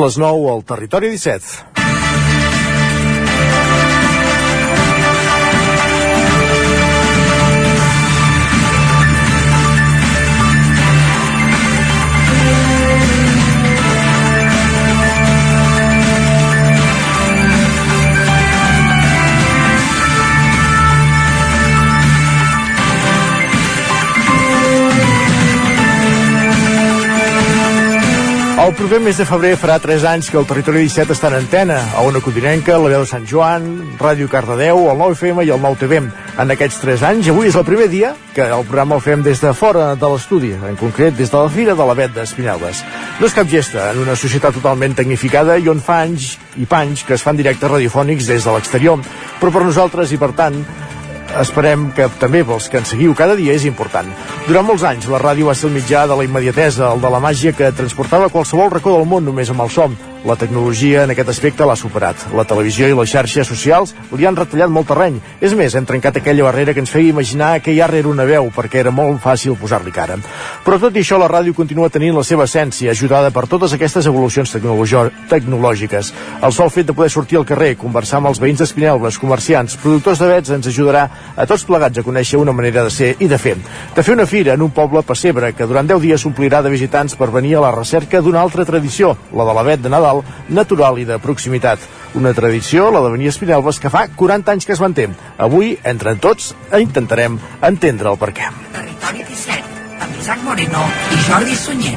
les 9 al Territori 17. El proper mes de febrer farà 3 anys que el Territori 17 està en antena, a Ona Codinenca, la veu de Sant Joan, Ràdio Cardedeu, el 9FM i el 9TV. En aquests 3 anys, avui és el primer dia que el programa el fem des de fora de l'estudi, en concret des de la Fira de la Bet d'Espinelves. No és cap gesta en una societat totalment tecnificada i on fa anys i panys que es fan directes radiofònics des de l'exterior, però per nosaltres i per tant esperem que també pels que ens seguiu cada dia és important. Durant molts anys, la ràdio va ser el mitjà de la immediatesa, el de la màgia que transportava qualsevol racó del món només amb el som. La tecnologia en aquest aspecte l'ha superat. La televisió i les xarxes socials li han retallat molt terreny. És més, hem trencat aquella barrera que ens feia imaginar que ja era una veu, perquè era molt fàcil posar-li cara. Però tot i això, la ràdio continua tenint la seva essència, ajudada per totes aquestes evolucions tecnològiques. El sol fet de poder sortir al carrer, conversar amb els veïns d'Espinelves, comerciants, productors de vets, ens ajudarà a tots plegats a conèixer una manera de ser i de fer. De fer una fira en un poble pessebre que durant 10 dies s'omplirà de visitants per venir a la recerca d'una altra tradició, la de la vet de Nadal, natural i de proximitat. Una tradició, la de venir a Espinelves, que fa 40 anys que es manté. Avui, entre tots, intentarem entendre el per què. Territori 17, amb Isaac Moreno i Jordi Sunyer.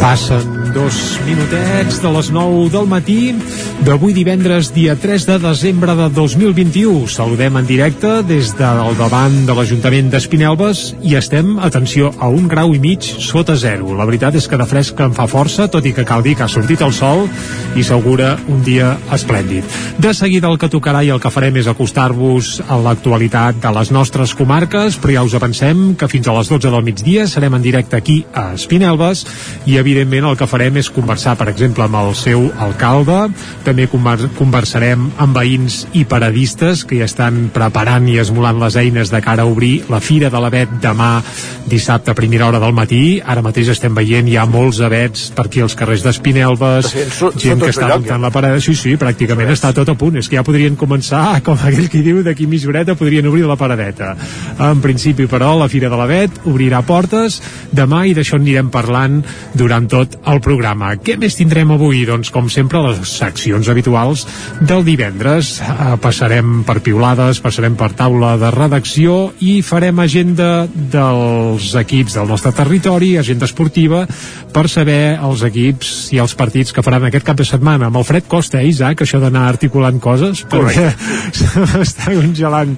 Passen dos minutets de les 9 del matí d'avui divendres, dia 3 de desembre de 2021. Saludem en directe des del davant de l'Ajuntament d'Espinelves i estem, atenció, a un grau i mig sota zero. La veritat és que de fresc en fa força, tot i que cal dir que ha sortit el sol i s'augura un dia esplèndid. De seguida el que tocarà i el que farem és acostar-vos a l'actualitat de les nostres comarques, però ja us avancem que fins a les 12 del migdia serem en directe aquí a Espinelves i evidentment el que farem és conversar, per exemple, amb el seu alcalde, també conversarem amb veïns i paradistes que ja estan preparant i esmolant les eines de cara a obrir la Fira de l'Avet demà dissabte a primera hora del matí. Ara mateix estem veient ja molts avets per aquí als carrers d'Espinelves, gent que està muntant la parada. Sí, sí, pràcticament està tot a punt. És que ja podrien començar, com aquell qui diu, d'aquí mitja horeta podrien obrir la paradeta. En principi, però, la Fira de l'Avet obrirà portes demà i d'això anirem parlant durant tot el programa. Què més tindrem avui? Doncs, com sempre, les seccions habituals del divendres. Eh, passarem per piulades, passarem per taula de redacció i farem agenda dels equips del nostre territori, agenda esportiva, per saber els equips i els partits que faran aquest cap de setmana. Amb el fred costa, eh, Isaac, això d'anar articulant coses, perquè s'està congelant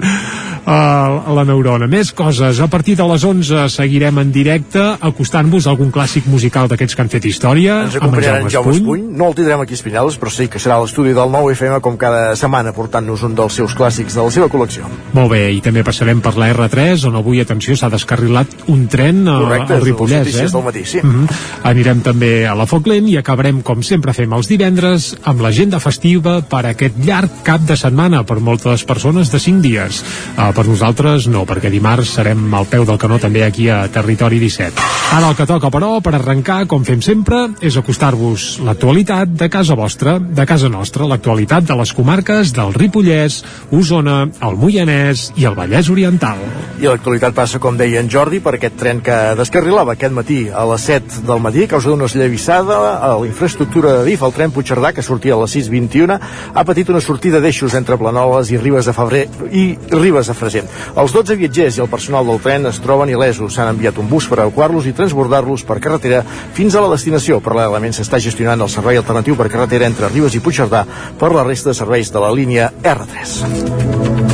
uh, la neurona. Més coses. A partir de les 11 seguirem en directe acostant-vos a algun clàssic musical d'aquests que han fet història. Ens acompanyarà en Jaume Espuny. No el tindrem aquí a Espinelves, però sí que serà a l'estudi del 9FM com cada setmana portant-nos un dels seus clàssics de la seva col·lecció. Molt bé, i també passarem per la R3, on avui, atenció, s'ha descarrilat un tren a, Correcte, al Ripollès. eh? del matí, sí. Uh -huh. Anirem també a la Foc Lent i acabarem, com sempre fem els divendres, amb l'agenda festiva per aquest llarg cap de setmana per moltes persones de 5 dies. Uh, per nosaltres no, perquè dimarts serem al peu del canó també aquí a Territori 17. Ara el que toca, però, per arrencar, com fem sempre, és acostar-vos l'actualitat de casa vostra, de casa nostra, l'actualitat de les comarques del Ripollès, Osona, el Moianès i el Vallès Oriental. I l'actualitat passa, com deia en Jordi, per aquest tren que descarrilava aquest matí a les 7 del matí a causa d'una esllavissada a la infraestructura de DIF. El tren Puigcerdà, que sortia a les 6.21, ha patit una sortida d'eixos entre Planoles i Ribes de Febrer i Ribes de Freser. Els 12 viatgers i el personal del tren es troben il·lesos. S'han enviat un bus per evacuar-los i transbordar-los per carretera fins a la destinació. Paral·lelament s'està gestionant el servei alternatiu per carretera entre Ribes i Puigcerdà per la resta de serveis de la línia R3.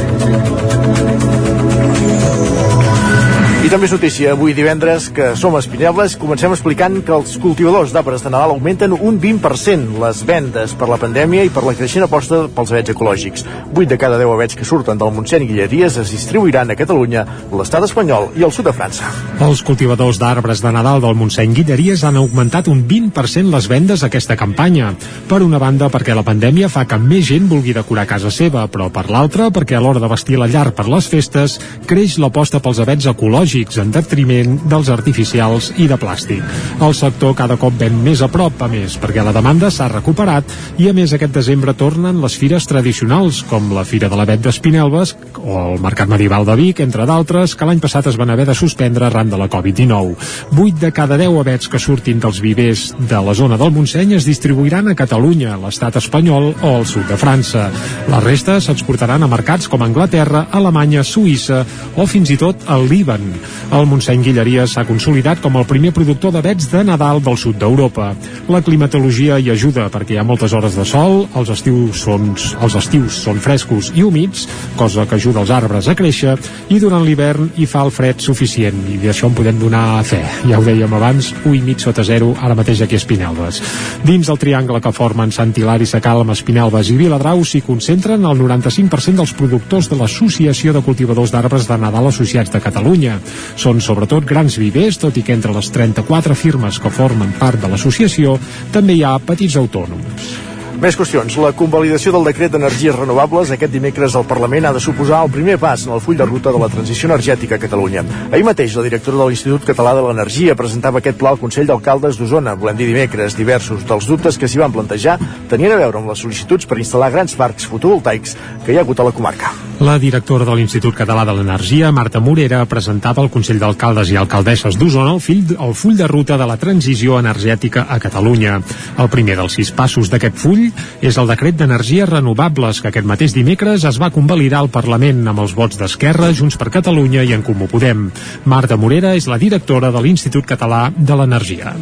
També és notícia avui divendres que som a Espinelves. Comencem explicant que els cultivadors d'arbres de Nadal augmenten un 20% les vendes per la pandèmia i per la creixent aposta pels avets ecològics. 8 de cada 10 avets que surten del Montseny i Guilleries es distribuiran a Catalunya, l'estat espanyol i el sud de França. Els cultivadors d'arbres de Nadal del Montseny Guilleries han augmentat un 20% les vendes aquesta campanya. Per una banda, perquè la pandèmia fa que més gent vulgui decorar casa seva, però per l'altra, perquè a l'hora de vestir la llar per les festes, creix l'aposta pels avets ecològics ecològics en detriment dels artificials i de plàstic. El sector cada cop ven més a prop, a més, perquè la demanda s'ha recuperat i a més aquest desembre tornen les fires tradicionals, com la Fira de l'Avet d'Espinelves o el Mercat Medieval de Vic, entre d'altres, que l'any passat es van haver de suspendre arran de la Covid-19. 8 de cada 10 avets que surtin dels vivers de la zona del Montseny es distribuiran a Catalunya, l'estat espanyol o al sud de França. La resta s'exportaran a mercats com Anglaterra, Alemanya, Suïssa o fins i tot al Líban. El Montseny Guilleria s'ha consolidat com el primer productor d'avets de Nadal del sud d'Europa. La climatologia hi ajuda perquè hi ha moltes hores de sol, els estius són, els estius són frescos i humits, cosa que ajuda els arbres a créixer, i durant l'hivern hi fa el fred suficient, i d'això en podem donar fe. Ja ho dèiem abans, 1 i mig sota zero, ara mateix aquí a Espinelves. Dins del triangle que formen Sant Hilari, Sacalm, Espinelves i Viladrau s'hi concentren el 95% dels productors de l'Associació de Cultivadors d'Arbres de Nadal Associats de Catalunya. Són sobretot grans vivers, tot i que entre les 34 firmes que formen part de l'associació també hi ha petits autònoms. Més qüestions. La convalidació del decret d'energies renovables aquest dimecres al Parlament ha de suposar el primer pas en el full de ruta de la transició energètica a Catalunya. Ahir mateix, la directora de l'Institut Català de l'Energia presentava aquest pla al Consell d'Alcaldes d'Osona. Volem dir dimecres, diversos dels dubtes que s'hi van plantejar tenien a veure amb les sol·licituds per instal·lar grans parcs fotovoltaics que hi ha hagut a la comarca. La directora de l'Institut Català de l'Energia, Marta Morera, presentava al Consell d'Alcaldes i Alcaldesses d'Osona el, fill, el full de ruta de la transició energètica a Catalunya. El primer dels sis passos d'aquest full és el decret d'energies renovables que aquest mateix dimecres es va convalidar al Parlament amb els vots d'Esquerra, Junts per Catalunya i en Comú Podem. Marta Morera és la directora de l'Institut Català de l'Energia.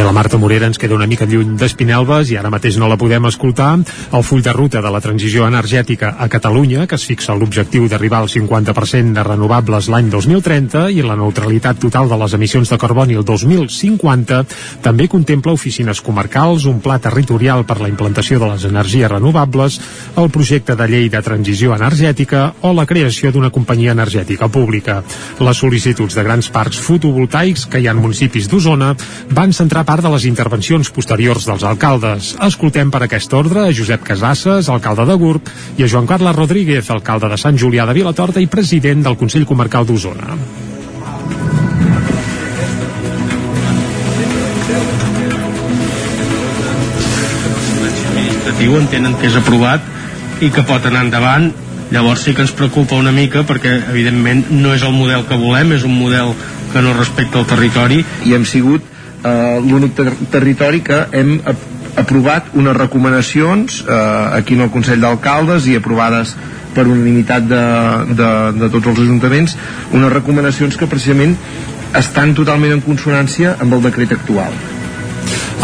Bé, la Marta Morera ens queda una mica lluny d'Espinelves i ara mateix no la podem escoltar. El full de ruta de la transició energètica a Catalunya, que es fixa l'objectiu d'arribar al 50% de renovables l'any 2030 i la neutralitat total de les emissions de carboni el 2050, també contempla oficines comarcals, un pla territorial per la implantació de les energies renovables, el projecte de llei de transició energètica o la creació d'una companyia energètica pública. Les sol·licituds de grans parcs fotovoltaics que hi ha en municipis d'Osona van centrar part de les intervencions posteriors dels alcaldes. Escoltem per aquest ordre a Josep Casasses, alcalde de Gurb, i a Joan Carles Rodríguez, alcalde de Sant Julià de Vilatorta i president del Consell Comarcal d'Osona. entenen que és aprovat i que pot anar endavant llavors sí que ens preocupa una mica perquè evidentment no és el model que volem és un model que no respecta el territori i hem sigut eh, l'únic ter territori que hem aprovat unes recomanacions eh, aquí en el Consell d'Alcaldes i aprovades per unanimitat de, de, de tots els ajuntaments unes recomanacions que precisament estan totalment en consonància amb el decret actual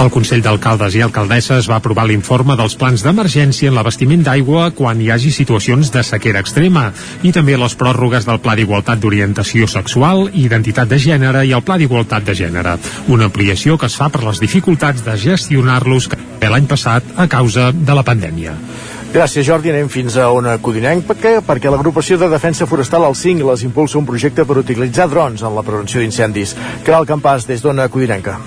el Consell d'Alcaldes i Alcaldesses va aprovar l'informe dels plans d'emergència en l'abastiment d'aigua quan hi hagi situacions de sequera extrema i també les pròrrogues del Pla d'Igualtat d'Orientació Sexual Identitat de Gènere i el Pla d'Igualtat de Gènere, una ampliació que es fa per les dificultats de gestionar-los l'any passat a causa de la pandèmia. Gràcies, Jordi. Anem fins a Ona Codinenc perquè, perquè l'agrupació de defensa forestal al CINC les impulsa un projecte per utilitzar drons en la prevenció d'incendis. Caral Campàs, des d'Ona Codinenca.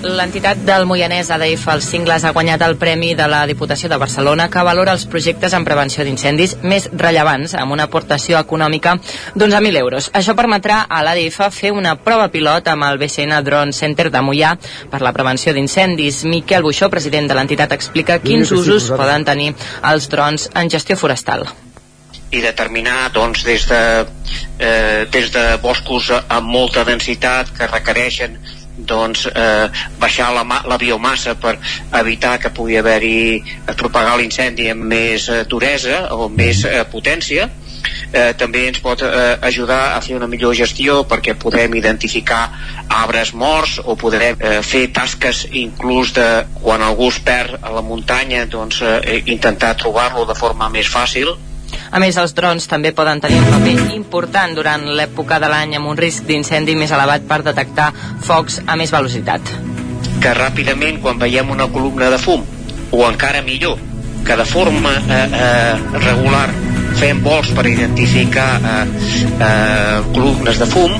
L'entitat del Moianès ADF Els Cingles ha guanyat el Premi de la Diputació de Barcelona que valora els projectes en prevenció d'incendis més rellevants amb una aportació econòmica d'11.000 euros. Això permetrà a l'ADF fer una prova pilot amb el BCN Drone Center de Mollà per la prevenció d'incendis. Miquel Buixó, president de l'entitat, explica quins usos poden tenir els drons en gestió forestal i determinar doncs, des, de, eh, des de boscos amb molta densitat que requereixen doncs, eh, baixar la, la biomassa per evitar que pugui haver-hi eh, propagar l'incendi amb més eh, duresa o més eh, potència. Eh, també ens pot eh, ajudar a fer una millor gestió perquè podem identificar arbres morts o podrem eh, fer tasques inclús de quan algú es perd a la muntanya doncs eh, intentar trobar-lo de forma més fàcil a més, els drons també poden tenir un paper important durant l'època de l'any amb un risc d'incendi més elevat per detectar focs a més velocitat. Que ràpidament, quan veiem una columna de fum, o encara millor, que de forma eh, eh, regular fem vols per identificar eh, eh, columnes de fum,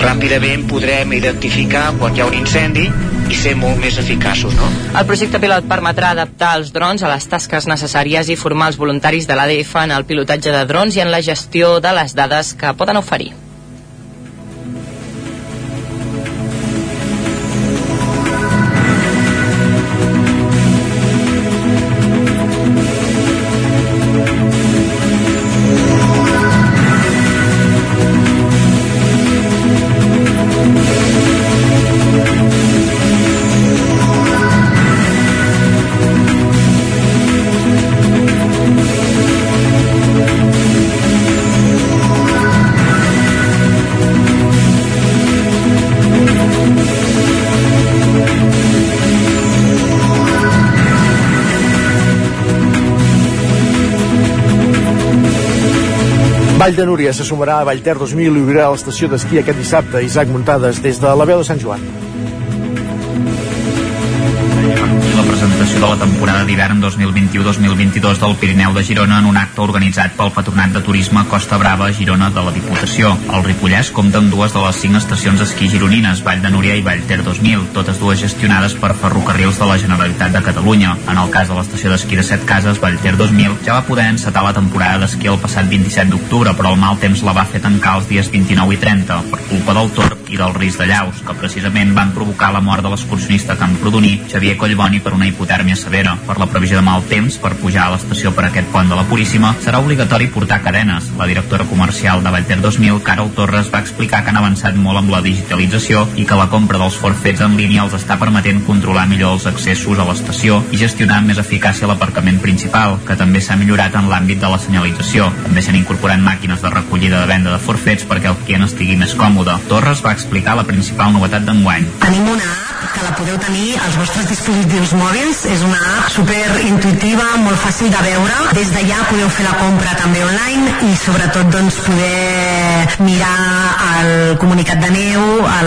ràpidament podrem identificar quan hi ha un incendi i ser molt més eficaços. No? El projecte pilot permetrà adaptar els drons a les tasques necessàries i formar els voluntaris de l'ADF en el pilotatge de drons i en la gestió de les dades que poden oferir. Vall de Núria se sumarà a Vallter 2000 i obrirà l'estació d'esquí aquest dissabte. Isaac Muntades des de la veu de Sant Joan. De la temporada d'hivern 2021-2022 del Pirineu de Girona en un acte organitzat pel Patronat de Turisme Costa Brava Girona de la Diputació. El Ripollès compta amb dues de les cinc estacions d'esquí gironines, Vall de Núria i Vall Ter 2000, totes dues gestionades per ferrocarrils de la Generalitat de Catalunya. En el cas de l'estació d'esquí de Set Cases, Vall Ter 2000, ja va poder encetar la temporada d'esquí el passat 27 d'octubre, però el mal temps la va fer tancar els dies 29 i 30 per culpa del torb i del risc de llaus, que precisament van provocar la mort de l'excursionista Camprodoní, Xavier Collboni, per una hipotèrmia severa. Per la previsió de mal temps, per pujar a l'estació per aquest pont de la Puríssima, serà obligatori portar cadenes. La directora comercial de Vallter 2000, Carol Torres, va explicar que han avançat molt amb la digitalització i que la compra dels forfets en línia els està permetent controlar millor els accessos a l'estació i gestionar amb més eficàcia l'aparcament principal, que també s'ha millorat en l'àmbit de la senyalització. També s'han incorporat màquines de recollida de venda de forfets perquè el client estigui més còmode. Torres va explicar la principal novetat d'enguany. Tenim una que la podeu tenir als vostres dispositius mòbils. És una app super intuitiva, molt fàcil de veure. Des d'allà podeu fer la compra també online i sobretot doncs, poder mirar el comunicat de neu,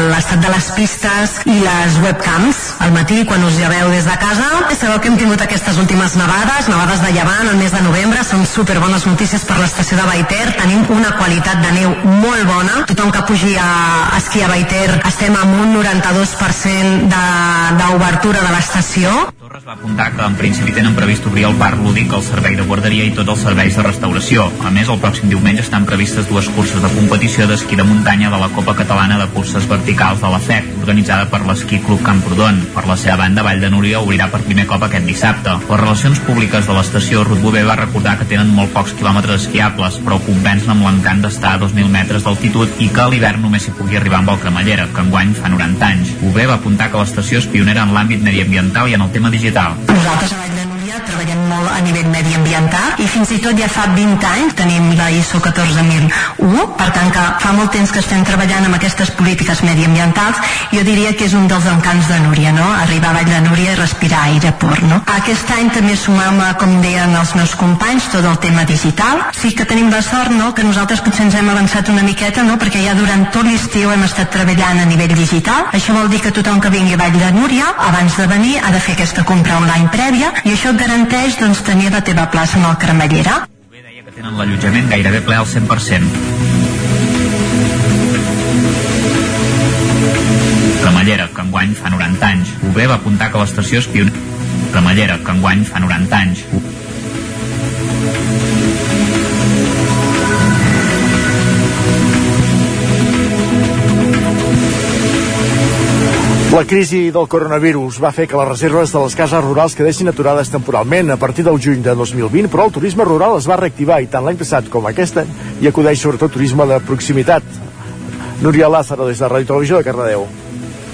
l'estat de les pistes i les webcams al matí quan us lleveu des de casa. Sabeu que hem tingut aquestes últimes nevades, nevades de llevant el mes de novembre, són super bones notícies per l'estació de Baiter. Tenim una qualitat de neu molt bona. Tothom que pugi a esquiar a Baiter estem amb un 92% d'obertura de, de l'estació. Torres va apuntar que en principi tenen previst obrir el parc lúdic, el servei de guarderia i tots els serveis de restauració. A més, el pròxim diumenge estan previstes dues curses de competició d'esquí de muntanya de la Copa Catalana de Curses Verticals de la FEC, organitzada per l'Esquí Club Camprodon. Per la seva banda, Vall de Núria obrirà per primer cop aquest dissabte. Les relacions públiques de l'estació Ruth va recordar que tenen molt pocs quilòmetres esquiables, però compensen amb l'encant d'estar a 2.000 metres d'altitud i que a l'hivern només s'hi pugui arribar amb el cremallera, que enguany fa 90 anys. Bové va apuntar que l'estació és pionera en l'àmbit mediambiental i en el tema digital. Nosaltres a Núria treballem molt a nivell mediambiental i fins i tot ja fa 20 anys tenim la ISO 14001, per tant que fa molt temps que estem treballant amb aquestes polítiques mediambientals jo diria que és un dels encants de Núria, no? Arribar a Vall de Núria i respirar aire pur, no? Aquest any també sumam, com deien els meus companys, tot el tema digital. Sí que tenim la sort, no?, que nosaltres potser ens hem avançat una miqueta, no?, perquè ja durant tot l'estiu hem estat treballant a nivell digital. Això vol dir que tothom que vingui a Vall de Núria, abans de venir, ha de fer aquesta compra online prèvia i això garanteix, doncs, tenir la teva plaça en el cremallera. Bové deia que tenen l'allotjament gairebé ple al 100%. Cremallera, que enguany fa 90 anys. Bové va apuntar que l'estació és pionera. Cremallera, que enguany fa 90 anys. La crisi del coronavirus va fer que les reserves de les cases rurals quedessin aturades temporalment a partir del juny de 2020, però el turisme rural es va reactivar i tant l'any passat com aquest hi acudeix sobretot turisme de proximitat. Núria Lázaro des de Ràdio Televisió de Cardedeu.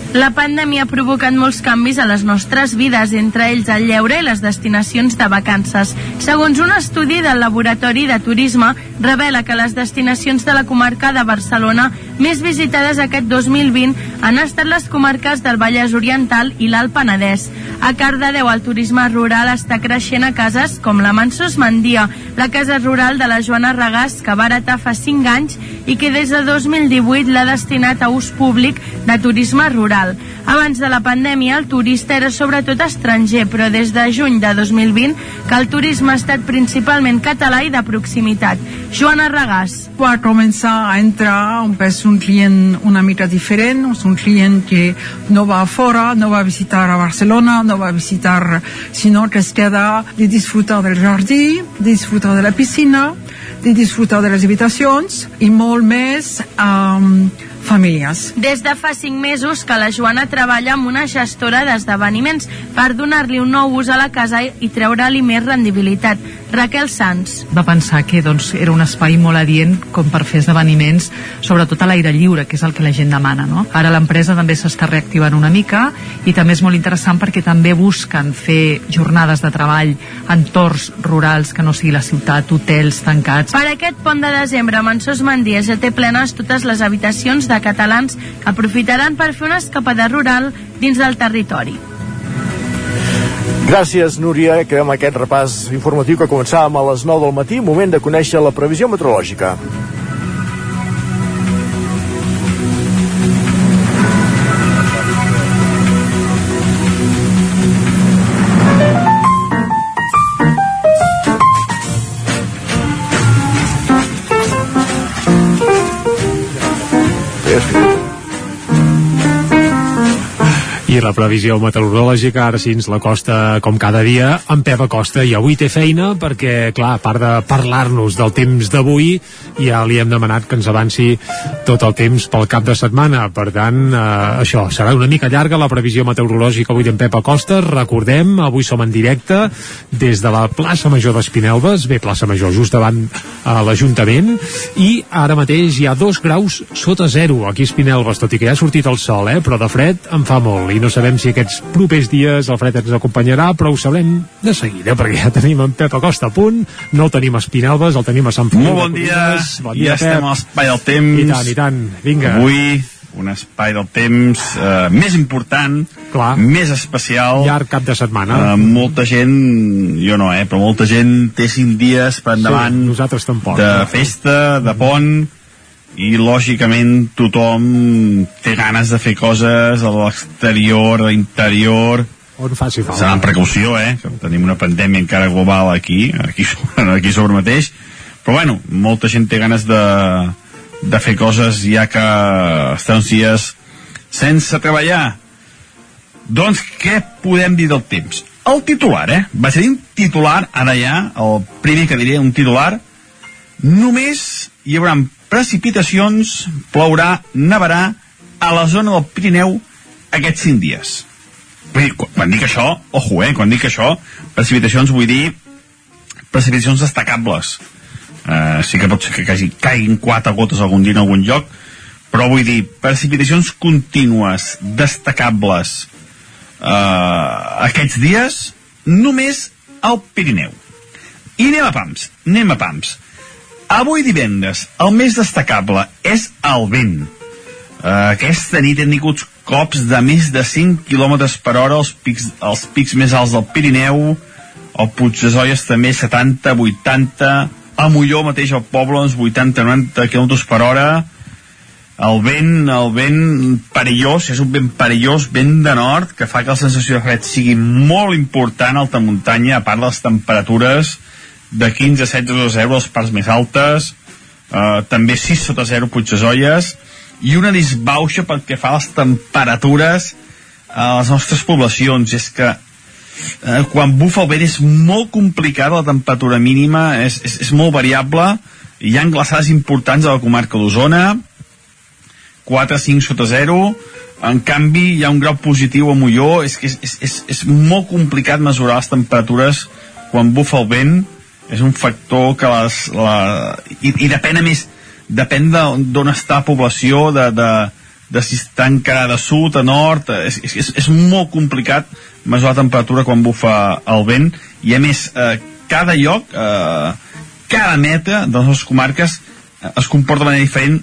La pandèmia ha provocat molts canvis a les nostres vides, entre ells el lleure i les destinacions de vacances. Segons un estudi del Laboratori de Turisme, revela que les destinacions de la comarca de Barcelona més visitades aquest 2020 han estat les comarques del Vallès Oriental i l'Alt Penedès. A Cardedeu el turisme rural està creixent a cases com la Mansos Mandia, la casa rural de la Joana Regàs, que va heretar fa 5 anys i que des de 2018 l'ha destinat a ús públic de turisme rural. Abans de la pandèmia, el turista era sobretot estranger, però des de juny de 2020 que el turisme ha estat principalment català i de proximitat. Joana Regàs. Va començar a entrar un, és un client una mica diferent, un client que no va fora, no va visitar a Barcelona, no va visitar, sinó que es queda de disfrutar del jardí, de disfrutar de la piscina, de disfrutar de les habitacions i molt més um, famílies. Des de fa 5 mesos que la Joana treballa amb una gestora d'esdeveniments per donar-li un nou ús a la casa i treure-li més rendibilitat. Raquel Sanz. Va pensar que doncs, era un espai molt adient com per fer esdeveniments, sobretot a l'aire lliure, que és el que la gent demana. No? Ara l'empresa també s'està reactivant una mica i també és molt interessant perquè també busquen fer jornades de treball en torns rurals que no sigui la ciutat, hotels tancats. Per aquest pont de desembre, Mansos Mandia ja té plenes totes les habitacions de catalans que aprofitaran per fer una escapada rural dins del territori. Gràcies, Núria. Acabem aquest repàs informatiu que començàvem a les 9 del matí. Moment de conèixer la previsió meteorològica. La previsió meteorològica, ara sí ens la costa com cada dia, en Pep Acosta. I avui té feina perquè, clar, a part de parlar-nos del temps d'avui, ja li hem demanat que ens avanci tot el temps pel cap de setmana. Per tant, eh, això, serà una mica llarga la previsió meteorològica avui d'en Pep Acosta. Recordem, avui som en directe des de la plaça Major d'Espinelves, bé, plaça Major, just davant a l'Ajuntament, i ara mateix hi ha dos graus sota zero aquí a Espinelves, tot i que ja ha sortit el sol, eh? però de fred en fa molt, i no sabem si aquests propers dies el fred ens acompanyarà, però ho sabrem de seguida, perquè ja tenim en Pep Acosta a punt, no el tenim a Espinelves, el tenim a Sant Feliu. Molt bon dia, bon dia ja Pep. estem a l'espai del temps. I tant, i tant, vinga. Avui un espai del temps eh, més important, Clar. més especial. Llarg cap de setmana. Eh, molta gent, jo no, eh, però molta gent té cinc dies per endavant Sí, nosaltres tampoc. de festa, de pont, i lògicament tothom té ganes de fer coses a l'exterior, a l'interior, On faci falta. Serà amb precaució, eh? Que tenim una pandèmia encara global aquí, aquí, sobre- aquí sobre mateix. Però bueno, molta gent té ganes de, de fer coses ja que estan uns dies sense treballar. Doncs què podem dir del temps? El titular, eh? Va ser un titular, ara ja, el primer que diré, un titular, només hi haurà precipitacions, plourà, nevarà a la zona del Pirineu aquests 5 dies. Vull dir, quan, dic això, ojo, eh, quan dic això, precipitacions vull dir precipitacions destacables. Uh, sí que pot ser que caigui, caiguin quatre gotes algun dia en algun lloc, però vull dir, precipitacions contínues, destacables, uh, aquests dies, només al Pirineu. I anem a pams, anem a pams. Avui divendres, el més destacable és el vent. Uh, aquesta nit hem tingut cops de més de 5 km per hora als pics, als pics més alts del Pirineu, el Puig de Zolles també 70, 80, a Molló mateix al poble uns 80, 90 km per hora, el vent, el vent perillós, és un vent perillós, vent de nord, que fa que la sensació de fred sigui molt important a alta muntanya, a part de les temperatures de 15 a 16 sota 0 les parts més altes, eh, també 6 sota 0 Puigdesolles, i una disbauxa pel que fa a les temperatures a les nostres poblacions. És que eh, quan bufa el vent és molt complicat, la temperatura mínima és, és, és molt variable, hi ha glaçades importants a la comarca d'Osona, 4-5 sota 0, en canvi hi ha un grau positiu a Molló, és que és, és, és, és molt complicat mesurar les temperatures quan bufa el vent, és un factor que les... La, i, I depèn a més, depèn de- d'on està la població, de, de, de si està encara de sud a nord, és, és, és molt complicat mesurar la temperatura quan bufa el vent, i a més, eh, cada lloc, eh, cada metre de les nostres comarques eh, es comporta de manera diferent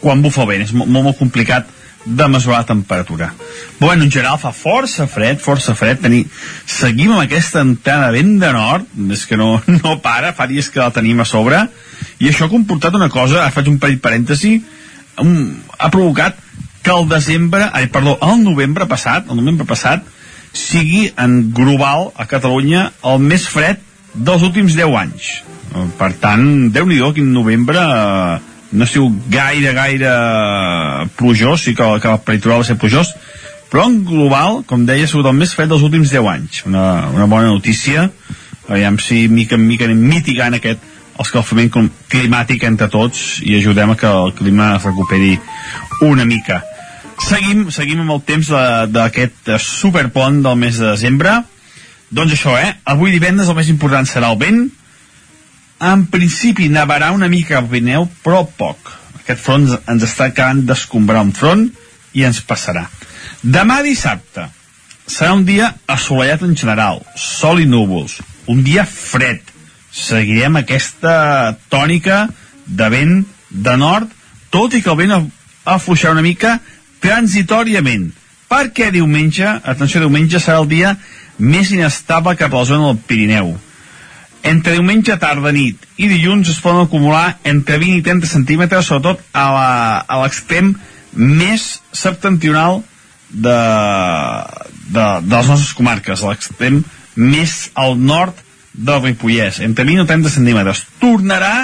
quan bufa el vent, és molt, molt, molt complicat de mesurar la temperatura. Bueno, en general fa força fred, força fred. Tenir... Seguim amb aquesta entrada vent de nord, és que no, no para, fa dies que la tenim a sobre, i això ha comportat una cosa, ara faig un petit parèntesi, um, ha provocat que el desembre, ai, perdó, el novembre passat, el novembre passat, sigui en global a Catalunya el més fred dels últims 10 anys. Per tant, déu nhi quin novembre eh, no sigut gaire, gaire plujós, sí que, que el peritoral va ser plujós, però en global, com deia, ha sigut el més fred dels últims 10 anys. Una, una bona notícia, aviam si mica en mica anem mitigant aquest escalfament climàtic entre tots i ajudem a que el clima es recuperi una mica. Seguim, seguim amb el temps d'aquest superpont del mes de desembre. Doncs això, eh? Avui divendres el més important serà el vent, en principi nevarà una mica al Pirineu, però poc. Aquest front ens està acabant d'escombrar un front i ens passarà. Demà dissabte serà un dia assolellat en general, sol i núvols, un dia fred. Seguirem aquesta tònica de vent de nord, tot i que el vent afluixarà una mica transitòriament, perquè diumenge, atenció, diumenge serà el dia més inestable cap a la zona del Pirineu entre diumenge tarda nit i dilluns es poden acumular entre 20 i 30 centímetres, sobretot a l'extrem més septentrional de, de, de les nostres comarques, a l'extrem més al nord del Ripollès, entre 20 i 30 centímetres. Tornarà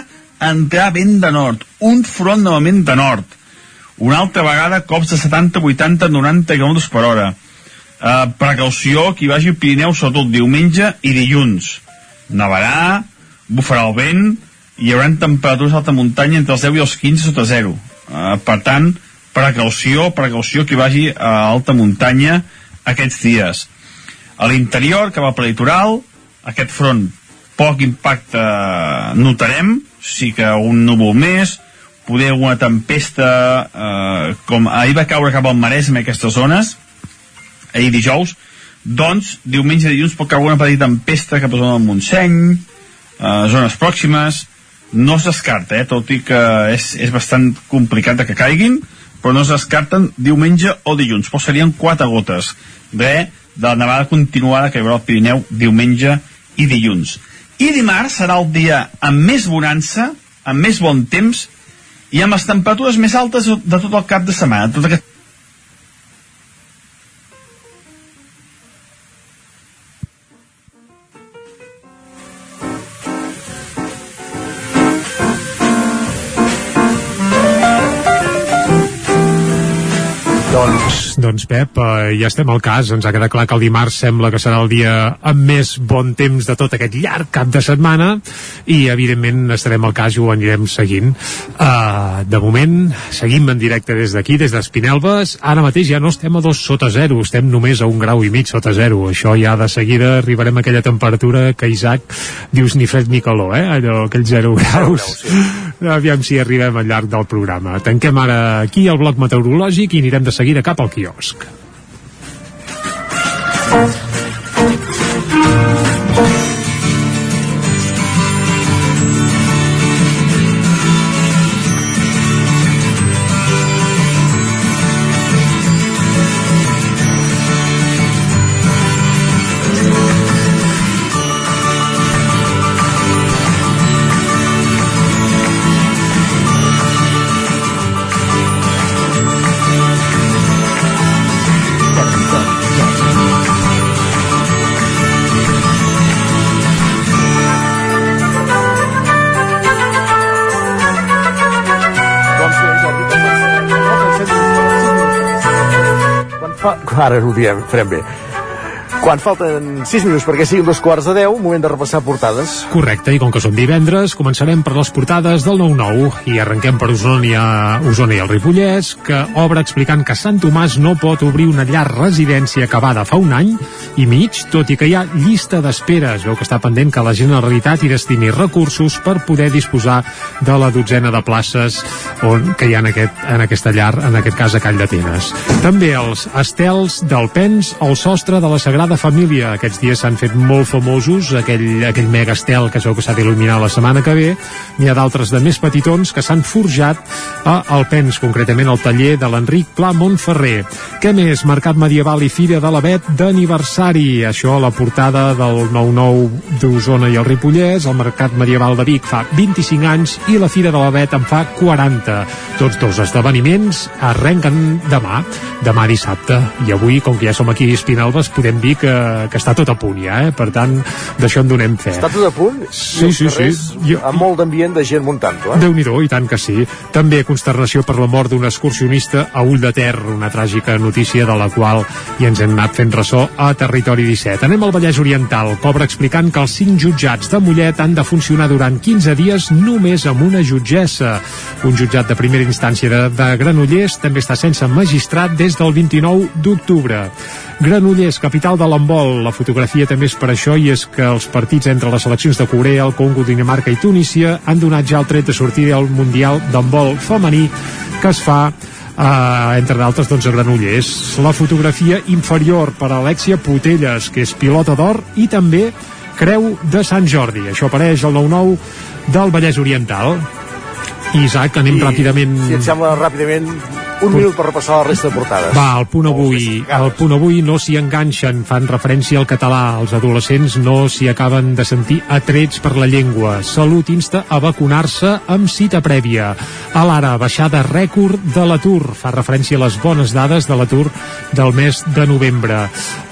a entrar vent de nord, un front novament de nord. Una altra vegada cops de 70, 80, 90 km per hora. Uh, precaució, qui vagi al Pirineu, sobretot diumenge i dilluns nevarà, bufarà el vent, hi haurà temperatures d'alta muntanya entre els 10 i els 15 sota zero. Uh, per tant, precaució, precaució que vagi a alta muntanya aquests dies. A l'interior, que va pel litoral, aquest front poc impacte notarem, sí que un núvol més, poder una tempesta, eh, com ahir va caure cap al Maresme aquestes zones, ahir dijous, doncs diumenge i dilluns pot caure una petita tempesta cap a zona del Montseny eh, zones pròximes. No es descarta, eh, tot i que és, és bastant complicat que caiguin però no es descarten diumenge o dilluns. Però serien quatre gotes de, de la nevada continuada que hi haurà al Pirineu diumenge i dilluns. I dimarts serà el dia amb més bonança amb més bon temps i amb les temperatures més altes de tot el cap de setmana. Tot aquest Doncs, doncs Pep, eh, ja estem al cas, ens ha quedat clar que el dimarts sembla que serà el dia amb més bon temps de tot aquest llarg cap de setmana i evidentment estarem al cas i ho anirem seguint. Uh, de moment, seguim en directe des d'aquí, des d'Espinelves. Ara mateix ja no estem a dos sota zero, estem només a un grau i mig sota zero. Això ja de seguida arribarem a aquella temperatura que Isaac dius ni fred ni calor, eh? Allò, aquells zero graus. Sí. Aviam si arribem al llarg del programa. Tanquem ara aquí el bloc meteorològic i anirem de seguida cap al quiosc. Ara ho diem, farem bé. Quan falten 6 minuts perquè siguin dos quarts de 10, moment de repassar portades. Correcte, i com que som divendres, començarem per les portades del 9-9 i arrenquem per Osona i, a Osona i el Ripollès, que obre explicant que Sant Tomàs no pot obrir una llar residència acabada fa un any i mig, tot i que hi ha llista d'espera. Es veu que està pendent que la Generalitat hi destini recursos per poder disposar de la dotzena de places on, que hi ha en, aquest, en aquesta llar, en aquest cas a Call d'Atenes. També els estels d'Alpens al sostre de la Sagrada Família. Aquests dies s'han fet molt famosos, aquell, aquell mega estel que veu que s'ha d'il·luminar la setmana que ve. N'hi ha d'altres de més petitons que s'han forjat a Alpens, concretament al taller de l'Enric Pla Montferrer. Què més? Mercat Medieval i Fira de l'Avet d'aniversari. Això a la portada del 9-9 d'Osona i el Ripollès. El Mercat Medieval de Vic fa 25 anys i la Fira de l'Avet en fa 40. Tots dos esdeveniments arrenquen demà, demà dissabte. I avui, com que ja som aquí a Espinalbes, podem dir que, que està tot a punt ja, eh? Per tant, d'això en donem fe. Està tot a punt? Sí, sí, sí. Jo... Amb molt d'ambient de gent muntant-ho, eh? déu nhi i tant que sí. També consternació per la mort d'un excursionista a Ull de Ter, una tràgica notícia de la qual ja ens hem anat fent ressò a Territori 17. Anem al Vallès Oriental, cobra explicant que els cinc jutjats de Mollet han de funcionar durant 15 dies només amb una jutgessa. Un jutjat de primera instància de, de Granollers també està sense magistrat des del 29 d'octubre. Granollers, capital de l'handbol. La fotografia també és per això i és que els partits entre les seleccions de Corea, el Congo, Dinamarca i Tunísia han donat ja el tret de sortida al Mundial d'handbol femení que es fa Uh, entre d'altres doncs a Granollers. La fotografia inferior per a Alexia Putelles que és pilota d'or i també Creu de Sant Jordi. Això apareix al 9-9 del Vallès Oriental Isaac, anem I, ràpidament Si et sembla ràpidament, un minut per repassar la resta de portades. Va, el punt avui, el punt avui no s'hi enganxen, fan referència al català. Els adolescents no s'hi acaben de sentir atrets per la llengua. Salut insta a vacunar-se amb cita prèvia. A l'ara, baixada rècord de l'atur. Fa referència a les bones dades de l'atur del mes de novembre.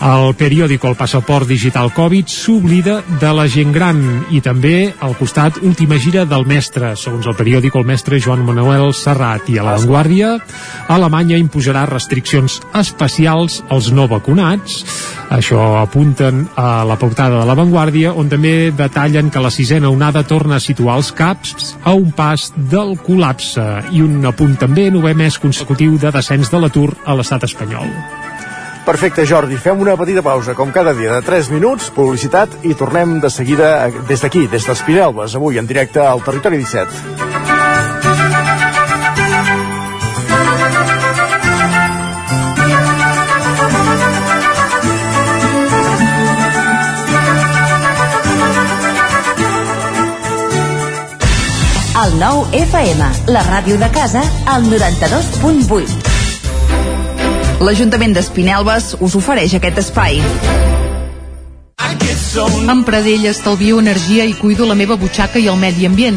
El periòdico El Passaport Digital Covid s'oblida de la gent gran i també al costat última gira del mestre. Segons el periòdico, el mestre Joan Manuel Serrat i a l'avantguàrdia Alemanya imposarà restriccions especials als no vacunats. Això apunten a la portada de l'avantguàrdia, on també detallen que la sisena onada torna a situar els CAPs a un pas del col·lapse. I un apunt també, novè mes consecutiu de descens de l'atur a l'estat espanyol. Perfecte, Jordi. Fem una petita pausa, com cada dia, de 3 minuts, publicitat, i tornem de seguida des d'aquí, des dels Pinelves, avui en directe al Territori 17. El nou FM, la ràdio de casa, al 92.8. L'Ajuntament d'Espinelves us ofereix aquest espai. Amb Pradell estalvio energia i cuido la meva butxaca i el medi ambient.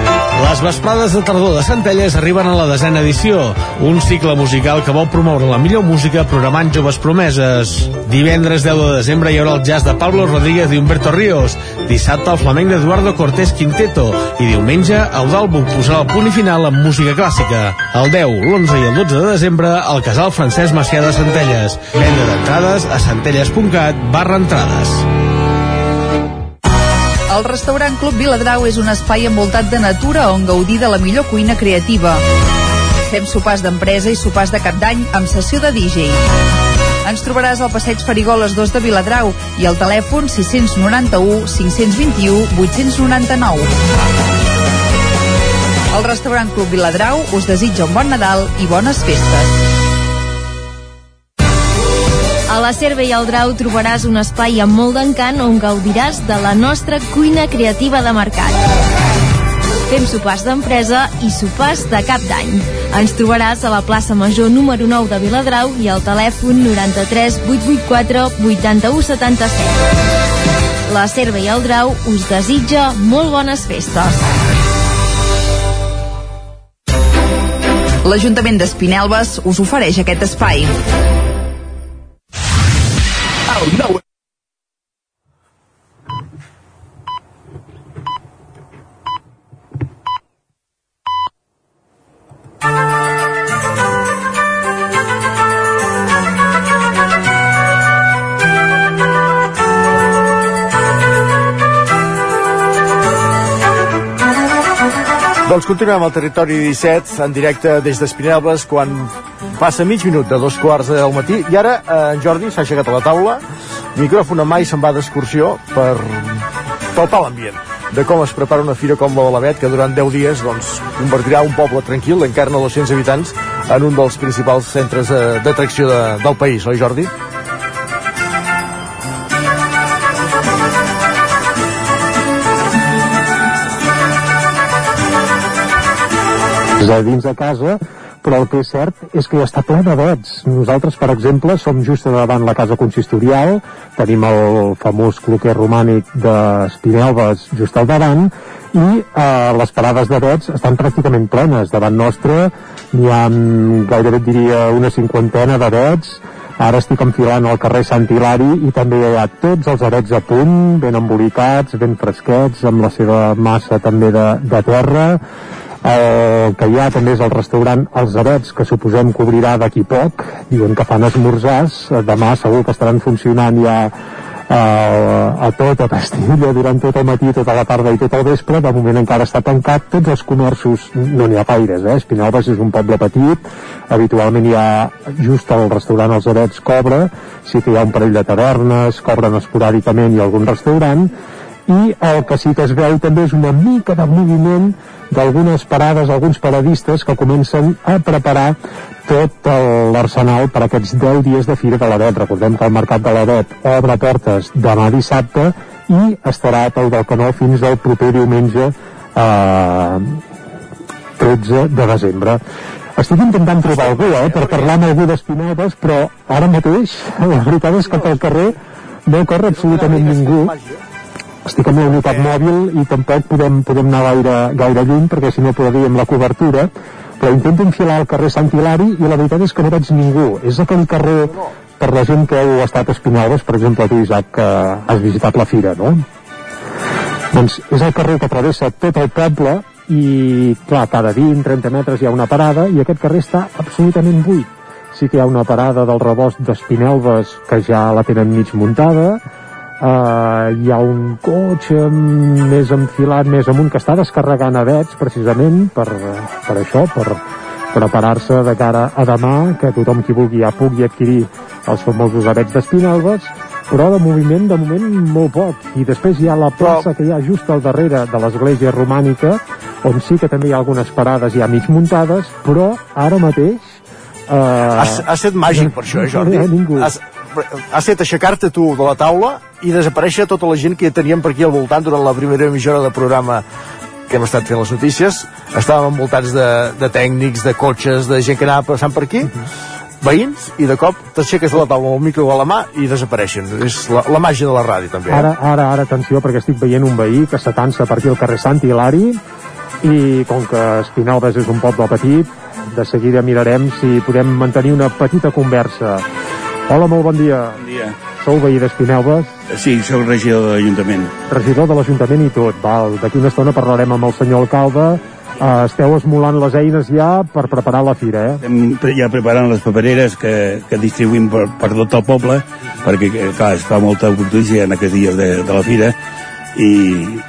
Les vesprades de tardor de Centelles arriben a la desena edició, un cicle musical que vol promoure la millor música programant joves promeses. Divendres 10 de desembre hi haurà el jazz de Pablo Rodríguez i Humberto Ríos, dissabte el flamenc d'Eduardo Cortés Quinteto i diumenge Eudalbuc posarà el punt i final amb música clàssica. El 10, l'11 i el 12 de desembre al casal Francesc Macià de Centelles. Venda d'entrades a centelles.cat barra entrades. El restaurant Club Viladrau és un espai envoltat de natura on gaudir de la millor cuina creativa. Fem sopars d'empresa i sopars de cap d'any amb sessió de DJ. Ens trobaràs al passeig Farigoles 2 de Viladrau i al telèfon 691 521 899. El restaurant Club Viladrau us desitja un bon Nadal i bones festes. A la Cerve i al Drau trobaràs un espai amb molt d'encant on gaudiràs de la nostra cuina creativa de mercat. Fem sopars d'empresa i sopars de cap d'any. Ens trobaràs a la plaça Major número 9 de Viladrau i al telèfon 93 884 81 77. La Cerve i el Drau us desitja molt bones festes. L'Ajuntament d'Espinelves us ofereix aquest espai. Doncs continuem al territori 17 en directe des d'Espinelves quan passa mig minut de dos quarts del matí. I ara eh, en Jordi s'ha aixecat a la taula. Micròfon a mà i se'n va d'excursió per palpar l'ambient de com es prepara una fira com la de l'Avet que durant 10 dies doncs, convertirà un poble tranquil encarna 200 habitants en un dels principals centres eh, d'atracció de, del país, oi Jordi? de dins de casa però el que és cert és que està ple de vets. Nosaltres, per exemple, som just davant la casa consistorial, tenim el famós cloquer romànic d'Espinelves just al davant, i eh, les parades de vets estan pràcticament plenes. Davant nostre n'hi ha mm, gairebé diria una cinquantena de vets, ara estic enfilant al carrer Sant Hilari i també hi ha tots els arets a punt, ben embolicats, ben fresquets, amb la seva massa també de, de terra, el que hi ha també és el restaurant Els Arets, que suposem que obrirà d'aquí poc. Diuen que fan esmorzars. Demà segur que estaran funcionant ja eh, a tota Castilla durant tot el matí, tota la tarda i tot el vespre. De moment encara està tancat. Tots els comerços, no n'hi ha gaires, eh? Espinalbes és un poble petit. Habitualment hi ha just el restaurant Els Arets cobra. Sí que hi ha un parell de tavernes, cobren esporàdicament i algun restaurant i el que sí que es veu també és una mica de moviment d'algunes parades, alguns paradistes que comencen a preparar tot l'arsenal per aquests 10 dies de Fira de l'Avet. Recordem que el Mercat de l'Avet obre portes demà dissabte i estarà a del Canó fins al proper diumenge eh, 13 de desembre. Estic intentant trobar algú, eh, per parlar amb algú d'Espinades, però ara mateix la veritat és que pel carrer no corre absolutament ningú estic amb la unitat mòbil i tampoc podem, podem anar gaire, gaire lluny perquè si no perdríem la cobertura. Però intento enfilar al carrer Sant Hilari i la veritat és que no veig ningú. És aquell carrer per la gent que heu estat a Espinalbes per exemple tu Isaac que has visitat la fira no? doncs és el carrer que travessa tot el poble i clar, cada 20-30 metres hi ha una parada i aquest carrer està absolutament buit. Sí que hi ha una parada del rebost d'Espinelves que ja la tenen mig muntada Uh, hi ha un cotxe més enfilat més amunt que està descarregant avets precisament per, per això, per preparar-se de cara a demà, que tothom qui vulgui ja pugui adquirir els famosos avets d'Espinalbes, però de moviment, de moment, molt poc. I després hi ha la plaça que hi ha just al darrere de l'església romànica, on sí que també hi ha algunes parades ja mig muntades, però ara mateix... Uh, has, has set màgic per això, eh, Jordi? No ningú. Has, has fet aixecar-te tu de la taula i desaparèixer tota la gent que teníem per aquí al voltant durant la primera mitja hora de programa que hem estat fent les notícies estàvem envoltats de, de tècnics, de cotxes de gent que anava passant per aquí uh -huh. veïns i de cop t'aixeques de la taula amb el micro a la mà i desapareixen és la, la màgia de la ràdio també eh? ara, ara, ara, atenció perquè estic veient un veí que s'atansa per aquí al carrer Sant Hilari i com que Espinalbes és un poble petit, de seguida mirarem si podem mantenir una petita conversa. Hola, molt bon dia. Bon dia. Sou veí d'Espinelves? Sí, sóc regidor de l'Ajuntament. Regidor de l'Ajuntament i tot. Val. D'aquí una estona parlarem amb el senyor alcalde. Uh, esteu esmolant les eines ja per preparar la fira, eh? Estem ja preparant les papereres que, que distribuïm per, per tot el poble, perquè, eh, clar, es fa molta oportunitat en aquests dies de, de la fira, i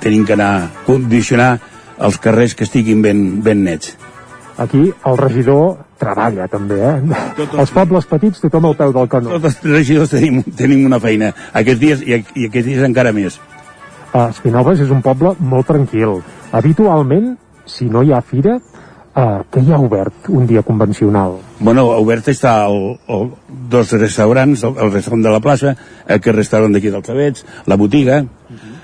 tenim que anar a condicionar els carrers que estiguin ben, ben nets. Aquí el regidor treballa també, eh? Els pobles petits tothom al peu del canó. Tots els regidors tenim, tenim una feina aquests dies i, i aquests dies encara més. Uh, Espinalbes és un poble molt tranquil. Habitualment, si no hi ha fira, uh, què hi ha obert un dia convencional? Bueno, obert està el, el, dos restaurants, el, el restaurant de la plaça, aquest restaurant d'aquí dels Avets, la botiga,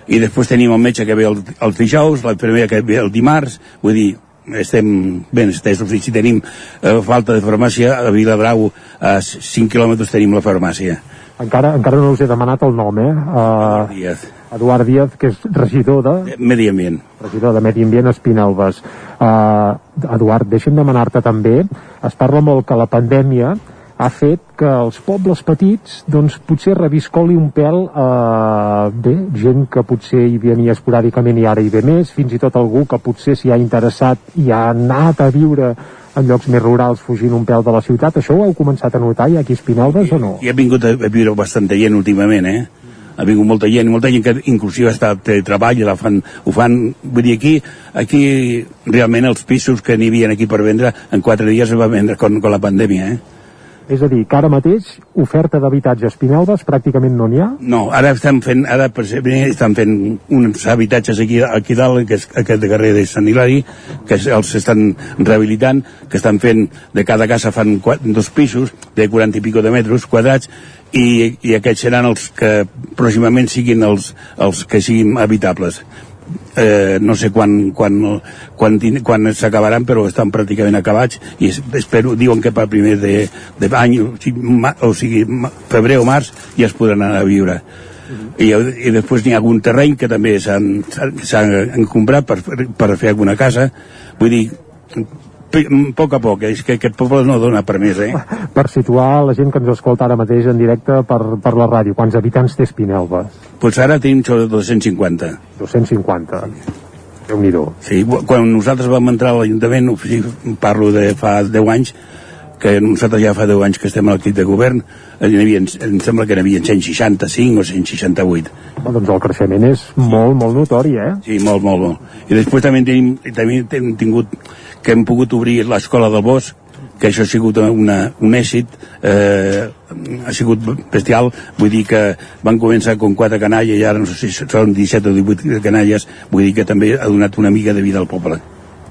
i després tenim el metge que ve el, els dijous, la infermera que ve el dimarts, vull dir, estem ben estesos i si tenim eh, falta de farmàcia a Vilabrau a 5 quilòmetres tenim la farmàcia Encara, encara no us he demanat el nom, eh? Uh, Díaz. Eduard Díaz, que és regidor de... Medi Ambient. Regidor de Medi Ambient Espinelves. Uh, Eduard, deixa'm demanar-te també, es parla molt que la pandèmia ha fet que els pobles petits doncs potser reviscoli un pèl eh, bé, gent que potser hi venia esporàdicament i ara hi ve més, fins i tot algú que potser s'hi ha interessat i ha anat a viure en llocs més rurals fugint un pèl de la ciutat. Això ho heu començat a notar ja aquí a Espinelves o no? i ha vingut a, a viure bastanta gent últimament eh? ha vingut molta gent, molta gent que inclusive està de treball, la fan, ho fan vull dir, aquí, aquí realment els pisos que n'hi havia aquí per vendre en quatre dies es va vendre con la pandèmia eh? És a dir, que ara mateix oferta d'habitatge a Espinelves pràcticament no n'hi ha? No, ara estan fent, ara estan fent uns habitatges aquí, aquí dalt, que és aquest carrer de Sant Hilari, que els estan rehabilitant, que estan fent, de cada casa fan dos pisos, de 40 i pico de metres quadrats, i, i aquests seran els que pròximament siguin els, els que siguin habitables eh, no sé quan, quan, quan, quan s'acabaran però estan pràcticament acabats i es- espero, diuen que per primer de, de any o sigui, ma, o sigui febrer o març ja es podran anar a viure. I, i després n'hi ha algun terreny que també s'han comprat per, per fer alguna casa. Vull dir a poc a poc, és que aquest poble no dona per més, eh? Per situar la gent que ens escolta ara mateix en directe per, per la ràdio, quants habitants té Espinelves? Pues ara tenim sobre 250. 250. Déu-n'hi-do. Sí, quan nosaltres vam entrar a l'Ajuntament, parlo de fa 10 anys, que nosaltres ja fa 10 anys que estem a l'equip de govern, eh, n'hi havia, em sembla que n'hi havia 165 o 168. Home, doncs el creixement és molt, molt notori, eh? Sí, molt, molt, molt. I després també tenim, també hem tingut, que hem pogut obrir l'escola del bosc, que això ha sigut una, un èxit, eh, ha sigut bestial, vull dir que van començar amb quatre canalles i ara no sé si són 17 o 18 canalles, vull dir que també ha donat una mica de vida al poble.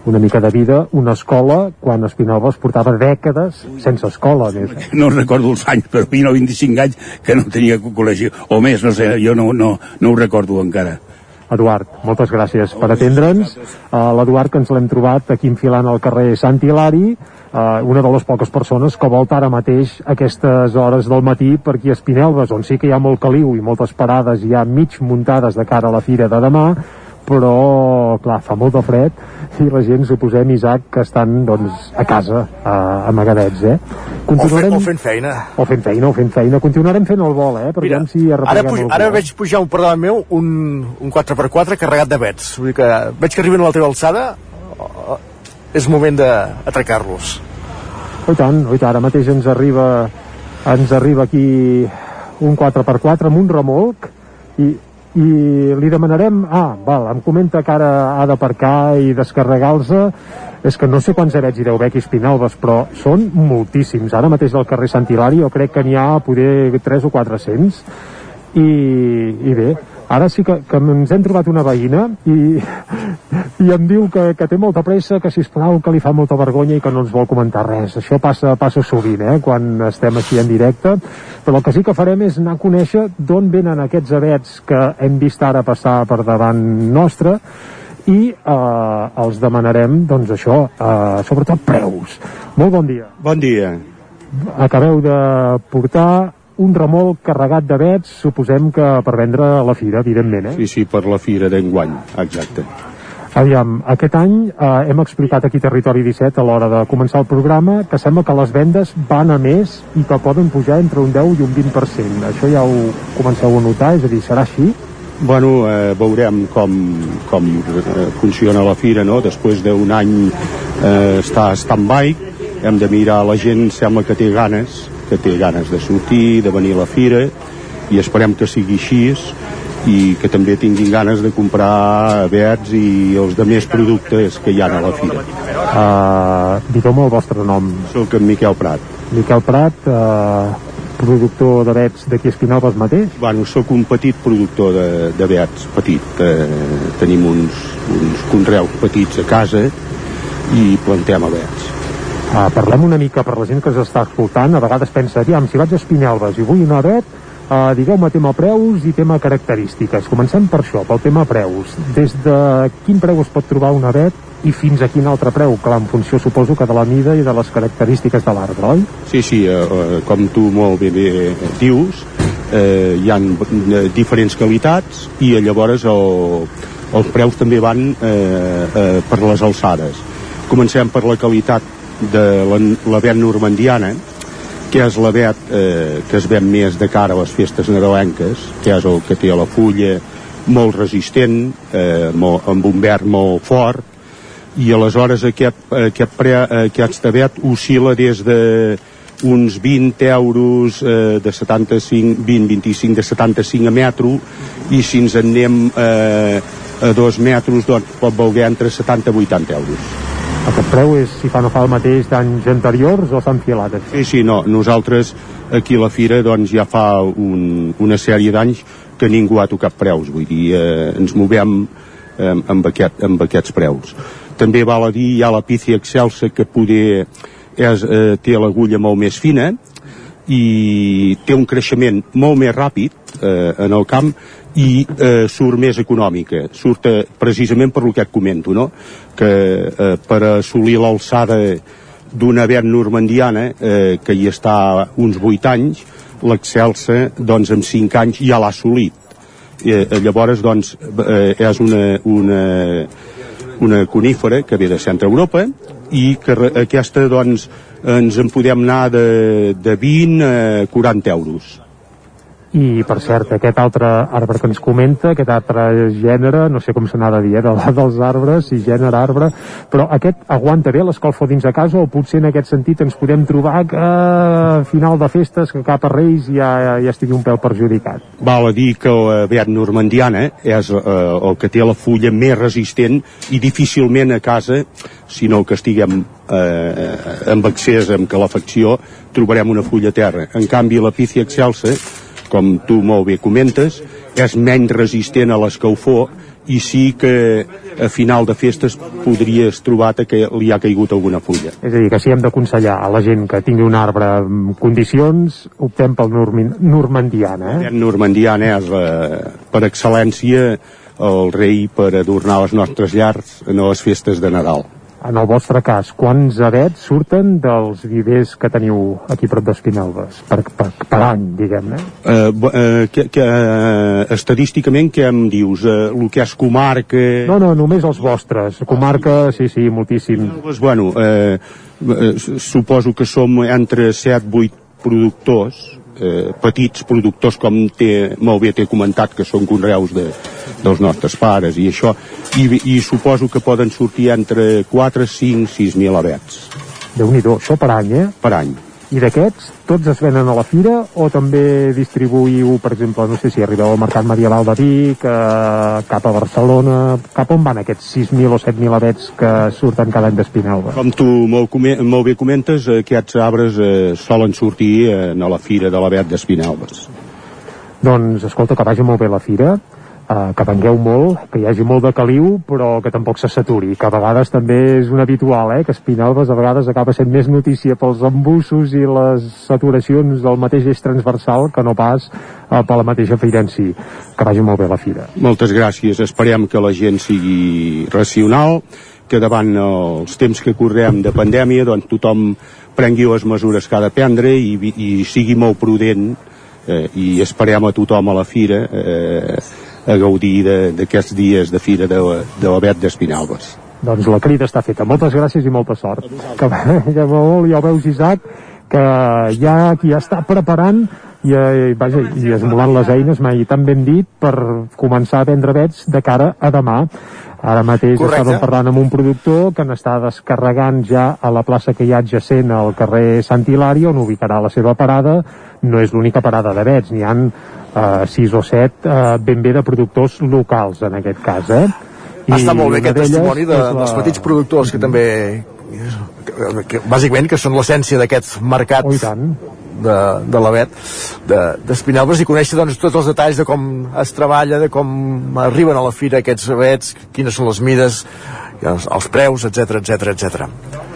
Una mica de vida, una escola, quan Espinelves portava dècades sense escola. Més. no recordo els anys, però 20 o 25 anys que no tenia col·legi, o més, no sé, jo no, no, no ho recordo encara. Eduard, moltes gràcies per atendre'ns. Uh, L'Eduard que ens l'hem trobat aquí enfilant al carrer Sant Hilari, uh, una de les poques persones que volta ara mateix aquestes hores del matí per aquí a Espinelves, on sí que hi ha molt caliu i moltes parades ja mig muntades de cara a la fira de demà, però, clar, fa molt de fred i la gent, suposem, Isaac, que estan, doncs, a casa, uh, amagadets, eh? Continuarem... O, fe, o fent feina. O fent feina, o fent feina. Continuarem fent el vol, eh? Per Mira, si ara, puj, ara veig pujar un per davant meu un, un 4x4 carregat de vets. Vull dir que veig que arriben a la teva alçada, és moment d'atracar-los. Oh, i tant, oh, i tant, ara mateix ens arriba ens arriba aquí un 4x4 amb un remolc i, i li demanarem ah, val, em comenta que ara ha d'aparcar i descarregar-los és que no sé quants avets hi deu haver aquí Espinalbes però són moltíssims, ara mateix del carrer Sant Hilari jo crec que n'hi ha poder 3 o 400 i, i bé, ara sí que, que ens hem trobat una veïna i, i em diu que, que té molta pressa, que sisplau que li fa molta vergonya i que no ens vol comentar res. Això passa, passa sovint, eh, quan estem així en directe. Però el que sí que farem és anar a conèixer d'on venen aquests avets que hem vist ara passar per davant nostre i eh, els demanarem, doncs això, eh, sobretot preus. Molt bon dia. Bon dia. Acabeu de portar un remolc carregat de vets, suposem que per vendre a la fira, evidentment, eh? Sí, sí, per la fira d'enguany, exacte. Aviam, aquest any eh, hem explicat aquí Territori 17 a l'hora de començar el programa que sembla que les vendes van a més i que poden pujar entre un 10 i un 20%. Això ja ho comenceu a notar, és a dir, serà així? Bueno, eh, veurem com, com eh, funciona la fira, no? Després d'un any eh, està stand-by, hem de mirar, la gent sembla que té ganes, que té ganes de sortir, de venir a la fira, i esperem que sigui així, i que també tinguin ganes de comprar vets i els de més productes que hi ha a la fira. Uh, Digueu-me el vostre nom. Soc en Miquel Prat. Miquel Prat, uh, productor de vets d'aquí a Espinalbes mateix? Bueno, sóc un petit productor de, de vets, petit. Eh, tenim uns, uns conreus petits a casa i plantem a vets. Uh, parlem una mica per la gent que ens està escoltant, a vegades pensa, aviam, si vaig a Espinelves i vull una vet, Uh, digueu-me tema preus i tema característiques. Comencem per això, pel tema preus. Des de quin preu es pot trobar una vet i fins a quin altre preu? Clar, en funció, suposo, que de la mida i de les característiques de l'arbre, oi? Sí, sí, uh, com tu molt bé, bé dius, eh, hi ha diferents qualitats i llavors el, els preus també van eh, eh, per les alçades. Comencem per la qualitat de la, la vet normandiana, que és l'avet eh, que es ven més de cara a les festes nadalenques, que és el que té la fulla molt resistent, eh, molt, amb un verd molt fort, i aleshores aquest, aquest, pre, aquest avet oscil·la des de uns 20 euros eh, de 75, 20-25 de 75 a metro i si ens en anem eh, a dos metres doncs pot voler entre 70 i 80 euros aquest preu és, si fa no fa el mateix d'anys anteriors o s'han filat? Sí, sí, no. Nosaltres aquí a la fira doncs ja fa un, una sèrie d'anys que ningú ha tocat preus, vull dir, eh, ens movem eh, amb, aquest, amb aquests preus. També val a dir, hi ha la Pici Excelsa que poder és, eh, té l'agulla molt més fina i té un creixement molt més ràpid eh, en el camp i eh, surt més econòmica. Surt eh, precisament per el que et comento, no? que eh, per assolir l'alçada d'una verd normandiana eh, que hi està uns 8 anys, l'Excelsa doncs en 5 anys ja l'ha assolit. Eh, llavors doncs eh, és una, una, una conífera que ve de centre Europa i que aquesta doncs ens en podem anar de, de 20 a 40 euros i per cert, aquest altre arbre que ens comenta, aquest altre gènere, no sé com se n'ha de dir, eh, dels arbres, si gènere arbre, però aquest aguanta bé l'escolfo dins de casa o potser en aquest sentit ens podem trobar que a final de festes, que cap a Reis ja, ja estigui un pèl perjudicat. Val a dir que la eh, beat normandiana és eh, el que té la fulla més resistent i difícilment a casa, si no que estiguem eh, amb accés, amb calefacció, trobarem una fulla terra. En canvi, la pícia excelsa com tu molt bé comentes, és menys resistent a l'escalfor i sí que a final de festes podries trobar que li ha caigut alguna fulla. És a dir, que si hem d'aconsellar a la gent que tingui un arbre en condicions, optem pel normandiana, eh? El normandiana és, eh, per excel·lència, el rei per adornar les nostres llars en les festes de Nadal en el vostre cas, quants avets surten dels vivers que teniu aquí prop d'Espinelves per, per, per any, diguem-ne? Eh, eh, que, que, eh, estadísticament, què em dius? Eh, el que és comarca... No, no, només els vostres. Comarca, sí, sí, moltíssim. Pues, bueno, eh, eh, suposo que som entre 7-8 productors, eh, petits productors com té, molt bé t'he comentat que són conreus de, dels nostres pares i això, i, i suposo que poden sortir entre 4, 5, 6 mil abets. déu nhi això per any, eh? Per any. I d'aquests, tots es venen a la fira o també distribuïu, per exemple, no sé si arribeu al Mercat Medieval de Vic, eh, cap a Barcelona... Cap on van aquests 6.000 o 7.000 abets que surten cada any d'Espinelva? Com tu molt, molt bé comentes, aquests arbres eh, solen sortir eh, a la fira de l'abet d'Espinelves. Doncs, escolta, que vagi molt bé la fira eh, que vengueu molt, que hi hagi molt de caliu, però que tampoc se saturi, que a vegades també és un habitual, eh, que Espinalbes a vegades acaba sent més notícia pels embussos i les saturacions del mateix eix transversal que no pas eh, per la mateixa fira en si. Que vagi molt bé la fira. Moltes gràcies, esperem que la gent sigui racional, que davant els temps que correm de pandèmia doncs tothom prengui les mesures que ha de prendre i, i sigui molt prudent eh, i esperem a tothom a la fira eh, a gaudir de- d'aquests dies de fira de, de l'Avet d'Espinalbes. Doncs la crida està feta. Moltes gràcies i molta sort. Que, que molt, ja ho veus, Isaac, que hi ha qui està preparant i, eh, vaja, i esmolant les eines, mai tan ben dit, per començar a vendre vets de cara a demà. Ara mateix Correcte. estàvem parlant amb un productor que n'està descarregant ja a la plaça que hi ha adjacent al carrer Sant Hilari, on ubicarà la seva parada. No és l'única parada de vets, n'hi han eh, sis o set eh, ben bé de productors locals, en aquest cas, eh? Està molt bé aquest testimoni de, la- dels petits productors que també que, que, bàsicament que són l'essència d'aquest mercat oh, de, de l'Avet d'Espinalbes de, i conèixer doncs, tots els detalls de com es treballa, de com arriben a la fira aquests avets, quines són les mides els, els preus, etc etc etc.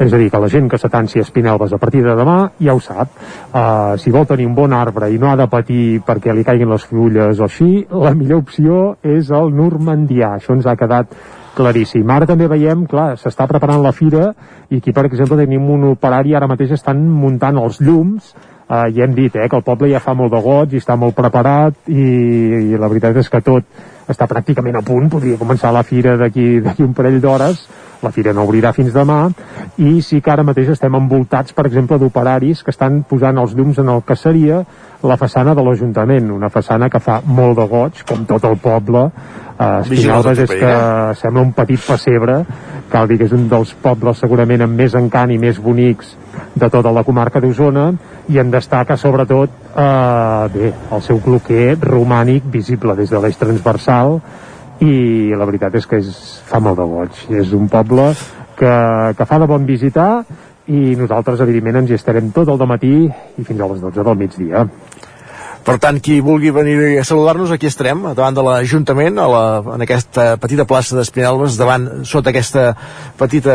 És a dir, que la gent que s'atansi a Espinelves a partir de demà ja ho sap. Uh, si vol tenir un bon arbre i no ha de patir perquè li caiguin les fulles o així, la millor opció és el normandià. Això ens ha quedat claríssim. Ara també veiem, clar, s'està preparant la fira i aquí, per exemple, tenim un operari, ara mateix estan muntant els llums Uh, ja hem dit eh, que el poble ja fa molt de goig i està molt preparat i, i la veritat és que tot està pràcticament a punt, podria començar la fira d'aquí d'aquí un parell d'hores. La fira no obrirà fins demà. I sí que ara mateix estem envoltats per exemple d'operaris que estan posant els llums en el que seria la façana de l'Ajuntament una façana que fa molt de goig com tot el poble. Uh, Espinalbes és que sembla un petit pessebre cal dir que és un dels pobles segurament amb més encant i més bonics de tota la comarca d'Osona i en destaca sobretot eh, bé, el seu cloquer romànic visible des de l'eix transversal i la veritat és que és, fa molt de goig és un poble que, que fa de bon visitar i nosaltres evidentment ens hi estarem tot el matí i fins a les 12 del migdia Per tant, qui vulgui venir a saludar-nos, aquí estarem, davant de l'Ajuntament, a la, en aquesta petita plaça d'Espinalbes, davant, sota aquesta petita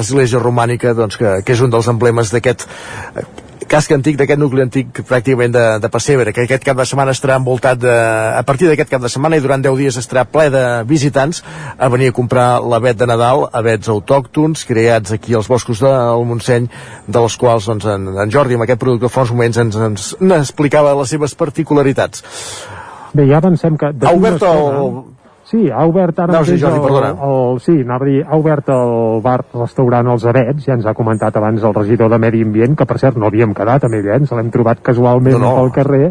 església romànica, doncs, que, que és un dels emblemes d'aquest casc antic, d'aquest nucli antic pràcticament de, de Pessebre, que aquest cap de setmana estarà envoltat de, a partir d'aquest cap de setmana i durant 10 dies estarà ple de visitants a venir a comprar l'avet de Nadal, avets autòctons creats aquí als boscos del Montseny, dels quals doncs, en, en Jordi, amb aquest productor, fa uns moments ens, ens, ens explicava les seves particularitats. Bé, ja avancem que... Ha obert el... Sí, ha obert ara dir, mateix Jordi, el, el, sí, anava a dir, ha obert el bar-restaurant Els Avets, ja ens ha comentat abans el regidor de Medi Ambient, que per cert no havíem quedat amb ell, eh? ens l'hem trobat casualment No, no. pel carrer,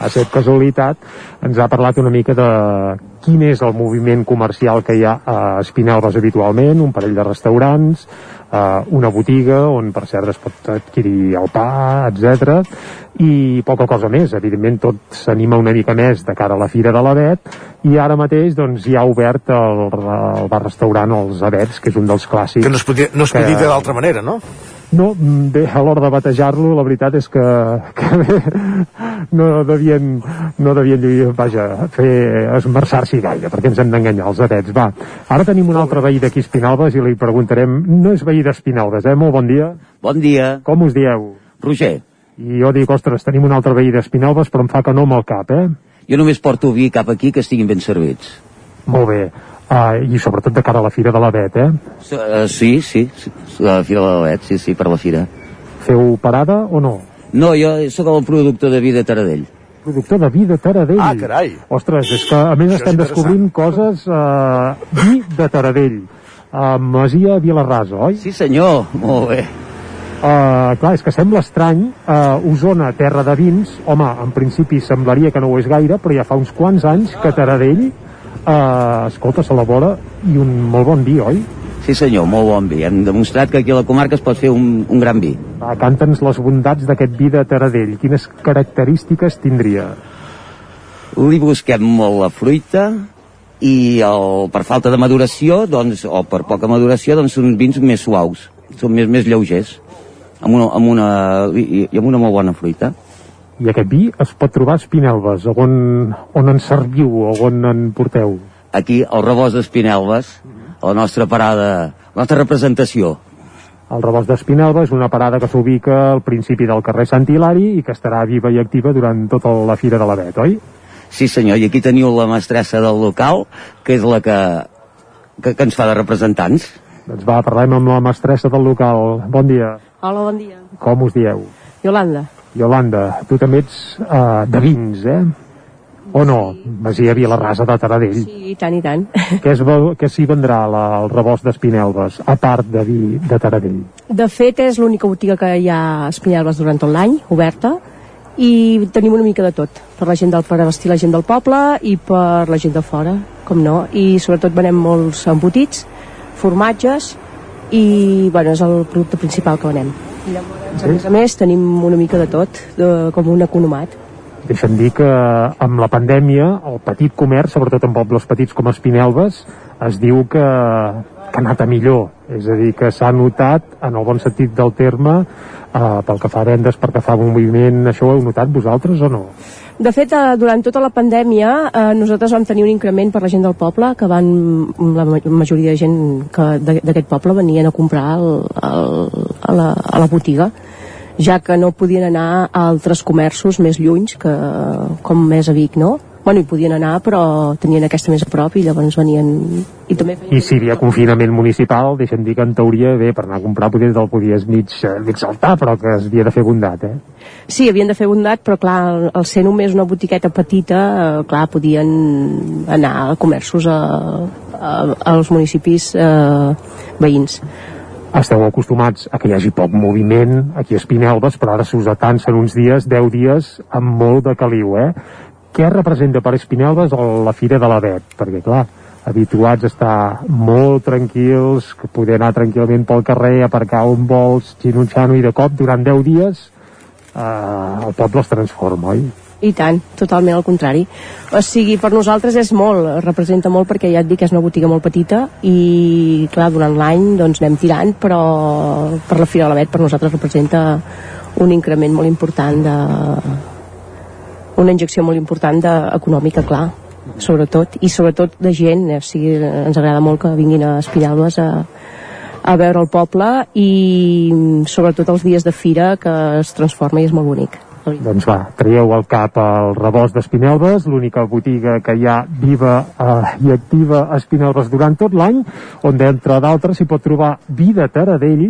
ha set casualitat, ens ha parlat una mica de quin és el moviment comercial que hi ha a Espinelves habitualment, un parell de restaurants, eh, una botiga on per cert es pot adquirir el pa, etc i poca cosa més, evidentment tot s'anima una mica més de cara a la Fira de l'Avet i ara mateix doncs hi ha obert el, el bar-restaurant Els Avets, que és un dels clàssics Que no es podia, no es podia dir d'altra manera, no? No, mm, bé, a l'hora de batejar-lo la veritat és que, que bé, no devien, no devien vaja, fer esmerçar-s'hi gaire, perquè ens hem d'enganyar els avets. Va, ara tenim un altre veí d'aquí Espinalbes i li preguntarem, no és veí d'Espinalbes, eh? Molt bon dia. Bon dia. Com us dieu? Roger. I jo dic, ostres, tenim un altre veí d'Espinalbes, però em fa que no amb el cap, eh? Jo només porto vi cap aquí que estiguin ben servits. Molt bé. Uh, I sobretot de cara a la Fira de l'Avet, eh? Uh, sí, sí, sí, la Fira de l'Avet, sí, sí, per la Fira. Feu parada o no? No, jo sóc el productor de vi de Taradell. productor de vi de Taradell. Ah, carai. Ostres, és que a més Això estem descobrint coses... Uh, vi de Taradell. Uh, Masia Vilarrasa, oi? Sí, senyor, molt bé. Uh, clar, és que sembla estrany uh, Osona, terra de vins home, en principi semblaria que no ho és gaire però ja fa uns quants anys que Taradell uh, escolta, s'elabora i un molt bon vi, oi? Sí, senyor, molt bon vi. Hem demostrat que aquí a la comarca es pot fer un, un gran vi. Uh, Canta'ns les bondats d'aquest vi de Taradell quines característiques tindria? Li busquem molt la fruita i el, per falta de maduració, doncs, o per poca maduració, doncs són vins més suaus, són més, més lleugers, amb una, amb una, i, i amb una molt bona fruita. I aquest vi es pot trobar a Espinelves, on, on en serviu o on en porteu? Aquí, al rebost d'Espinelves, a la nostra parada, la nostra representació. El rebost d'Espinelva és una parada que s'ubica al principi del carrer Sant Hilari i que estarà viva i activa durant tota la Fira de l'Avet, oi? Sí, senyor, i aquí teniu la mestressa del local, que és la que, que, que ens fa de representants. Doncs va, parlem amb la mestressa del local. Bon dia. Hola, bon dia. Com us dieu? Yolanda. Yolanda, tu també ets uh, de vins, eh? o no? Masia Vilarrasa de Taradell. Sí, i tant, i tant. Què, es, què s'hi vendrà la, el rebost d'Espinelves, a part de vi de Taradell? De fet, és l'única botiga que hi ha a Espinelves durant tot l'any, oberta, i tenim una mica de tot, per la gent del, per vestir la gent del poble i per la gent de fora, com no, i sobretot venem molts embotits, formatges, i bueno, és el producte principal que venem. I llavors, a més a més, tenim una mica de tot, de, com un economat. Deixa'm dir que amb la pandèmia el petit comerç, sobretot en pobles petits com Espinelves, es diu que, que ha anat a millor. És a dir, que s'ha notat, en el bon sentit del terme, eh, pel que fa a vendes, pel que fa a moviment, això ho heu notat vosaltres o no? De fet, eh, durant tota la pandèmia eh, nosaltres vam tenir un increment per la gent del poble, que van, la ma- majoria de gent d'aquest poble venien a comprar el, el, a, la, a la botiga ja que no podien anar a altres comerços més llunys, que, com més a Vic, no? Bueno, hi podien anar, però tenien aquesta més a prop i llavors venien... I també feien... I si hi havia confinament municipal, deixa'm dir que en teoria, bé, per anar a comprar potser te'l podies mig, eh, mig saltar, però que es havia de fer bondat, eh? Sí, havien de fer bondat, però clar, al- ser només una botiqueta petita, eh, clar, podien anar a comerços a, a, als municipis eh, veïns. Esteu acostumats a que hi hagi poc moviment aquí a Espinelves, però ara s'us atansen uns dies, 10 dies, amb molt de caliu, eh? Què representa per Espinelves el- la Fira de l'Avet? Perquè, clar, habituats a estar molt tranquils, que poder anar tranquil·lament pel carrer, aparcar on vols, xinutxano, i de cop, durant 10 dies, eh, el poble es transforma, oi? I tant, totalment al contrari. O sigui, per nosaltres és molt, representa molt perquè ja et dic que és una botiga molt petita i, clar, durant l'any doncs anem tirant, però per la Fira de l'Avet per nosaltres representa un increment molt important de... una injecció molt important de, econòmica, clar, sobretot, i sobretot de gent, eh? o sigui, ens agrada molt que vinguin a Espinelves a, a veure el poble i sobretot els dies de fira que es transforma i és molt bonic. Doncs va, traieu al cap el rebost d'Espinelves, l'única botiga que hi ha viva eh, i activa a Espinelves durant tot l'any, on d'entre d'altres s'hi pot trobar vi de Taradell,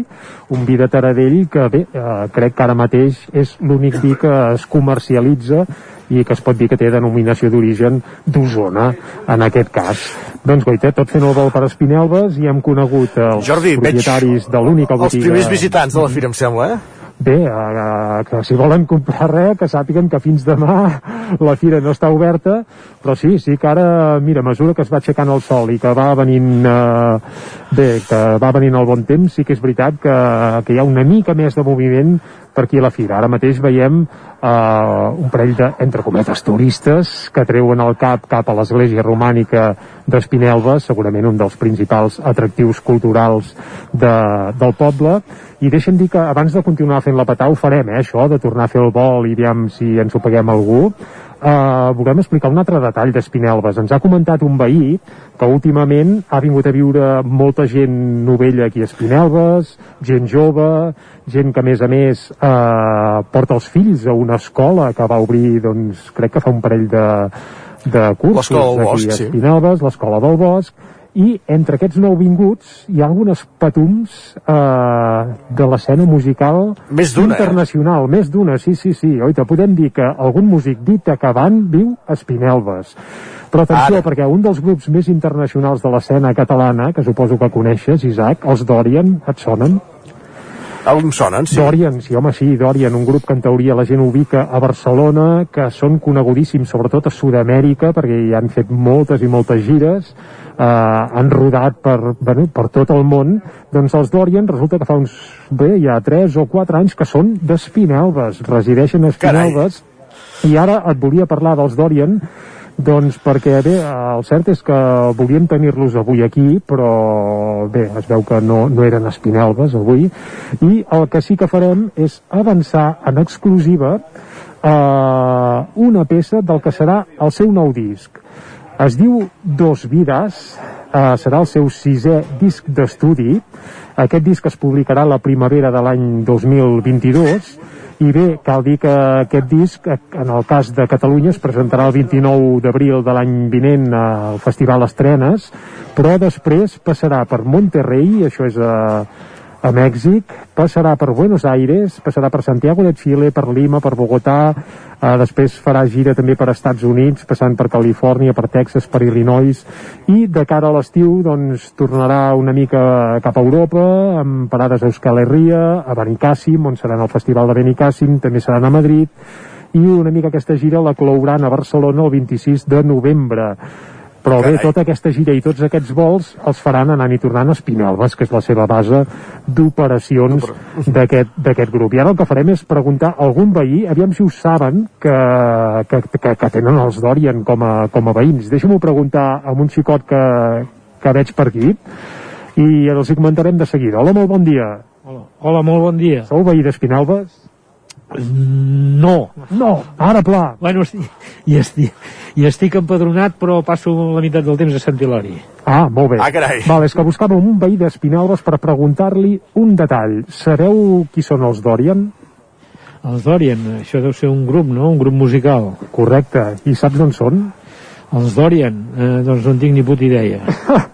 un vi de Taradell que bé, eh, crec que ara mateix és l'únic vi que es comercialitza i que es pot dir que té denominació d'origen d'Osona, en aquest cas. Doncs, goita, tot fent el vol per Espinelves i hem conegut els Jordi, veig propietaris de l'única Els botiga... primers visitants de la fira, em sembla, eh? Bé, eh, que si volen comprar res, que sàpiguen que fins demà la fira no està oberta, però sí, sí que ara, mira, a mesura que es va aixecant el sol i que va venint, eh, bé, que va venint el bon temps, sí que és veritat que, que hi ha una mica més de moviment per aquí a la fira. Ara mateix veiem eh, un parell de, entre cometes, turistes que treuen el cap cap a l'església romànica d'Espinelves, segurament un dels principals atractius culturals de, del poble, i deixa'm dir que abans de continuar fent la patà ho farem, eh, això, de tornar a fer el vol i aviam si ens ho paguem algú, eh, volem explicar un altre detall d'Espinelves. Ens ha comentat un veí que últimament ha vingut a viure molta gent novella aquí a Espinelves, gent jove, gent que a més a més eh, porta els fills a una escola que va obrir, doncs, crec que fa un parell de, de cursos aquí Bosc, a sí. Espinelves, l'Escola del Bosc, i entre aquests nouvinguts hi ha algunes patums eh, de l'escena musical Més eh? internacional, més d'una, sí, sí, sí. Oita, podem dir que algun músic dit acabant viu a Espinelves. Però atenció, Ara. perquè un dels grups més internacionals de l'escena catalana, que suposo que coneixes, Isaac, els Dorian, et sonen? Em sonen, sí. Dorian, sí, home, sí, Dorian, un grup que en teoria la gent ubica a Barcelona, que són conegudíssims sobretot a Sud-amèrica, perquè hi han fet moltes i moltes gires, eh, han rodat per, bueno, per tot el món, doncs els Dorian resulta que fa uns, bé, ha 3 o 4 anys que són d'Espinelves, resideixen a Espinelves, i ara et volia parlar dels Dorian, doncs perquè bé, el cert és que volíem tenir-los avui aquí, però bé, es veu que no, no eren espinelves avui, i el que sí que farem és avançar en exclusiva eh, una peça del que serà el seu nou disc. Es diu Dos Vides, eh, serà el seu sisè disc d'estudi, aquest disc es publicarà la primavera de l'any 2022, i bé, cal dir que aquest disc, eh, en el cas de Catalunya, es presentarà el 29 d'abril de l'any vinent al Festival Estrenes, però després passarà per Monterrey, això és a, a Mèxic, passarà per Buenos Aires, passarà per Santiago de Chile, per Lima, per Bogotà, eh, després farà gira també per Estats Units, passant per Califòrnia, per Texas, per Illinois, i de cara a l'estiu doncs tornarà una mica cap a Europa, amb parades a Euskal Herria, a Benicàssim, on seran al Festival de Benicàssim, també seran a Madrid, i una mica aquesta gira la clouran a Barcelona el 26 de novembre però bé, tota aquesta gira i tots aquests vols els faran anant i tornant a Espinelves, que és la seva base d'operacions d'aquest d'aquest grup. I ara el que farem és preguntar a algun veí, aviam si ho saben, que, que, que, que tenen els Dorian com a, com a veïns. Deixa'm-ho preguntar a un xicot que, que veig per aquí i els hi comentarem de seguida. Hola, molt bon dia. Hola, Hola molt bon dia. Sou veí d'Espinelves? No. No, ara pla. Bueno, estic, i, estic, i estic empadronat, però passo la meitat del temps a Sant Hilari. Ah, molt bé. Ah, carai. Val, és que buscàvem un veí d'Espinelves per preguntar-li un detall. Sabeu qui són els Dorian? Els Dorian, això deu ser un grup, no? Un grup musical. Correcte. I saps d'on són? Els Dorian, eh, doncs no en tinc ni puta idea.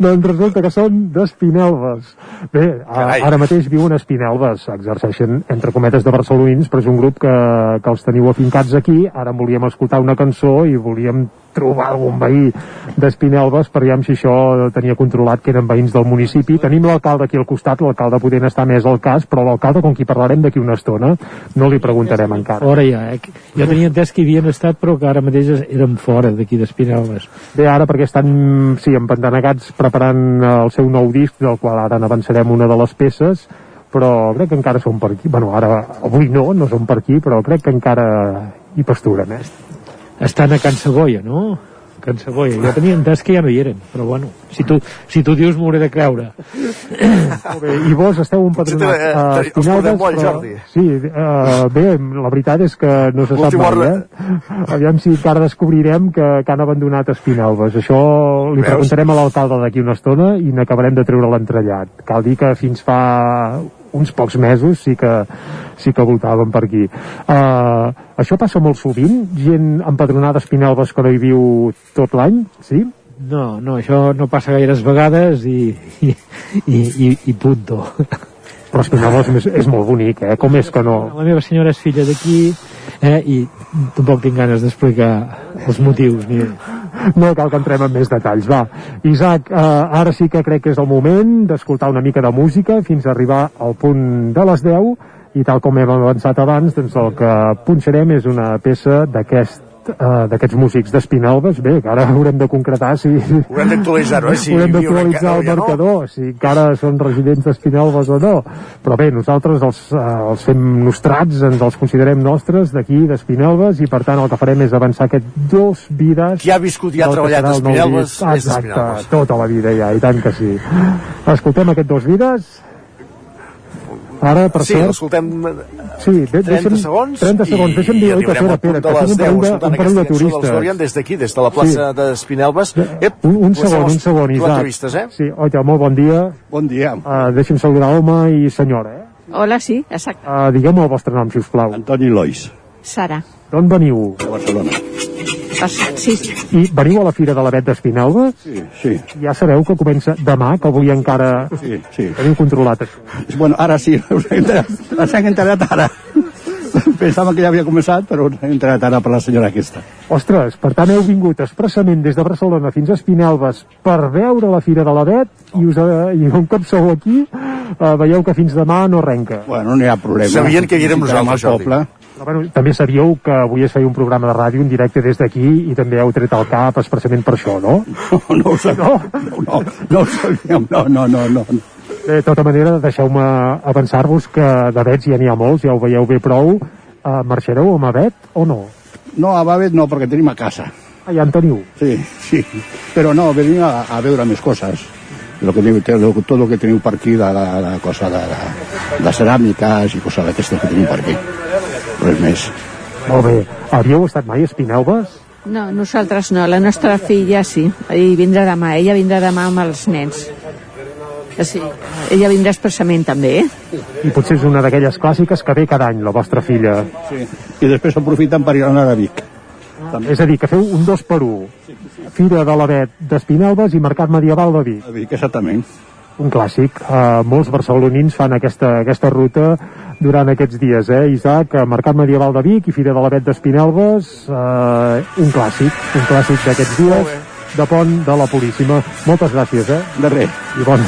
doncs resulta que són d'Espinelves. Bé, a, ara mateix viuen a Espinelves, exerceixen entre cometes de barcelonins, però és un grup que, que els teniu afincats aquí. Ara volíem escoltar una cançó i volíem trobar algun veí d'Espinelves per veure si això tenia controlat que eren veïns del municipi. Tenim l'alcalde aquí al costat, l'alcalde podent estar més al cas, però l'alcalde, com qui parlarem d'aquí una estona, no li preguntarem encara. Fora ja, eh? Jo tenia entès que hi havien estat, però que ara mateix eren fora d'aquí d'Espinelves. Bé, ara perquè estan, sí, empantanegats preparant el seu nou disc, del qual ara n'avançarem una de les peces, però crec que encara són per aquí. Bueno, ara, avui no, no són per aquí, però crec que encara hi pasturen, eh? Estan a Can Segoia, no? Can Segoia. Jo tenia entès que ja no hi eren, però bueno, si tu, si tu dius m'ho hauré de creure. Bé, I vos esteu empadronats Potser te- a Espinelves, molt, però... Jordi. Sí, uh, bé, la veritat és que no se sap mai, eh? Aviam si encara descobrirem que, que han abandonat Espinelves. Això li Veus? preguntarem a l'alcalde d'aquí una estona i n'acabarem de treure l'entrellat. Cal dir que fins fa uns pocs mesos sí que, sí que voltàvem per aquí. Uh, això passa molt sovint? Gent empadronada a Espinelves que no hi viu tot l'any? Sí? No, no, això no passa gaires vegades i, i, i, i, i punto. Però Espinelves és, és molt bonic, eh? Com és que no? La meva senyora és filla d'aquí eh, i tampoc tinc ganes d'explicar els motius ni, no cal que entrem en més detalls, va. Isaac, eh, ara sí que crec que és el moment d'escoltar una mica de música fins a arribar al punt de les 10 i tal com hem avançat abans, doncs el que punxarem és una peça d'aquest d'aquests músics d'Espinalbes, bé, que ara haurem de concretar si... Haurem d'actualitzar-ho, eh, si haurem d'actualitzar el ja no. marcador, si encara són residents d'Espinalbes o no. Però bé, nosaltres els, eh, els fem nostrats, ens els considerem nostres d'aquí, d'Espinalbes, i per tant el que farem és avançar aquest dos vides... Qui ha viscut i ha treballat disc. és Exacte, d'Espinelves. tota la vida ja, i tant que sí. Escoltem aquest dos vides. Ara, per sí, cert... escoltem Sí, de, 30 deixa'm, segons 30 segons, deixa'm dir, oi, que espera, de que tinc un 10 parell de, un parell de turistes. Dorian des d'aquí, des de la plaça d'Espinelves. Ep, Un, un segon, un segon, Isaac. turistes, eh? Sí, oi, molt bon dia. Bon dia. Uh, deixi'm saludar home i senyora, eh? Hola, sí, exacte. Uh, Digueu-me el vostre nom, si us plau. Antoni Lois, Sara. D'on veniu? de Barcelona. Sí, I veniu a la Fira de l'Avet d'Espinelves? Sí, sí. Ja sabeu que comença demà, que avui encara Sí, sí. teniu controlat això. Bueno, ara sí, us he enterat, ens hem enterat ara. Pensava que ja havia començat, però ens hem enterat ara per la senyora aquesta. Ostres, per tant heu vingut expressament des de Barcelona fins a Espinelves per veure la Fira de l'Avet i, us, eh, i un cop sou aquí eh, veieu que fins demà no arrenca. Bueno, no hi ha problema. Sabien que hi érem nosaltres, Jordi. poble. Però, bueno, també sabíeu que avui es feia un programa de ràdio en directe des d'aquí i també heu tret el cap expressament per això, no? No, no ho sabíem. No, no, no ho sabíem. No, no, no, no. De tota manera, deixeu-me avançar-vos que d'avets ja n'hi ha molts, ja ho veieu bé prou. Uh, marxareu amb avet o no? No, a Bavet no, perquè tenim a casa. Ah, ja en teniu. Sí, sí. Però no, venim a, a veure més coses. Lo que, teniu- lo, tot el que teniu per aquí, de, de, de cosa de, de, de ceràmiques i coses d'aquestes que tenim per aquí. Res més. Molt bé. Havíeu estat mai a Espinelves? No, nosaltres no, la nostra filla sí, i vindrà demà, ella vindrà demà amb els nens. Sí, ella vindrà expressament també, eh? I potser és una d'aquelles clàssiques que ve cada any, la vostra filla. Sí. I després aprofiten per anar a Vic. També. És a dir, que feu un dos per un. Fira de l'Avet d'Espinelves i Mercat Medieval de Vic. A Vic, exactament. un clàssic. Uh, molts barcelonins fan aquesta, aquesta ruta durant aquests dies, eh, Isaac? Mercat Medieval de Vic i Fira de la Bet d'Espinelves, uh, un clàssic, un clàssic d'aquests dies de Pont de la Puríssima. Moltes gràcies, eh? De res. I, bon,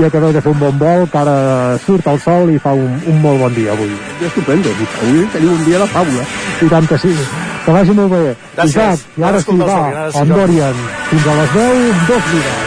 i acabeu de fer un bon vol, que ara surt el sol i fa un, un molt bon dia avui. Estupendo. Avui tenim un dia de faula. I tant que sí. Que vagi molt bé. Gràcies. Isaac, i ara sí, va, Jordi, ara sí, en Jordi. Dorian. Fins a les 10, dos minuts.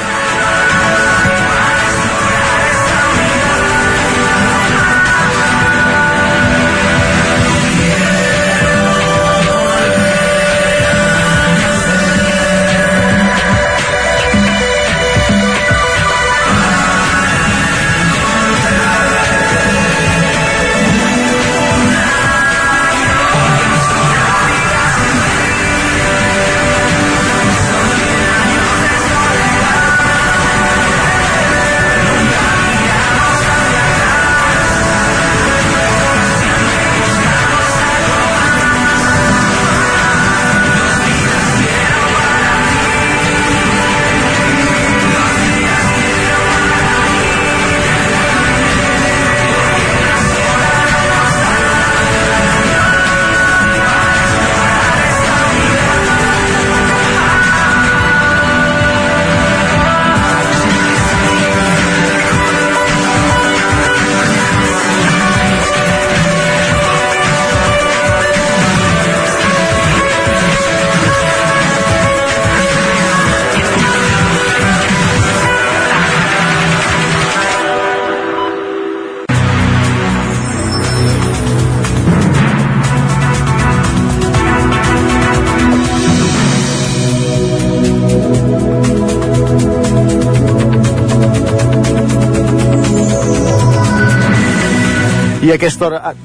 Aquesta hora... ah,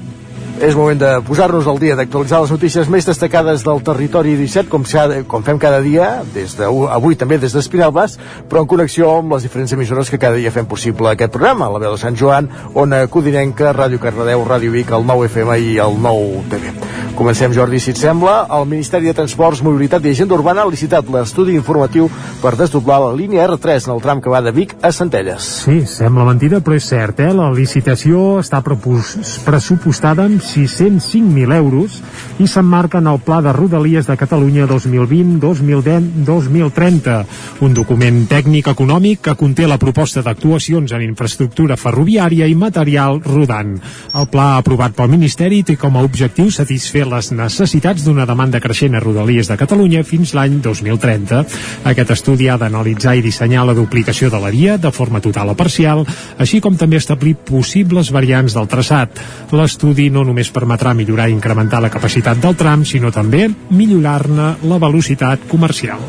És moment de posar-nos al dia, d'actualitzar les notícies més destacades del territori 17, com, com fem cada dia, des de, avui també des d'Espinalbas, però en connexió amb les diferents emissores que cada dia fem possible aquest programa, la veu de Sant Joan, Ona Codinenca, Ràdio Cardedeu, Ràdio Vic, el 9 FM i el 9 TV. Comencem, Jordi, si et sembla. El Ministeri de Transports, Mobilitat i Agenda Urbana ha licitat l'estudi informatiu per desdoblar la línia R3 en el tram que va de Vic a Centelles. Sí, sembla mentida, però és cert, eh? La licitació està pressupostada amb 605.000 euros i s'emmarca en el Pla de Rodalies de Catalunya 2020-2030, un document tècnic econòmic que conté la proposta d'actuacions en infraestructura ferroviària i material rodant. El pla aprovat pel Ministeri té com a objectiu satisfer les necessitats d'una demanda creixent a Rodalies de Catalunya fins l'any 2030. Aquest estudi ha d'analitzar i dissenyar la duplicació de la via de forma total o parcial, així com també establir possibles variants del traçat. L'estudi no només permetrà millorar i incrementar la capacitat del tram, sinó també millorar-ne la velocitat comercial.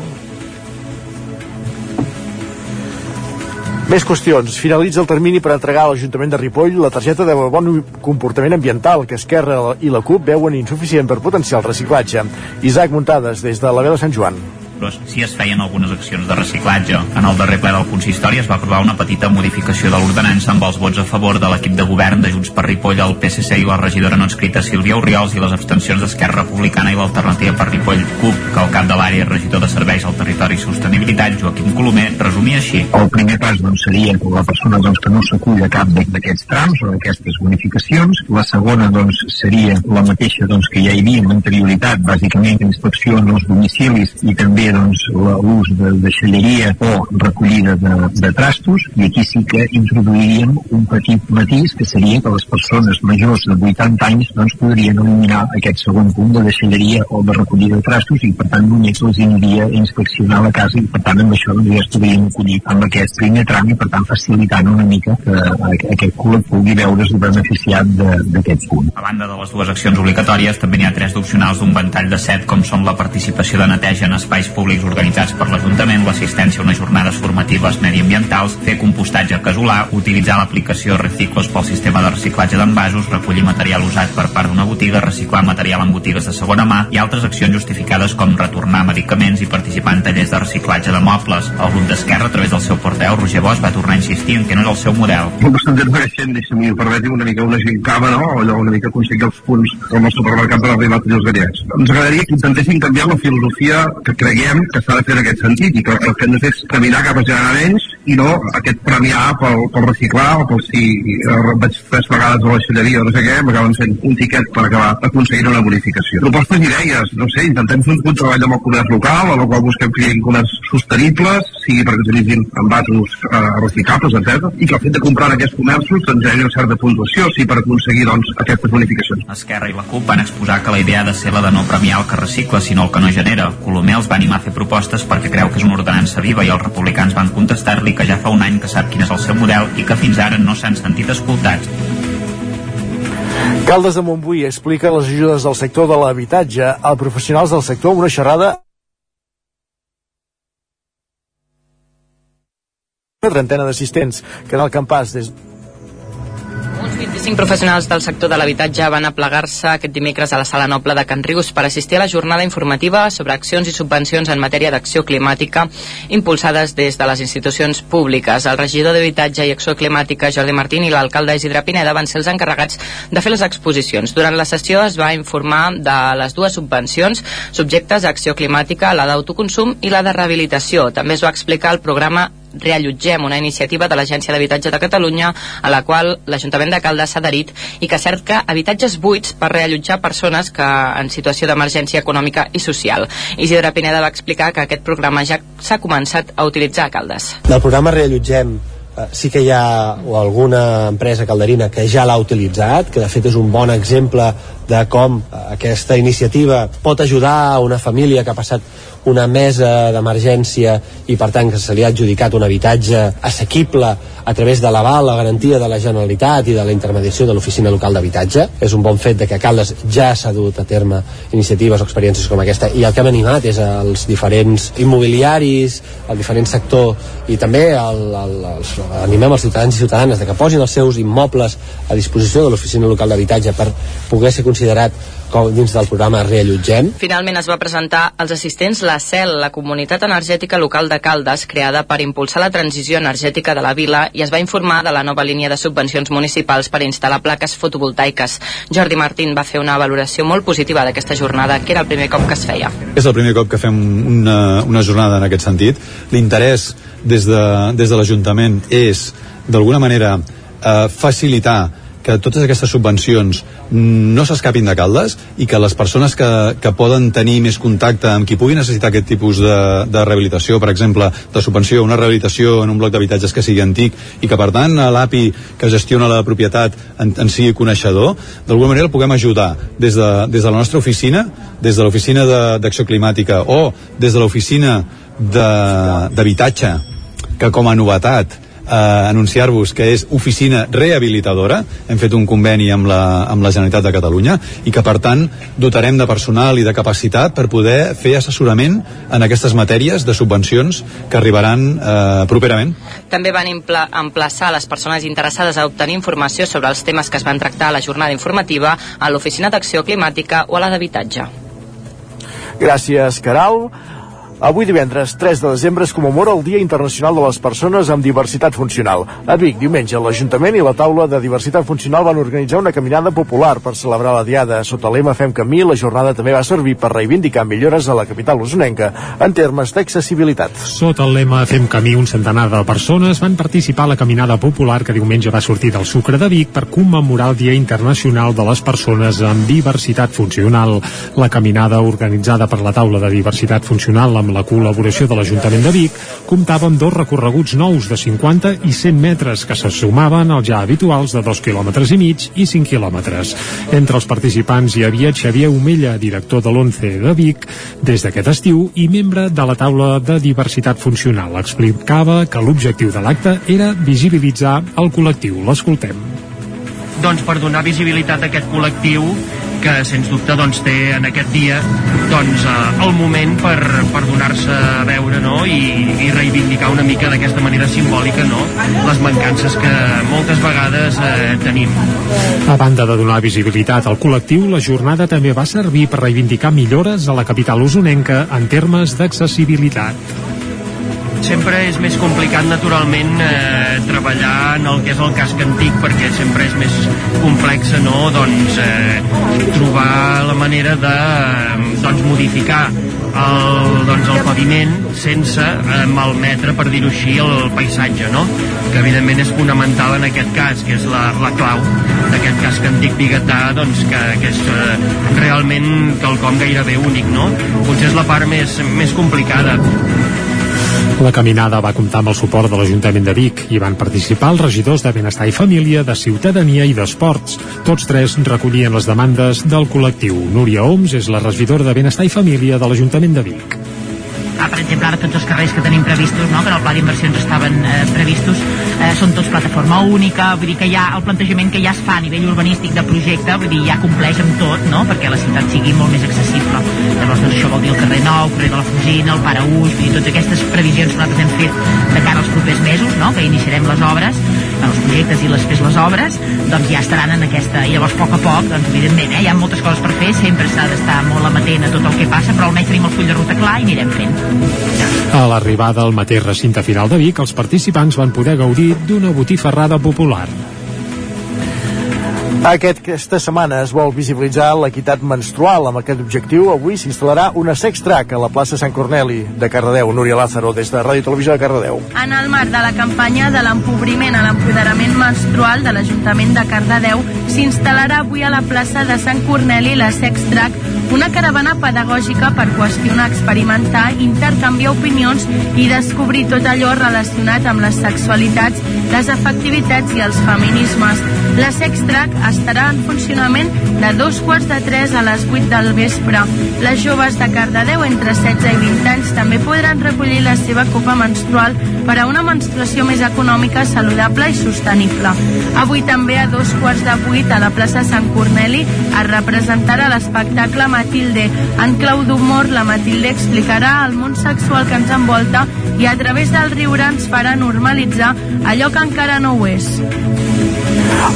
Més qüestions. Finalitza el termini per entregar a l'Ajuntament de Ripoll la targeta de bon comportament ambiental que Esquerra i la CUP veuen insuficient per potenciar el reciclatge. Isaac Muntades, des de la veu de Sant Joan. Però sí es feien algunes accions de reciclatge. En el darrer ple del consistori es va aprovar una petita modificació de l'ordenança amb els vots a favor de l'equip de govern de Junts per Ripoll, el PSC i la regidora no inscrita Sílvia Oriols i les abstencions d'Esquerra Republicana i l'alternativa per Ripoll CUP, que el cap de l'àrea regidor de serveis al territori i sostenibilitat, Joaquim Colomer, resumia així. El primer pas doncs, seria que la persona doncs, que no s'acull a cap d'aquests trams o d'aquestes bonificacions. La segona doncs, seria la mateixa doncs, que ja hi havia amb anterioritat, bàsicament inspecció en els domicilis i també doncs, l'ús de deixalleria o recollida de, de trastos i aquí sí que introduiríem un petit matís que seria que les persones majors de 80 anys doncs, podrien eliminar aquest segon punt de deixalleria o de recollida de trastos i per tant només els aniria a inspeccionar la casa i per tant amb això doncs, ja es podrien acollir amb aquest primer tram i per tant facilitant una mica que aquest col·lectiu pugui veure's beneficiat d'aquest punt. A banda de les dues accions obligatòries, també n'hi ha tres d'opcionals d'un ventall de set, com són la participació de neteja en espais públics organitzats per l'Ajuntament, l'assistència a unes jornades formatives mediambientals, fer compostatge casolà, utilitzar l'aplicació Reciclos pel sistema de reciclatge d'envasos, recollir material usat per part d'una botiga, reciclar material en botigues de segona mà i altres accions justificades com retornar medicaments i participar en tallers de reciclatge de mobles. El grup d'Esquerra, a través del seu porteu, Roger Bosch, va tornar a insistir en que no era el seu model. bastant desmereixent, deixa'm permetre una mica una gincama, no? Allò una mica aconseguir els punts com el supermercat per arribar a tots els gallets. Ens agradaria que intentessin canviar la filosofia que creguem creiem que s'ha de fer en aquest sentit i que el que hem de fer és caminar cap a generar menys i no aquest premiar pel, pel reciclar o pel si eh, vaig tres vegades a la xelleria o no sé què, m'acaben fent un tiquet per acabar aconseguint una bonificació. Propostes i idees, no sé, intentem fer un, un treball amb el comerç local, en el qual busquem que hi comerç sostenibles, sigui perquè utilitzin envasos eh, reciclables, etc. i que el fet de comprar en aquests comerços doncs, hi hagi una certa puntuació, sí, per aconseguir doncs, aquestes bonificacions. Esquerra i la CUP van exposar que la idea ha de ser la de no premiar el que recicla, sinó el que no genera. Colomer els va animar a fer propostes perquè creu que és una ordenança viva i els republicans van contestar-li que ja fa un any que sap quin és el seu model i que fins ara no s'han sentit escoltats. Caldes de Montbui explica les ajudes del sector de l'habitatge a professionals del sector amb una xerrada una trentena d'assistents el campàs des, 25 professionals del sector de l'habitatge van aplegar-se aquest dimecres a la Sala Noble de Can Rius per assistir a la jornada informativa sobre accions i subvencions en matèria d'acció climàtica impulsades des de les institucions públiques. El regidor d'Habitatge i Acció Climàtica, Jordi Martín, i l'alcalde Isidre Pineda van ser els encarregats de fer les exposicions. Durant la sessió es va informar de les dues subvencions subjectes a acció climàtica, la d'autoconsum i la de rehabilitació. També es va explicar el programa Reallotgem, una iniciativa de l'Agència d'Habitatge de Catalunya a la qual l'Ajuntament de Caldes s'ha adherit i que cerca habitatges buits per reallotjar persones que en situació d'emergència econòmica i social. Isidre Pineda va explicar que aquest programa ja s'ha començat a utilitzar a Caldes. Del programa Reallotgem eh, sí que hi ha o alguna empresa calderina que ja l'ha utilitzat, que de fet és un bon exemple de com aquesta iniciativa pot ajudar a una família que ha passat una mesa d'emergència i per tant que se li ha adjudicat un habitatge assequible a través de l'aval, la garantia de la Generalitat i de la intermediació de l'Oficina Local d'Habitatge. És un bon fet de que Caldes ja s'ha dut a terme iniciatives o experiències com aquesta i el que hem animat és als diferents immobiliaris, al diferent sector i també el, el, els, animem els ciutadans i ciutadanes de que posin els seus immobles a disposició de l'Oficina Local d'Habitatge per poder ser considerat com dins del programa Reallotgem. Finalment es va presentar als assistents la CEL, la Comunitat Energètica Local de Caldes, creada per impulsar la transició energètica de la vila i es va informar de la nova línia de subvencions municipals per instal·lar plaques fotovoltaiques. Jordi Martín va fer una valoració molt positiva d'aquesta jornada, que era el primer cop que es feia. És el primer cop que fem una, una jornada en aquest sentit. L'interès des de, des de l'Ajuntament és, d'alguna manera, eh, facilitar que totes aquestes subvencions no s'escapin de Caldes i que les persones que, que poden tenir més contacte amb qui pugui necessitar aquest tipus de, de rehabilitació, per exemple, de subvenció, una rehabilitació en un bloc d'habitatges que sigui antic i que per tant l'API que gestiona la propietat en, en sigui coneixedor, d'alguna manera el puguem ajudar des de, des de la nostra oficina, des de l'oficina d'acció climàtica o des de l'oficina d'habitatge que com a novetat eh, anunciar-vos que és oficina rehabilitadora, hem fet un conveni amb la, amb la Generalitat de Catalunya i que per tant dotarem de personal i de capacitat per poder fer assessorament en aquestes matèries de subvencions que arribaran eh, properament. També van emplaçar les persones interessades a obtenir informació sobre els temes que es van tractar a la jornada informativa a l'Oficina d'Acció Climàtica o a la d'Habitatge. Gràcies, Caral. Avui divendres 3 de desembre es commemora el Dia Internacional de les Persones amb Diversitat Funcional. A Vic, diumenge, l'Ajuntament i la taula de Diversitat Funcional van organitzar una caminada popular per celebrar la Diada. Sota lema Fem Camí, la jornada també va servir per reivindicar millores a la capital usonenca en termes d'accessibilitat. Sota el lema Fem Camí, un centenar de persones van participar a la caminada popular que diumenge va sortir del Sucre de Vic per commemorar el Dia Internacional de les Persones amb Diversitat Funcional. La caminada organitzada per la taula de Diversitat Funcional amb la col·laboració de l'Ajuntament de Vic, comptava amb dos recorreguts nous de 50 i 100 metres que se sumaven als ja habituals de 2 km i mig i 5 km. Entre els participants hi havia Xavier Omella, director de l'ONCE de Vic, des d'aquest estiu i membre de la taula de diversitat funcional. Explicava que l'objectiu de l'acte era visibilitzar el col·lectiu. L'escoltem. Doncs per donar visibilitat a aquest col·lectiu que sens dubte doncs, té en aquest dia doncs, eh, el moment per, per donar-se a veure no? I, i reivindicar una mica d'aquesta manera simbòlica no? les mancances que moltes vegades eh, tenim. A banda de donar visibilitat al col·lectiu, la jornada també va servir per reivindicar millores a la capital usonenca en termes d'accessibilitat sempre és més complicat naturalment eh, treballar en el que és el casc antic perquè sempre és més complex fixa no, doncs, eh, trobar la manera de doncs, modificar el, doncs, el paviment sense eh, malmetre, per dir-ho així, el paisatge, no? que evidentment és fonamental en aquest cas, que és la, la clau d'aquest casc antic biguetà, doncs, que, que és eh, realment quelcom gairebé únic, no? Potser és la part més, més complicada. La caminada va comptar amb el suport de l'Ajuntament de Vic i van participar els regidors de Benestar i Família, de Ciutadania i d'Esports. Tots tres recollien les demandes del col·lectiu. Núria Oms és la regidora de Benestar i Família de l'Ajuntament de Vic ah, per exemple, ara tots els carrers que tenim previstos, no, que en el pla d'inversions estaven eh, previstos, eh, són tots plataforma única, vull dir que ja el plantejament que ja es fa a nivell urbanístic de projecte, vull dir, ja compleix amb tot, no?, perquè la ciutat sigui molt més accessible. Llavors, doncs, això vol dir el carrer Nou, el carrer de la Fusina, el Paraús, vull dir, totes aquestes previsions que nosaltres hem fet de cara als propers mesos, no?, que iniciarem les obres, els projectes i després les obres, doncs ja estaran en aquesta... I llavors, a poc a poc, doncs, evidentment, eh, hi ha moltes coses per fer, sempre s'ha d'estar molt amatent a tot el que passa, però almenys tenim el full de ruta clar i anirem fent. A l'arribada al mateix recinte final de Vic, els participants van poder gaudir d'una botifarrada popular. Aquesta setmana es vol visibilitzar l'equitat menstrual. Amb aquest objectiu, avui s'instal·larà una sex-track a la plaça Sant Corneli de Cardedeu. Núria Lázaro, des de Ràdio Televisió de Cardedeu. En el marc de la campanya de l'empobriment a l'empoderament menstrual de l'Ajuntament de Cardedeu, s'instal·larà avui a la plaça de Sant Corneli la sex-track una caravana pedagògica per qüestionar, experimentar, intercanviar opinions i descobrir tot allò relacionat amb les sexualitats, les afectivitats i els feminismes. La Sextrack estarà en funcionament de dos quarts de tres a les 8 del vespre. Les joves de Cardedeu entre 16 i 20 anys també podran recollir la seva copa menstrual per a una menstruació més econòmica, saludable i sostenible. Avui també a dos quarts de vuit a la plaça Sant Corneli es representarà l'espectacle Matilde. En clau d'humor, la Matilde explicarà el món sexual que ens envolta i a través del riure ens farà normalitzar allò que encara no ho és.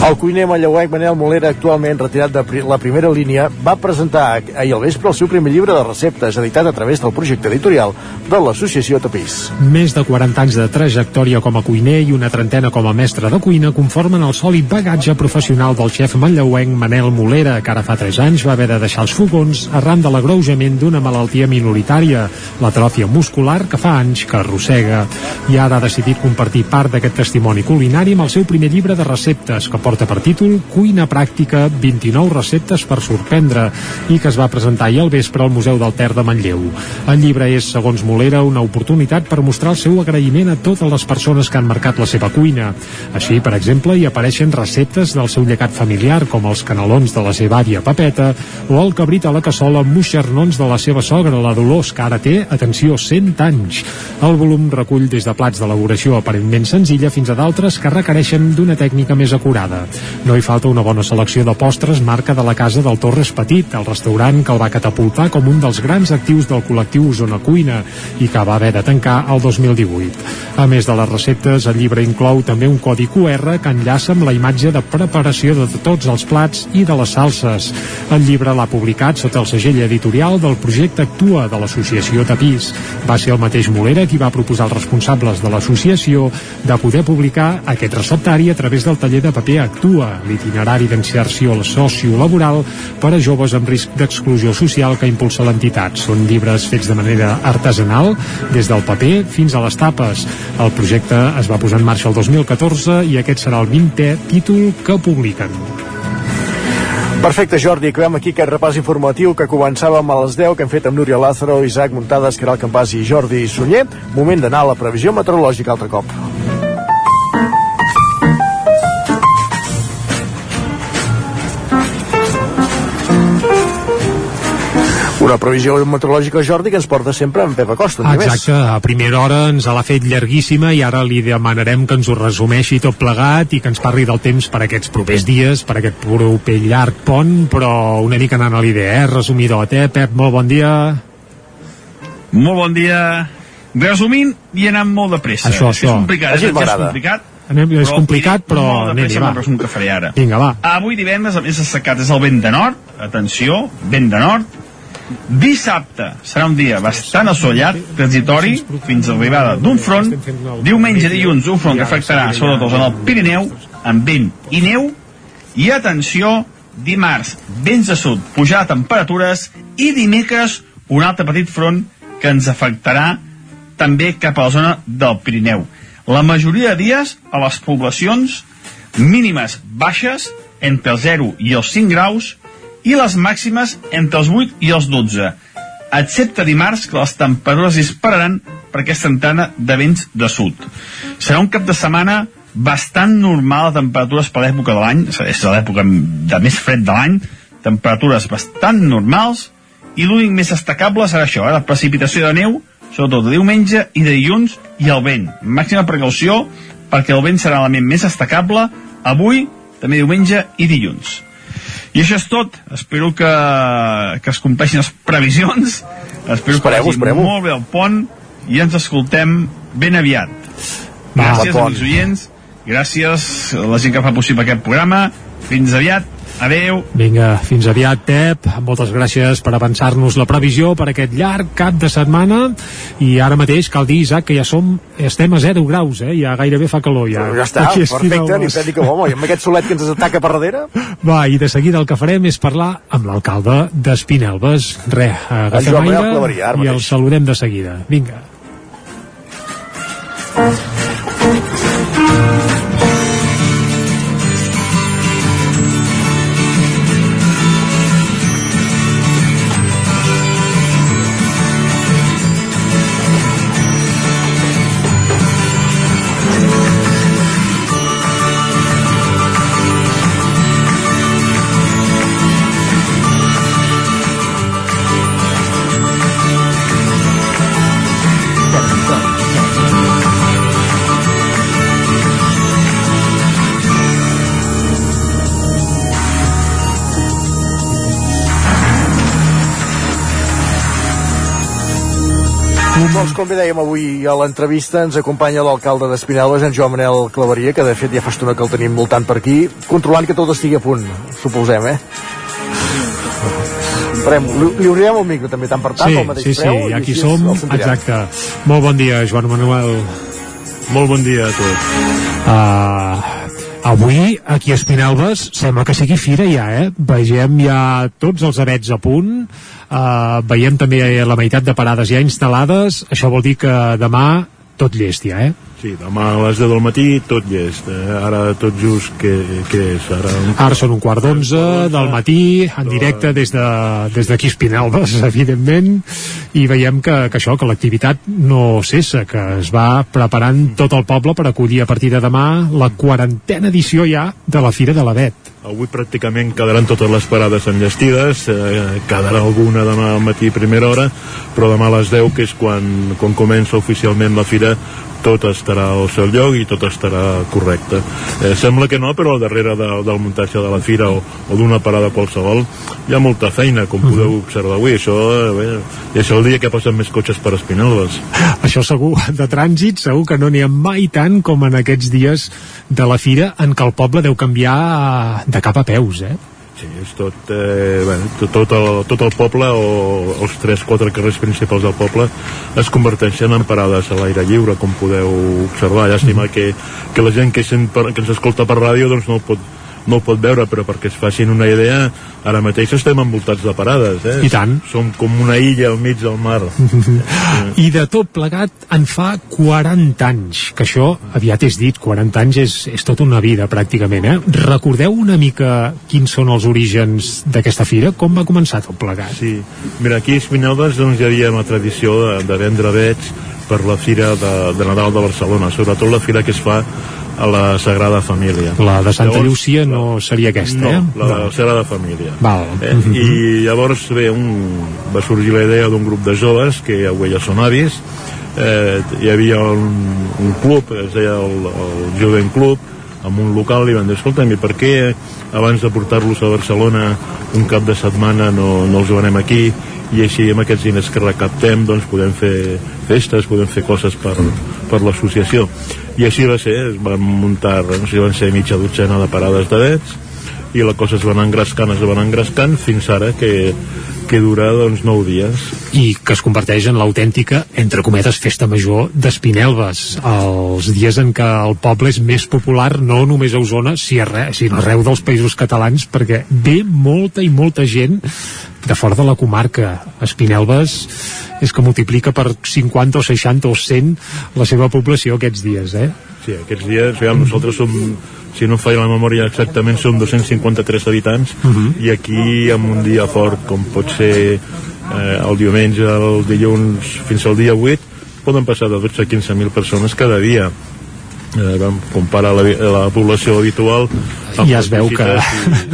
El cuiner manlleuenc Manel Molera, actualment retirat de la primera línia, va presentar ahir al vespre el seu primer llibre de receptes, editat a través del projecte editorial de l'associació Tapís. Més de 40 anys de trajectòria com a cuiner i una trentena com a mestre de cuina conformen el sòlid bagatge professional del xef manlleuenc Manel Molera, que ara fa 3 anys va haver de deixar els fogons arran de l'agreujament d'una malaltia minoritària, l'atròfia muscular, que fa anys que arrossega. I ara ha decidit compartir part d'aquest testimoni culinari amb el seu primer llibre de receptes, que porta per títol Cuina pràctica, 29 receptes per sorprendre i que es va presentar ahir al vespre al Museu del Ter de Manlleu. El llibre és, segons Molera, una oportunitat per mostrar el seu agraïment a totes les persones que han marcat la seva cuina. Així, per exemple, hi apareixen receptes del seu llegat familiar, com els canelons de la seva àvia Papeta o el cabrit a la cassola amb moixernons de la seva sogra, la Dolors, que ara té, atenció, 100 anys. El volum recull des de plats d'elaboració aparentment senzilla fins a d'altres que requereixen d'una tècnica més acurada temporada. No hi falta una bona selecció de postres marca de la casa del Torres Petit, el restaurant que el va catapultar com un dels grans actius del col·lectiu Zona Cuina i que va haver de tancar el 2018. A més de les receptes, el llibre inclou també un codi QR que enllaça amb la imatge de preparació de tots els plats i de les salses. El llibre l'ha publicat sota el segell editorial del projecte Actua de l'associació Tapís. Va ser el mateix Molera qui va proposar als responsables de l'associació de poder publicar aquest receptari a través del taller de paper actua l'itinerari d'inserció sociolaboral per a joves amb risc d'exclusió social que impulsa l'entitat. Són llibres fets de manera artesanal, des del paper fins a les tapes. El projecte es va posar en marxa el 2014 i aquest serà el 20è títol que publiquen. Perfecte, Jordi, acabem aquí aquest repàs informatiu que començàvem a les 10, que hem fet amb Núria Lázaro, Isaac Muntades, Caral Campàs i Jordi Sunyer. Moment d'anar a la previsió meteorològica altre cop. Una previsió meteorològica, Jordi, que ens porta sempre en Pep Acosta. Exacte, més. a primera hora ens l'ha fet llarguíssima i ara li demanarem que ens ho resumeixi tot plegat i que ens parli del temps per aquests propers dies, per aquest proper llarg pont, però una mica anant a l'idea, eh? Resumidot, eh? Pep, molt bon dia. Molt bon dia. Resumint i anant molt de pressa. Això, això. És complicat, Així és complicat. Anem, és complicat, però anem va. resum que faré ara. Vinga, va. Avui divendres, a més assecat, és el vent de nord, atenció, vent de nord, Dissabte serà un dia bastant assollat, transitori, fins a l'arribada d'un front. Diumenge dilluns un front que afectarà sobretot en el Pirineu, amb vent i neu, I atenció, dimarts, vents de sud, pujar temperatures, i dimecres, un altre petit front que ens afectarà també cap a la zona del Pirineu. La majoria de dies a les poblacions mínimes baixes entre els 0 i els 5 graus i les màximes entre els 8 i els 12 excepte dimarts que les temperatures dispararan per aquesta entrada de vents de sud. Serà un cap de setmana bastant normal de temperatures per l'època de l'any, és l'època de més fred de l'any, temperatures bastant normals, i l'únic més destacable serà això, eh, la precipitació de neu, sobretot de diumenge i de dilluns, i el vent. Màxima precaució, perquè el vent serà l'element més destacable avui, també diumenge i dilluns. I això és tot. Espero que, que es compleixin les previsions. Espero Espereu, que vagi molt bé el pont i ens escoltem ben aviat. Va, Gràcies, amics oients. Gràcies a la gent que fa possible aquest programa. Fins aviat. Adeu. Vinga, fins aviat, Pep. Moltes gràcies per avançar-nos la previsió per aquest llarg cap de setmana. I ara mateix cal dir, Isaac, que ja som, estem a 0 graus, eh? Ja gairebé fa calor. Ja, Ja està, Aquí perfecte, ni que home, i amb aquest solet que ens ataca per darrere, Va, i de seguida el que farem és parlar amb l'alcalde d'Espinelves. Re, agafem aire i el saludem de seguida. Vinga. Doncs com bé dèiem avui a l'entrevista ens acompanya l'alcalde d'Espinelves, en Joan Manel Claveria, que de fet ja fa estona que el tenim voltant per aquí, controlant que tot estigui a punt, suposem, eh? Esperem, li, li obrirem el micro també, tant per tant, Sí, al mateix sí, sí, preu, i aquí així som. el. Exacte. Molt bon dia, Joan Manuel. Molt bon dia a tots. Uh, avui, aquí a Espinelves, sembla que sigui fira ja, eh? Vegem ja tots els avets a punt, uh, veiem també la meitat de parades ja instal·lades, això vol dir que demà tot llest ja, eh? Sí, demà a les 10 del matí tot llest. Eh? Ara tot just què, què és? Ara un... Ara són un quart d'onze del matí, en directe des de des d'aquí a Espinelves, evidentment, i veiem que, que això, que l'activitat no cessa, que es va preparant tot el poble per acollir a partir de demà la quarantena edició ja de la Fira de l'Avet. Avui pràcticament quedaran totes les parades enllestides, eh, quedarà alguna demà al matí a primera hora, però demà a les 10, que és quan, quan comença oficialment la fira, tot estarà al seu lloc i tot estarà correcte. Eh, sembla que no, però al darrere de, del muntatge de la fira o, o d'una parada qualsevol hi ha molta feina, com podeu observar avui. Això, eh, bé, i això el dia que passen més cotxes per Espinelves. Això segur, de trànsit segur que no n'hi ha mai tant com en aquests dies de la Fira en què el poble deu canviar de cap a peus, eh? Sí, és tot, eh, bé, tot, tot, el, tot el poble o els 3-4 carrers principals del poble es converteixen en parades a l'aire lliure, com podeu observar. Llàstima que, que la gent que, sent per, que ens escolta per ràdio doncs no pot no ho pot veure, però perquè es facin una idea, ara mateix estem envoltats de parades, eh? I tant. Som com una illa al mig del mar. I de tot plegat en fa 40 anys, que això aviat és dit, 40 anys és, és tota una vida pràcticament, eh? Recordeu una mica quins són els orígens d'aquesta fira? Com va començar tot plegat? Sí, mira, aquí a Espinelves doncs, hi havia una tradició de, de vendre vets per la Fira de, de Nadal de Barcelona, sobretot la fira que es fa a la Sagrada Família. La de Santa Llúcia no seria aquesta, no, eh? la de la Sagrada Família. Val. Eh? I llavors bé, un, va sorgir la idea d'un grup de joves que avui ja són avis eh, hi havia un, un club es deia el, el Jovent Club amb un local i van dir, escolta'm, i per què abans de portar-los a Barcelona un cap de setmana no, no els venem aquí i així amb aquests diners que recaptem doncs podem fer festes, podem fer coses per, per l'associació. I així va ser, es van muntar no sé, van ser mitja dotzena de parades de vets i la cosa es va anar engrescant, es va anar engrescant fins ara que, que dura doncs 9 dies. I que es converteix en l'autèntica, entre cometes, festa major d'Espinelves, els dies en què el poble és més popular no només a Osona, sinó arreu dels països catalans, perquè ve molta i molta gent de fora de la comarca. Espinelves és que multiplica per 50 o 60 o 100 la seva població aquests dies, eh? Sí, aquests dies, ja, nosaltres som, si no falla la memòria exactament, som 253 habitants Uh -huh. i aquí amb un dia fort com pot ser eh, el diumenge, el dilluns fins al dia 8 poden passar de 12 a 15.000 persones cada dia eh, vam comparar la, la població habitual Ja es veu que-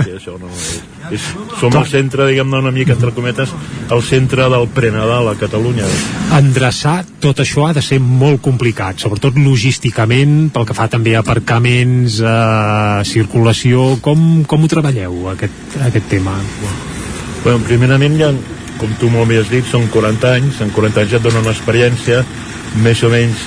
i, i això no, és, som el centre, diguem-ne una mica entre cometes, el centre del prenadal a Catalunya endreçar tot això ha de ser molt complicat, sobretot logísticament, pel que fa també a aparcaments, a circulació, com, com ho treballeu, aquest, aquest tema? Bueno, primerament ja, com tu molt bé has dit, són 40 anys, en 40 anys ja et donen experiència, més o menys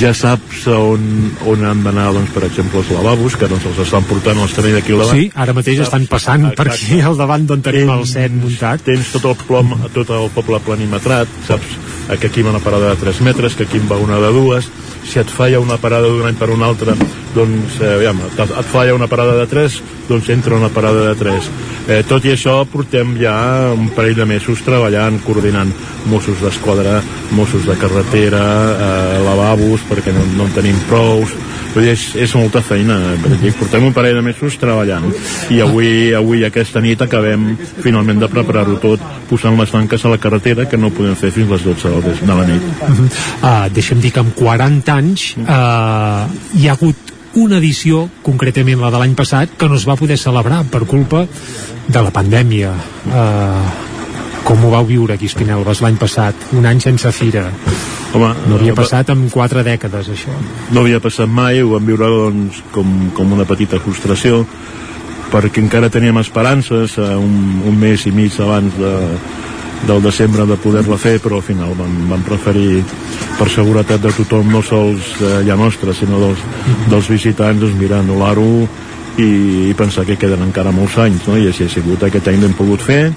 ja saps on, on han d'anar, doncs, per exemple, els lavabos, que doncs els estan portant, els tenim aquí al davant. Sí, ara mateix estan passant per aquí al davant d'on tenim el set muntat. Tens tot el, plom, tot el poble planimetrat, saps que aquí va una parada de 3 metres, que aquí en va una de dues, si et falla una parada d'un any per un altre, doncs, eh, aviam, et, falla una parada de 3, doncs entra una parada de 3. Eh, tot i això, portem ja un parell de mesos treballant, coordinant Mossos d'Esquadra, Mossos de Carretera, eh, lavabos, perquè no, no en tenim prous, Vull dir, és, és molta feina, perquè portem un parell de mesos treballant i avui, avui aquesta nit acabem finalment de preparar-ho tot posant les tanques a la carretera que no podem fer fins les 12 hores de la nit. Uh -huh. uh, deixa'm dir que amb 40 anys uh, hi ha hagut una edició, concretament la de l'any passat, que no es va poder celebrar per culpa de la pandèmia. Uh, com ho vau viure aquí Espinelves l'any passat? Un any sense fira. Home, no havia passat en quatre dècades, això. No havia passat mai, ho vam viure doncs, com, com una petita frustració, perquè encara teníem esperances eh, un, un mes i mig abans de, del desembre de poder-la fer, però al final vam, vam preferir, per seguretat de tothom, no sols eh, ja nostra, sinó dels, dels visitants, doncs mira, anul·lar-ho i, i pensar que queden encara molts anys, no? i així ha sigut, aquest any l'hem pogut fer,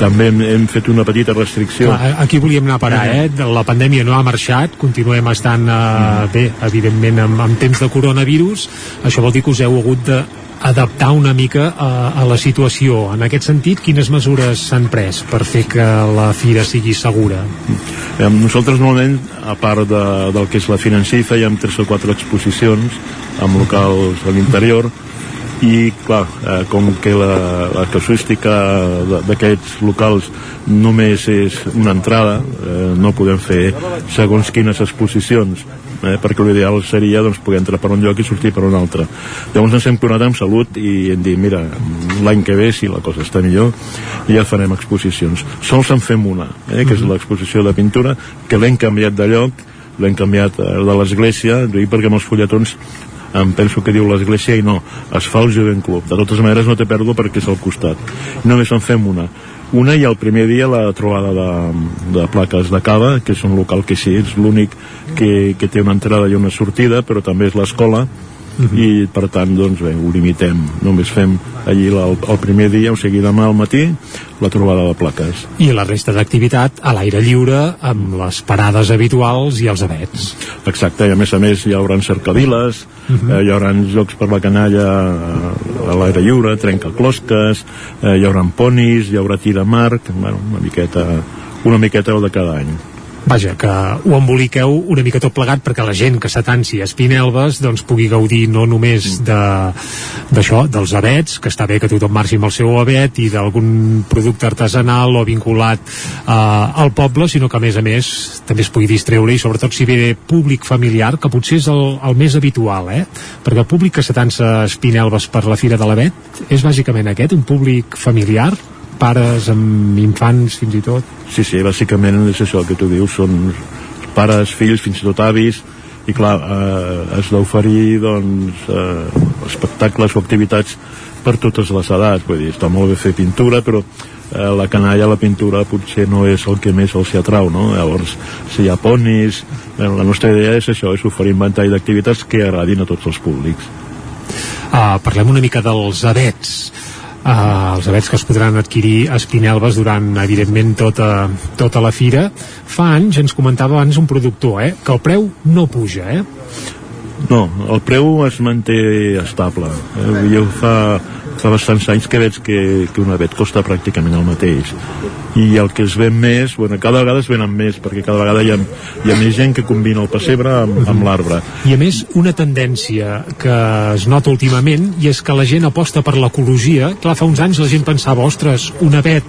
també hem, hem fet una petita restricció. Clar, aquí volíem anar a parar, eh? La pandèmia no ha marxat, continuem estant, eh, bé, evidentment, amb, amb temps de coronavirus. Això vol dir que us heu hagut de adaptar una mica a, a la situació. En aquest sentit, quines mesures s'han pres per fer que la fira sigui segura? Eh, Nosaltres normalment, a part de, del que és la financer, fèiem tres o quatre exposicions amb locals a l'interior i clar, eh, com que la, la casuística d'aquests locals només és una entrada eh, no podem fer segons quines exposicions eh, perquè l'ideal seria doncs, poder entrar per un lloc i sortir per un altre. Llavors ens hem tornat amb salut i hem dit mira, l'any que ve si la cosa està millor ja farem exposicions. Sols en fem una eh, que és l'exposició de pintura que l'hem canviat de lloc l'hem canviat eh, de l'església dic perquè amb els fulletons em penso que diu l'església i no, es fa el Jovent Club. De totes maneres no té pèrdua perquè és al costat. Només en fem una. Una i el primer dia la trobada de, de plaques de cava que és un local que sí, és l'únic que, que té una entrada i una sortida però també és l'escola i per tant doncs bé, ho limitem només fem allí el, el primer dia o sigui demà al matí la trobada de plaques I la resta d'activitat a l'aire lliure, amb les parades habituals i els avets. Exacte, i a més a més hi haurà cercaviles, uh -huh. eh, hi haurà jocs per la canalla eh, a l'aire lliure, trencaclosques, eh, hi haurà ponis, hi haurà tir a marc, bueno, una miqueta, una miqueta de cada any. Vaja, que ho emboliqueu una mica tot plegat perquè la gent que s'atansi a Espinelves doncs pugui gaudir no només de d'això, dels abets, que està bé que tothom marxi amb el seu abet i d'algun producte artesanal o vinculat eh, al poble, sinó que a més a més també es pugui distreure i sobretot si ve públic familiar, que potser és el, el més habitual, eh? Perquè el públic que s'atansa a Espinelves per la Fira de l'Avet és bàsicament aquest, un públic familiar, pares amb infants fins i tot. Sí, sí, bàsicament és això que tu dius, són pares, fills, fins i tot avis, i clar, eh, has d'oferir doncs, eh, espectacles o activitats per totes les edats, vull dir, està molt bé fer pintura, però eh, la canalla, la pintura potser no és el que més els hi atrau, no? Llavors, si hi ha ponis, eh, la nostra idea és això, és oferir un ventall d'activitats que agradin a tots els públics. Uh, parlem una mica dels avets. Uh, els avets que es podran adquirir a Espinelves durant, evidentment, tota, tota la fira. Fa anys, ens comentava abans un productor, eh, que el preu no puja, eh? No, el preu es manté estable. Eh? Jo fa, fa bastants anys que veig que, que una vet costa pràcticament el mateix i el que es ven més, bueno, cada vegada es venen més perquè cada vegada hi ha, hi ha més gent que combina el pessebre amb, amb l'arbre I a més, una tendència que es nota últimament i és que la gent aposta per l'ecologia. Clar, fa uns anys la gent pensava, ostres, un avet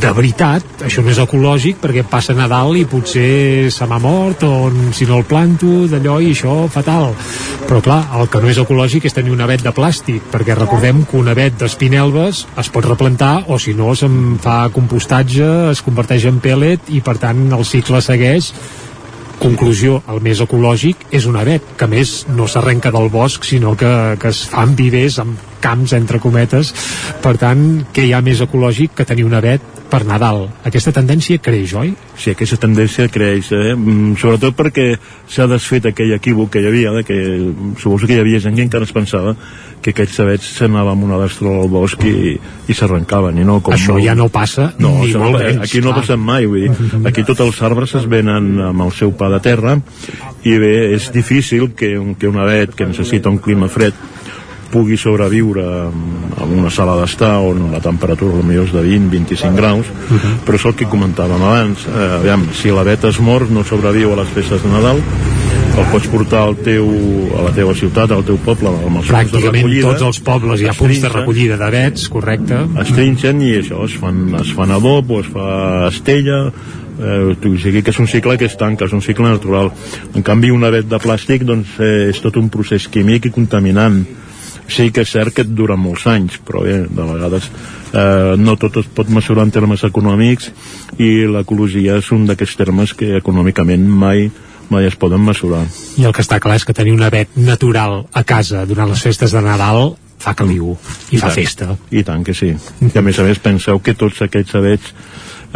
de veritat, això no és ecològic perquè passa Nadal i potser se m'ha mort o si no el planto, d'allò i això fatal. Però clar, el que no és ecològic és tenir un avet de plàstic, perquè recordem que un avet d'espinelves es pot replantar o si no se'n fa compostatge, es converteix en pellet i per tant el cicle segueix conclusió, el més ecològic és un avet, que més no s'arrenca del bosc, sinó que, que es fan vivers amb camps, entre cometes per tant, què hi ha més ecològic que tenir un avet per Nadal aquesta tendència creix, oi? Sí, aquesta tendència creix, eh? Mm, sobretot perquè s'ha desfet aquell equívoc que hi havia, de que suposo que hi havia gent que encara es pensava que aquests sabets s'anava amb una destra al bosc i, i s'arrencaven, i no com Això ja no passa no, ni això, molt menys, aquí no clar. passa mai, vull dir, aquí tots els arbres es venen amb el seu pa de terra i bé, és difícil que un, que un avet que necessita un clima fred pugui sobreviure en una sala d'estar on la temperatura potser és de 20-25 graus però és el que comentàvem abans. Eh, aviam, si l'avet es mor no sobreviu a les festes de Nadal el pots portar al teu, a la teva ciutat, al teu poble, amb els de pràcticament recollida. tots els pobles hi ha punts de recollida d'avets, correcte es trinxen i això, es fan, es fan adob o es fa estella eh, o sigui que és un cicle que es tanca, és un cicle natural. En canvi, un avet de plàstic doncs, eh, és tot un procés químic i contaminant. Sí que és cert que et dura molts anys, però bé, de vegades eh, no tot es pot mesurar en termes econòmics i l'ecologia és un d'aquests termes que econòmicament mai mai es poden mesurar. i el que està clar és que tenir un avet natural a casa durant les festes de Nadal fa caliu i, fa tant, festa I tant que sí. I a més a més penseu que tots aquests avets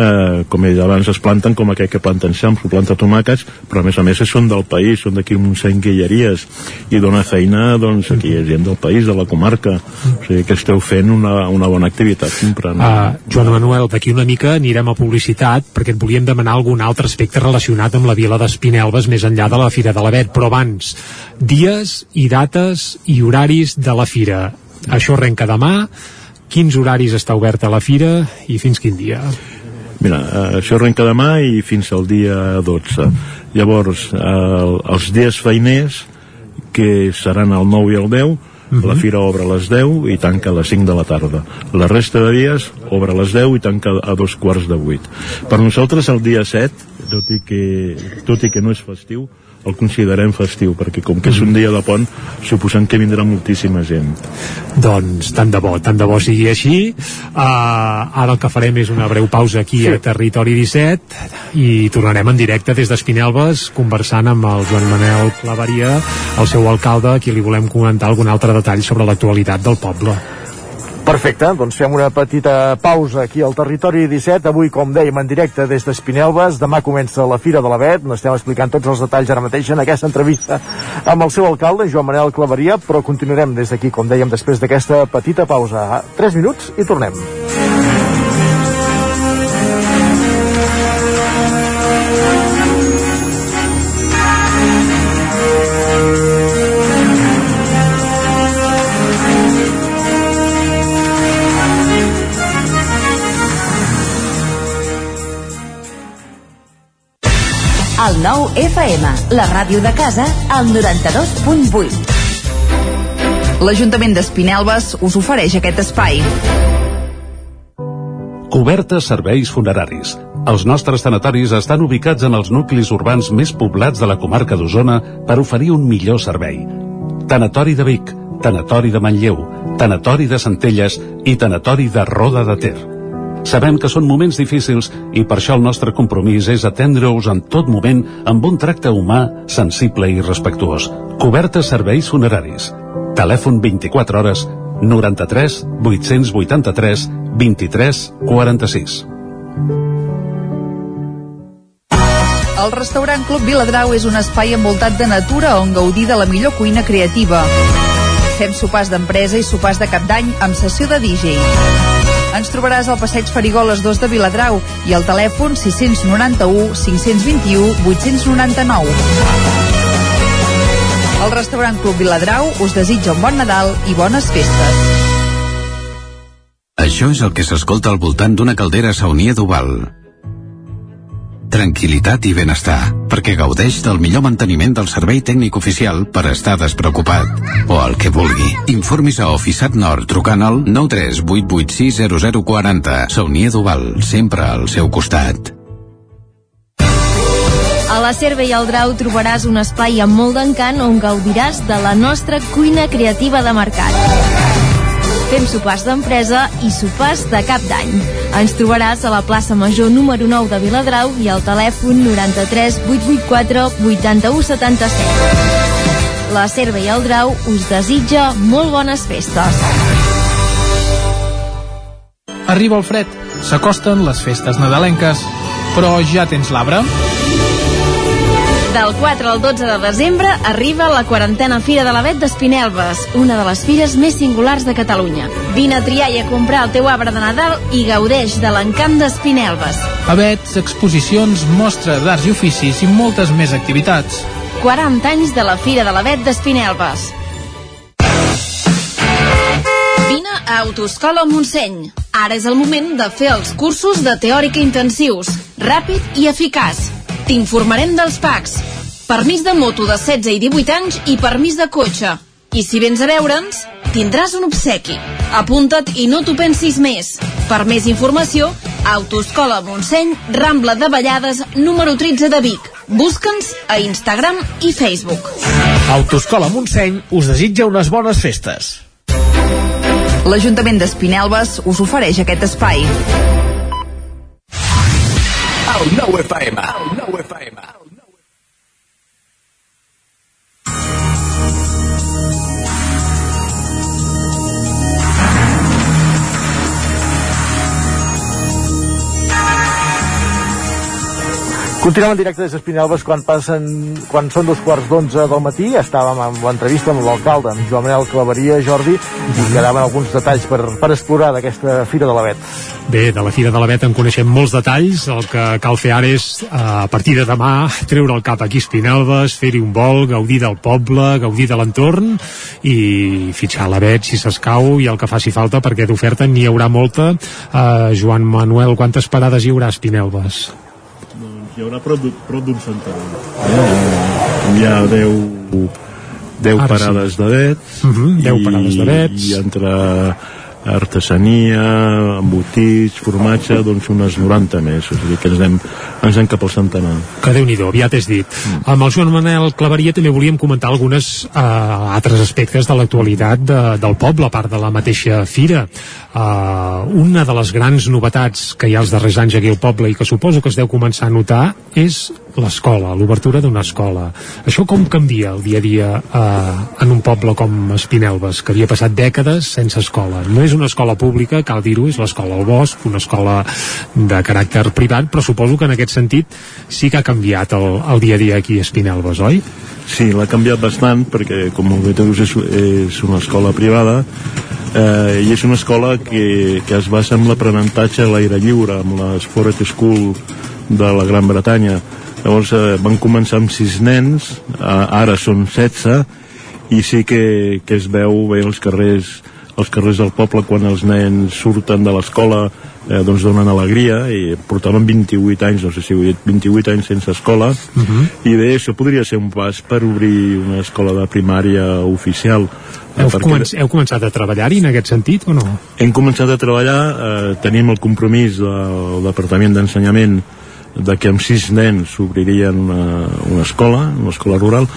eh, com he dit abans, es planten com aquell que planten xams, o planta tomàquets, però a més a més són del país, són d'aquí uns guilleries i dona feina doncs, aquí a gent del país, de la comarca. O sigui que esteu fent una, una bona activitat comprant. Uh, Joan Manuel, d'aquí una mica anirem a publicitat perquè et volíem demanar algun altre aspecte relacionat amb la vila d'Espinelves més enllà de la Fira de l'Avet, però abans dies i dates i horaris de la Fira. Això arrenca demà, quins horaris està oberta la Fira i fins quin dia? Mira, eh, això arrenca demà i fins al dia 12. Llavors, eh, els dies feiners, que seran el 9 i el 10, la fira obre a les 10 i tanca a les 5 de la tarda. La resta de dies obre a les 10 i tanca a dos quarts de 8. Per nosaltres el dia 7, tot i que, tot i que no és festiu, el considerem festiu, perquè com que és un dia de pont, suposem que vindrà moltíssima gent. Doncs tant de bo, tant de bo sigui així. Uh, ara el que farem és una breu pausa aquí sí. a Territori 17 i tornarem en directe des d'Espinelves conversant amb el Joan Manel Claveria, el seu alcalde, a qui li volem comentar algun altre detall sobre l'actualitat del poble. Perfecte, doncs fem una petita pausa aquí al Territori 17. Avui, com dèiem, en directe des d'Espinelves. Demà comença la Fira de l'Avet. N'estem explicant tots els detalls ara mateix en aquesta entrevista amb el seu alcalde, Joan Manel Claveria, però continuarem des d'aquí, com dèiem, després d'aquesta petita pausa. 3 minuts i tornem. El nou FM, la ràdio de casa, al 92.8. L'Ajuntament d'Espinelves us ofereix aquest espai. Cobertes serveis funeraris. Els nostres tanatoris estan ubicats en els nuclis urbans més poblats de la comarca d'Osona per oferir un millor servei. Tanatori de Vic, Tanatori de Manlleu, Tanatori de Centelles i Tanatori de Roda de Ter. Sabem que són moments difícils i per això el nostre compromís és atendre-us en tot moment amb un tracte humà, sensible i respectuós. Cobertes serveis funeraris. Telèfon 24 hores 93 883 23 46. El restaurant Club Viladrau és un espai envoltat de natura on gaudir de la millor cuina creativa. Fem sopars d'empresa i sopars de cap d'any amb sessió de DJ. Ens trobaràs al passeig Farigoles 2 de Viladrau i al telèfon 691 521 899. El restaurant Club Viladrau us desitja un bon Nadal i bones festes. Això és el que s'escolta al voltant d'una caldera saunia d'Oval. Tranquilitat i benestar, perquè gaudeix del millor manteniment del servei tècnic oficial per estar despreocupat. O el que vulgui. Informis a Oficiat Nord trucant al 938860040. Saunia d'Oval, sempre al seu costat. A la Cerve i al Drau trobaràs un espai amb molt d'encant on gaudiràs de la nostra cuina creativa de mercat. Fem sopars d'empresa i sopars de cap d'any. Ens trobaràs a la plaça Major número 9 de Viladrau i al telèfon 93 884 81 77. La Cerve i el Drau us desitja molt bones festes. Arriba el fred, s'acosten les festes nadalenques, però ja tens l'arbre? Del 4 al 12 de desembre arriba la quarantena Fira de l'Avet d'Espinelves, una de les fires més singulars de Catalunya. Vine a triar i a comprar el teu arbre de Nadal i gaudeix de l'encant d'Espinelves. Avets, exposicions, mostres d'arts i oficis i moltes més activitats. 40 anys de la Fira de l'Avet d'Espinelves. Vine a Autoscola Montseny. Ara és el moment de fer els cursos de teòrica intensius, ràpid i eficaç. T'informarem dels PACs. Permís de moto de 16 i 18 anys i permís de cotxe. I si vens a veure'ns, tindràs un obsequi. Apunta't i no t'ho pensis més. Per més informació, Autoscola Montseny, Rambla de Vallades, número 13 de Vic. Busca'ns a Instagram i Facebook. Autoscola Montseny us desitja unes bones festes. L'Ajuntament d'Espinelves us ofereix aquest espai. El nou FM. El nou FM. Continuem en directe des d'Espinelves quan passen, quan són dos quarts d'onze del matí. Estàvem amb l'entrevista amb l'alcalde, amb Joan Manel Claveria, Jordi, i quedaven alguns detalls per, per explorar d'aquesta Fira de l'Avet. Bé, de la Fira de l'Avet en coneixem molts detalls. El que cal fer ara és, eh, a partir de demà, treure el cap aquí a Espinelves, fer-hi un vol, gaudir del poble, gaudir de l'entorn i fitxar l'Avet si s'escau i el que faci falta perquè d'oferta n'hi haurà molta. Eh, Joan Manuel, quantes parades hi haurà a Espinelves? Hi haurà prop, prop d'un centenar. Eh? Hi ha 10, 10 Ara sí. parades de vets. Mhm, 10 parades de vets. I entre artesania, embotits, formatge, doncs unes 90 més. O sigui que ens anem, ens anem cap al centenar. Que déu nhi aviat és dit. Mm. Amb el Joan Manel Claveria també volíem comentar algunes uh, altres aspectes de l'actualitat de, del poble, a part de la mateixa fira. Uh, una de les grans novetats que hi ha els darrers anys aquí al poble i que suposo que es deu començar a notar és l'escola, l'obertura d'una escola. Això com canvia el dia a dia uh, en un poble com Espinelves, que havia passat dècades sense escola. No és una escola pública, cal dir-ho, és l'escola al bosc, una escola de caràcter privat, però suposo que en aquest sentit sí que ha canviat el, el dia a dia aquí a Espinelves, oi? Sí, l'ha canviat bastant perquè, com bé dius, és, és una escola privada eh, i és una escola que, que es basa en l'aprenentatge a l'aire lliure, amb les Forest School de la Gran Bretanya. Llavors eh, van començar amb sis nens, eh, ara són 16, i sí que, que es veu bé als carrers als carrers del poble quan els nens surten de l'escola eh, doncs donen alegria i portaven 28 anys, no sé si ho he dit 28 anys sense escola Uh -huh. i bé, això podria ser un pas per obrir una escola de primària oficial eh, Heu, perquè començ, heu començat a treballar-hi en aquest sentit o no? hem començat a treballar eh, tenim el compromís del Departament d'Ensenyament de que amb sis nens s'obririen una, una escola, una escola rural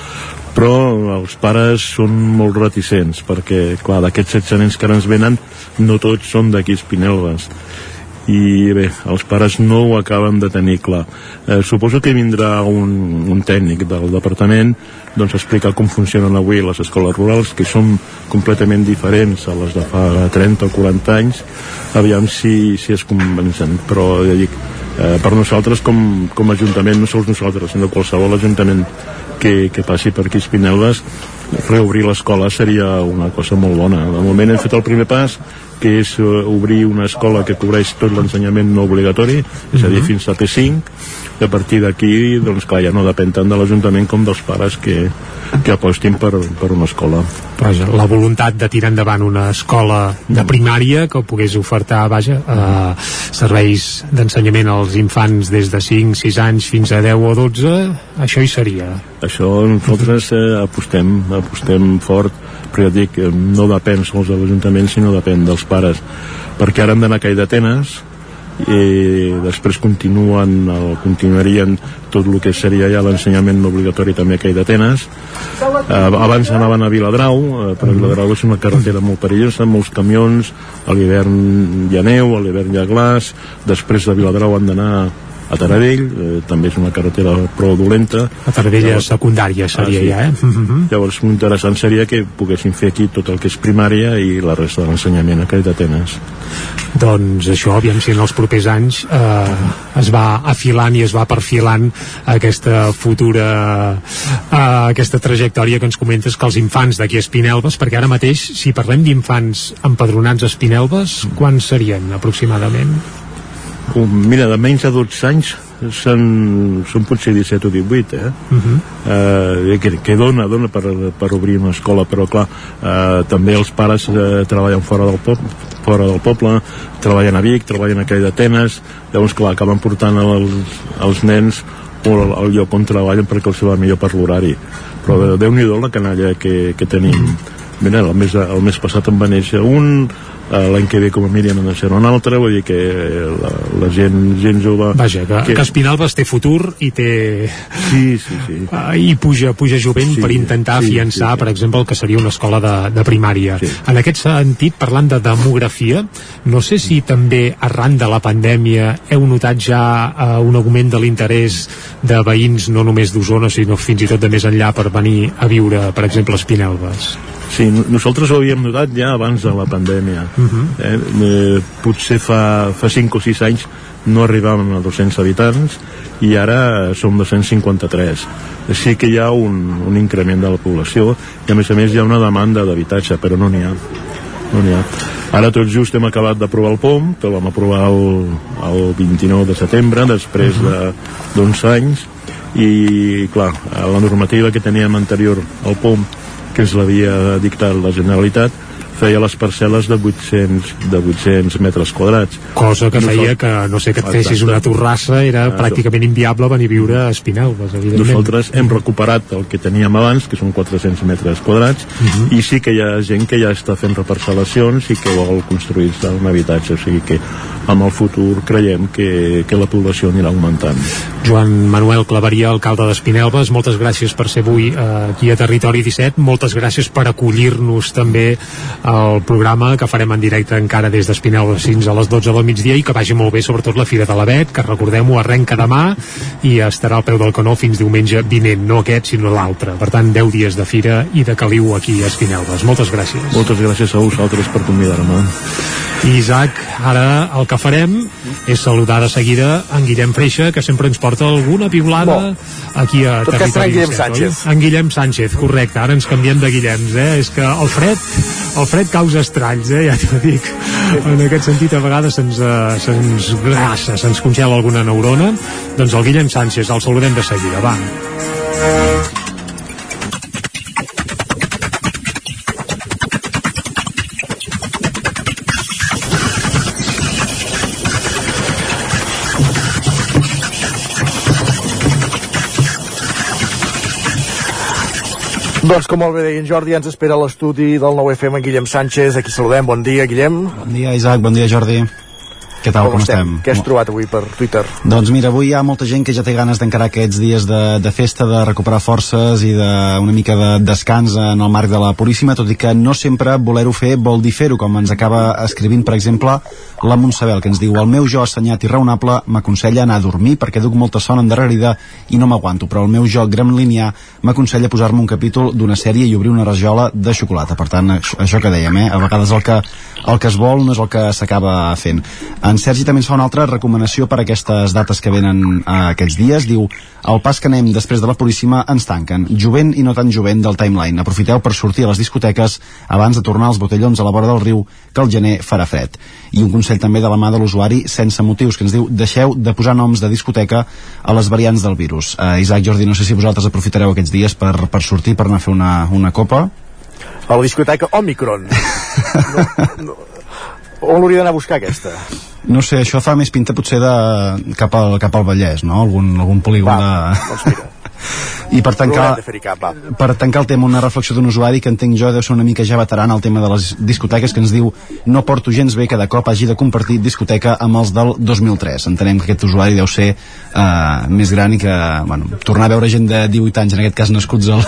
però els pares són molt reticents perquè, clar, d'aquests 16 nens que ara ens venen no tots són d'aquí Espinelves. I bé, els pares no ho acaben de tenir clar. Eh, suposo que vindrà un, un tècnic del departament doncs explicar com funcionen avui les escoles rurals, que són completament diferents a les de fa 30 o 40 anys, aviam si, si es convencen, però ja dic, eh, per nosaltres com, com a Ajuntament, no sols nosaltres, sinó qualsevol Ajuntament que, que passi per aquí Espinelves, reobrir l'escola seria una cosa molt bona. De moment hem fet el primer pas, que és uh, obrir una escola que cobreix tot l'ensenyament no obligatori, és a dir, Mhm. fins a P5, i a partir d'aquí, doncs clar, ja no depèn tant de l'Ajuntament com dels pares que, que apostin per, per una escola. Vaja, la voluntat de tirar endavant una escola de primària que pogués ofertar vaja, eh, serveis d'ensenyament als infants des de 5, 6 anys fins a 10 o 12, això hi seria. Això nosaltres eh, apostem, apostem fort, però ja dic, eh, no depèn sols de l'Ajuntament, sinó depèn dels pares, perquè ara hem d'anar a Call d'Atenes, i després continuen el, continuarien tot el que seria ja l'ensenyament obligatori també a Call d'Atenes eh, abans anaven a Viladrau eh, però Viladrau és una carretera molt perillosa molts camions, a l'hivern hi ha neu, a l'hivern hi ha glaç després de Viladrau han d'anar a Taradell, eh, també és una carretera prou dolenta. A Taradell és secundària seria ja, eh? Mhm. Llavors, interessant seria que poguessin fer aquí tot el que és primària i la resta de l'ensenyament a Call d'Atenes. Doncs això, aviam si en els propers anys eh, es va afilant i es va perfilant aquesta futura eh, aquesta trajectòria que ens comentes que els infants d'aquí a Espinelves, perquè ara mateix si parlem d'infants empadronats a Espinelves, quants serien aproximadament? Um, mira, de menys de 12 anys són, són potser 17 o 18 eh? Uh -huh. eh, que, que dona, dona per, per obrir una escola però clar, eh, també els pares eh, treballen fora del, poble, fora del poble treballen a Vic, treballen a Call d'Atenes llavors clar, acaben portant els, els nens al, al lloc on treballen perquè els va millor per l'horari però déu nhi la canalla que, que tenim Mira, el mes, el mes passat en va néixer un l'any que ve com a mínim en deixarà un altre vull dir que la, la gent, gent jove Vaja, que, que... que Espinalbes té futur i té... Sí, sí, sí. Uh, I puja, puja jovent Sí, per intentar sí, afiançar, sí, sí. per exemple, el que seria una escola de, de primària. Sí. En aquest sentit, parlant de demografia, no sé si també arran de la pandèmia heu notat ja uh, un augment de l'interès de veïns no només d'Osona, sinó fins i tot de més enllà per venir a viure, per exemple, a Espinelves. Sí, no- nosaltres ho havíem notat ja abans de la pandèmia. Uh -huh. eh, eh, potser fa, fa 5 o 6 anys no arribàvem a 200 habitants i ara som 253. Sí que hi ha un, un increment de la població i a més a més hi ha una demanda d'habitatge, però no n'hi ha. No n'hi ha. Ara tot just hem acabat d'aprovar el POM, que el vam aprovar el, el 29 de setembre, després de- d'uns anys, i clar, la normativa que teníem anterior al POM que ens l'havia dictat la Generalitat feia les parcel·les de 800, de 800 metres quadrats. Cosa que Nosaltres- feia que, no sé, que et Exacte. fessis una torrassa era Ah, pràcticament inviable venir a viure a Espinelves, evidentment. Nosaltres hem recuperat el que teníem abans, que són 400 metres quadrats, Mhm. i sí que hi ha gent que ja està fent reparcel·lacions i que vol construir-se un habitatge, o sigui que amb el futur creiem que, que la població anirà augmentant. Joan Manuel Claveria, alcalde d'Espinelves, moltes gràcies per ser avui eh, aquí a Territori 17, moltes gràcies per acollir-nos també al programa que farem en directe encara des d'Espinelves fins a les 12 del migdia i que vagi molt bé sobretot la Fira de l'Avet, que recordem-ho arrenca demà i estarà al peu del canó fins diumenge vinent, no aquest sinó l'altre. Per tant, 10 dies de Fira i de caliu aquí a Espinelves. Moltes gràcies. Moltes gràcies a vosaltres per convidar-me. Isaac, ara el que farem és saludar de seguida en Guillem Freixa, que sempre ens porta alguna piulada aquí a Tot Territori en Guillem 17, oi? Sánchez. En Guillem Sánchez, correcte. Ara ens canviem de Guillems, eh? És que el fred, el fred causa estralls, eh? Ja t'ho dic. En aquest sentit, a vegades se'ns eh, se'ns grassa, se'ns congela alguna neurona. Doncs el Guillem Sánchez, el saludem de seguida, va. Doncs com molt bé deia en Jordi, ens espera l'estudi del 9FM en Guillem Sánchez. Aquí saludem. Bon dia, Guillem. Bon dia, Isaac, bon dia, Jordi. Què tal, com, estem? Què has trobat avui per Twitter? Doncs mira, avui hi ha molta gent que ja té ganes d'encarar aquests dies de, de festa, de recuperar forces i de, una mica de descans en el marc de la Puríssima, tot i que no sempre voler-ho fer vol dir fer-ho, com ens acaba escrivint, per exemple, la Montsabel, que ens diu el meu jo assenyat i raonable m'aconsella anar a dormir perquè duc molta son endarrerida i no m'aguanto, però el meu jo gremlinià m'aconsella posar-me un capítol d'una sèrie i obrir una rajola de xocolata. Per tant, això, això que dèiem, eh? a vegades el que, el que es vol no és el que s'acaba fent. En Sergi també ens fa una altra recomanació per a aquestes dates que venen eh, aquests dies. Diu, al pas que anem després de la Puríssima ens tanquen. Jovent i no tan jovent del timeline. Aprofiteu per sortir a les discoteques abans de tornar als botellons a la vora del riu que el gener farà fred. I un consell també de la mà de l'usuari sense motius que ens diu deixeu de posar noms de discoteca a les variants del virus. Uh, Isaac Jordi, no sé si vosaltres aprofitareu aquests dies per, per sortir, per anar a fer una, una copa. A la discoteca Omicron. No, no, on l'hauria d'anar a buscar aquesta? No sé, això fa més pinta potser de cap al, cap al Vallès, no? Algun, algun polígon Va, de... doncs mira. I per tancar, cap, per tancar el tema, una reflexió d'un usuari que entenc jo deu ser una mica ja veteran al tema de les discoteques, que ens diu no porto gens bé que de cop hagi de compartir discoteca amb els del 2003. Entenem que aquest usuari deu ser uh, més gran i que, bueno, tornar a veure gent de 18 anys, en aquest cas nascuts el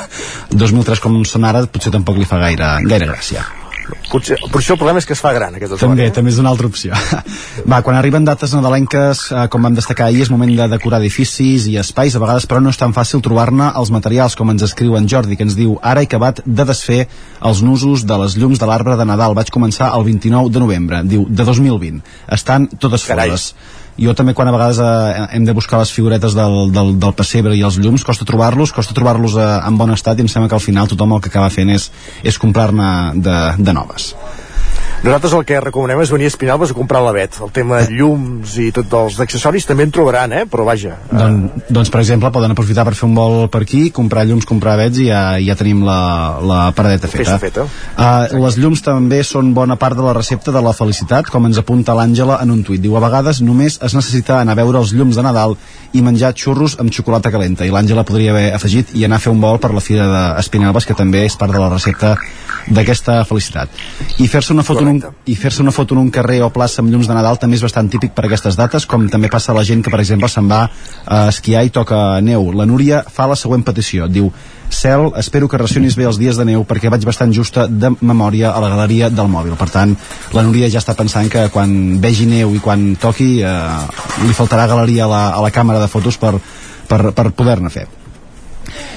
2003 com són ara, potser tampoc li fa gaire, gaire gràcia. Potser, potser el problema és que es fa gran, aquest. També, eh? també és una altra opció. Va, quan arriben dates nadalenques, eh, com vam destacar ahir, és moment de decorar edificis i espais, a vegades però no és tan fàcil trobar-ne els materials, com ens escriu en Jordi, que ens diu ara he acabat de desfer els nusos de les llums de l'arbre de Nadal. Vaig començar el 29 de novembre, diu, de 2020. Estan totes Carai. fores jo també quan a vegades eh, hem de buscar les figuretes del, del, del pessebre i els llums costa trobar-los, costa trobar-los eh, en bon estat i em sembla que al final tothom el que acaba fent és, és comprar-ne de, de noves Nosaltres el que recomanem és venir a Espinalbes a comprar l'avet. El tema de llums i tots els accessoris també en trobaran, eh? Però vaja. Don, doncs per exemple poden aprofitar per fer un vol per aquí comprar llums, comprar avets i ja, ja tenim la, la paradeta feta, feta. Uh, les llums també són bona part de la recepta de la felicitat com ens apunta l'Àngela en un tuit diu a vegades només es necessita anar a veure els llums de Nadal i menjar xurros amb xocolata calenta i l'Àngela podria haver afegit i anar a fer un vol per la fira d'Espinalbes que també és part de la recepta d'aquesta felicitat i fer-se una foto en un, i fer-se una foto en un carrer o plaça amb llums de Nadal també és bastant típic per aquestes dates, com també passa a la gent que, per exemple, se'n va a esquiar i toca neu. La Núria fa la següent petició. Diu, Cel, espero que racionis bé els dies de neu perquè vaig bastant justa de memòria a la galeria del mòbil. Per tant, la Núria ja està pensant que quan vegi neu i quan toqui eh, li faltarà galeria a la, a la càmera de fotos per, per, per poder-ne fer.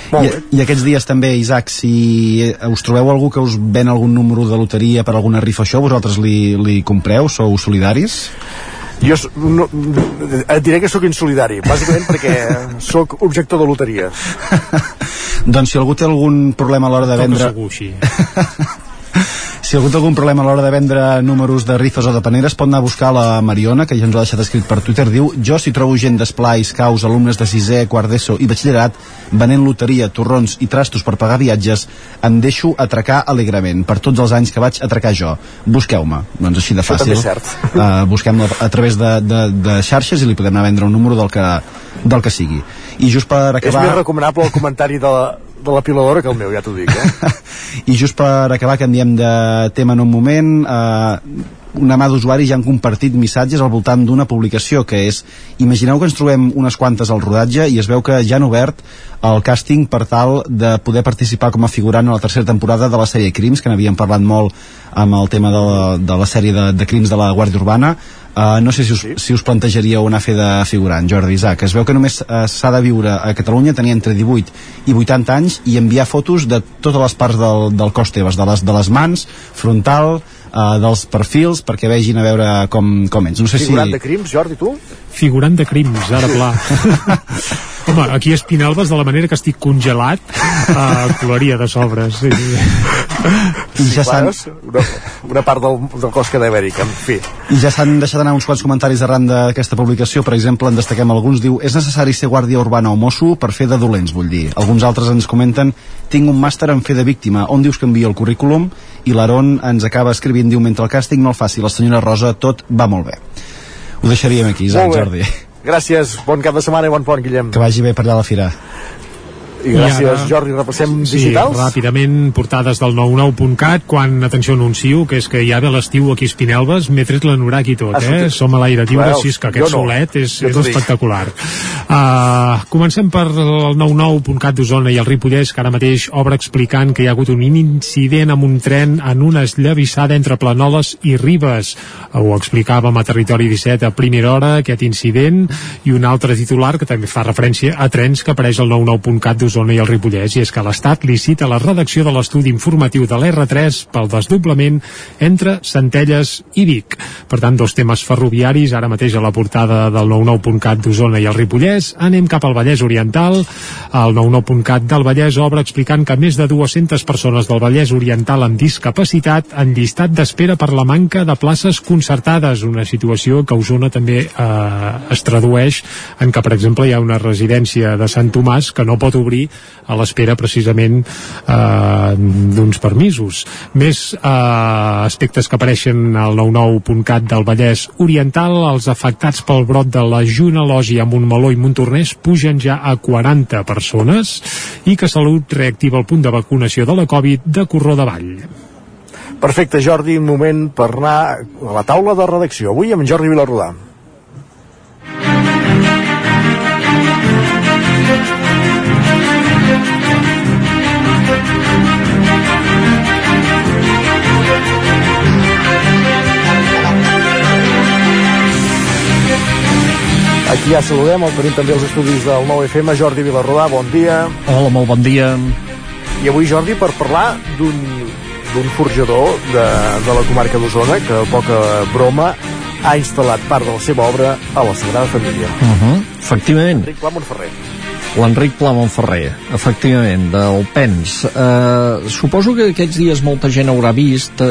I, I aquests dies també, Isaac, si us trobeu algú que us ven algun número de loteria per alguna rifa això, vosaltres li, li compreu? Sou solidaris? Jo no, et diré que sóc insolidari, bàsicament perquè sóc objector de loteries. Doncs si algú té algun problema a l'hora de vendre... segur així. Si algú té algun problema a l'hora de vendre números de rifes o de paneres pot anar a buscar la Mariona, que ja ens ho ha deixat escrit per Twitter, diu jo si trobo gent d'esplais, caus, alumnes de sisè, quart d'ESO i batxillerat venent loteria, torrons i trastos per pagar viatges, em deixo atracar alegrament per tots els anys que vaig atracar jo. Busqueu-me. Doncs així de fàcil. és. Uh, busquem-la a través de, de, de xarxes i li podem anar a vendre un número del que, del que sigui. I just per És acabar... més recomanable el comentari de la, de la piladora que el meu, ja t'ho dic, eh? I just per acabar, canviem de tema en un moment, eh, una mà d'usuaris ja han compartit missatges al voltant d'una publicació que és, imagineu que ens trobem unes quantes al rodatge i es veu que ja han obert el càsting per tal de poder participar com a figurant a la tercera temporada de la sèrie Crims, que n'havíem parlat molt amb el tema de la, de la sèrie de, de Crims de la Guàrdia Urbana. Uh, no sé si us, si us plantejaríeu anar a fer de figurant, Jordi Isaac. Es veu que només uh, s'ha de viure a Catalunya, tenir entre 18 i 80 anys i enviar fotos de totes les parts del, del cos teves, de les, de les mans, frontal, uh, dels perfils, perquè vegin a veure com, com ets. No sé Figurant si... de crims, Jordi, tu? Figurant de crims, ara pla. Home, aquí a Espinalbes, de la manera que estic congelat, uh, colaria de sobres. Sí. I ja s'han Una, una part del, del cos que d'Amèrica, en fi. I ja s'han deixat anar uns quants comentaris arran d'aquesta publicació. Per exemple, en destaquem alguns. Diu, és necessari ser guàrdia urbana o mosso per fer de dolents, vull dir. Alguns altres ens comenten, tinc un màster en fer de víctima. On dius que envio el currículum? I l'Aaron ens acaba escrivint, diu, mentre el càsting no el faci la senyora Rosa, tot va molt bé. Ho deixaríem aquí, Isaac. Jordi. Gràcies, bon cap de setmana i bon pont, Guillem. Que vagi bé per allà a la fira. I gràcies, ara... Jordi, repassem sí, digitals. ràpidament, portades del 99.cat, quan, atenció, anuncio, que és que ja ve l'estiu aquí a Espinelves, m'he tret l'anorac i tot, ah, eh? Som a l'aire lliure, així que aquest no. solet és, és espectacular. Uh, comencem per el 99.cat d'Osona i el Ripollès, que ara mateix obre explicant que hi ha hagut un incident amb un tren en una esllavissada entre Planoles i Ribes. Ho explicàvem a Territori 17 a primera hora, aquest incident, i un altre titular que també fa referència a trens que apareix al 99.cat d'Osona i el Ripollès, i és que l'Estat licita la redacció de l'estudi informatiu de l'R3 pel desdoblament entre Centelles i Vic. Per tant, dos temes ferroviaris, ara mateix a la portada del 99.cat d'Osona i el Ripollès. Anem cap al Vallès Oriental. El 99.cat del Vallès obre explicant que més de 200 persones del Vallès Oriental amb discapacitat han llistat d'espera per la manca de places concertades, una situació que a Osona també eh, es tradueix en que, per exemple, hi ha una residència de Sant Tomàs que no pot obrir a l'espera precisament eh, d'uns permisos. Més eh, aspectes que apareixen al 99.cat del Vallès Oriental, els afectats pel brot de la Junalogi a Montmeló i Montornès pugen ja a 40 persones i que Salut reactiva el punt de vacunació de la Covid de Corró de Vall. Perfecte, Jordi, un moment per anar a la taula de redacció. Avui amb Jordi Vilarrodà. Aquí ja saludem, el tenim també els estudis del 9FM, Jordi Vilarrodà, bon dia. Hola, molt bon dia. I avui, Jordi, per parlar d'un d'un forjador de, de la comarca d'Osona que, poca broma, ha instal·lat part de la seva obra a la Sagrada Família. Uh -huh. Efectivament. Enric Pla Montferrer l'Enric Pla Montferrer, efectivament, del PENS. Eh, suposo que aquests dies molta gent haurà vist eh,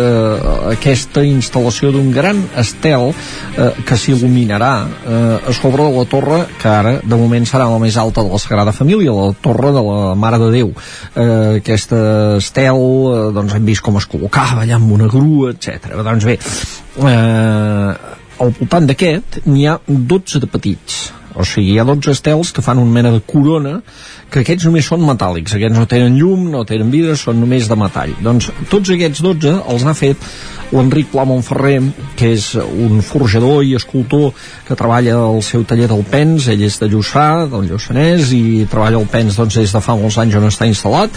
aquesta instal·lació d'un gran estel eh, que s'il·luminarà eh, a sobre de la torre que ara, de moment, serà la més alta de la Sagrada Família, la torre de la Mare de Déu. Eh, aquesta estel, eh, doncs hem vist com es col·locava allà amb una grua, etc. Doncs bé, eh, al voltant d'aquest n'hi ha 12 de petits o sigui, hi ha 12 estels que fan una mena de corona que aquests només són metàl·lics, aquests no tenen llum, no tenen vidre, són només de metall. Doncs tots aquests 12 els ha fet l'Enric Pla Montferrer, que és un forjador i escultor que treballa al seu taller del Pens, ell és de Lluçà, del Lluçanès, i treballa al Pens doncs, des de fa molts anys on està instal·lat,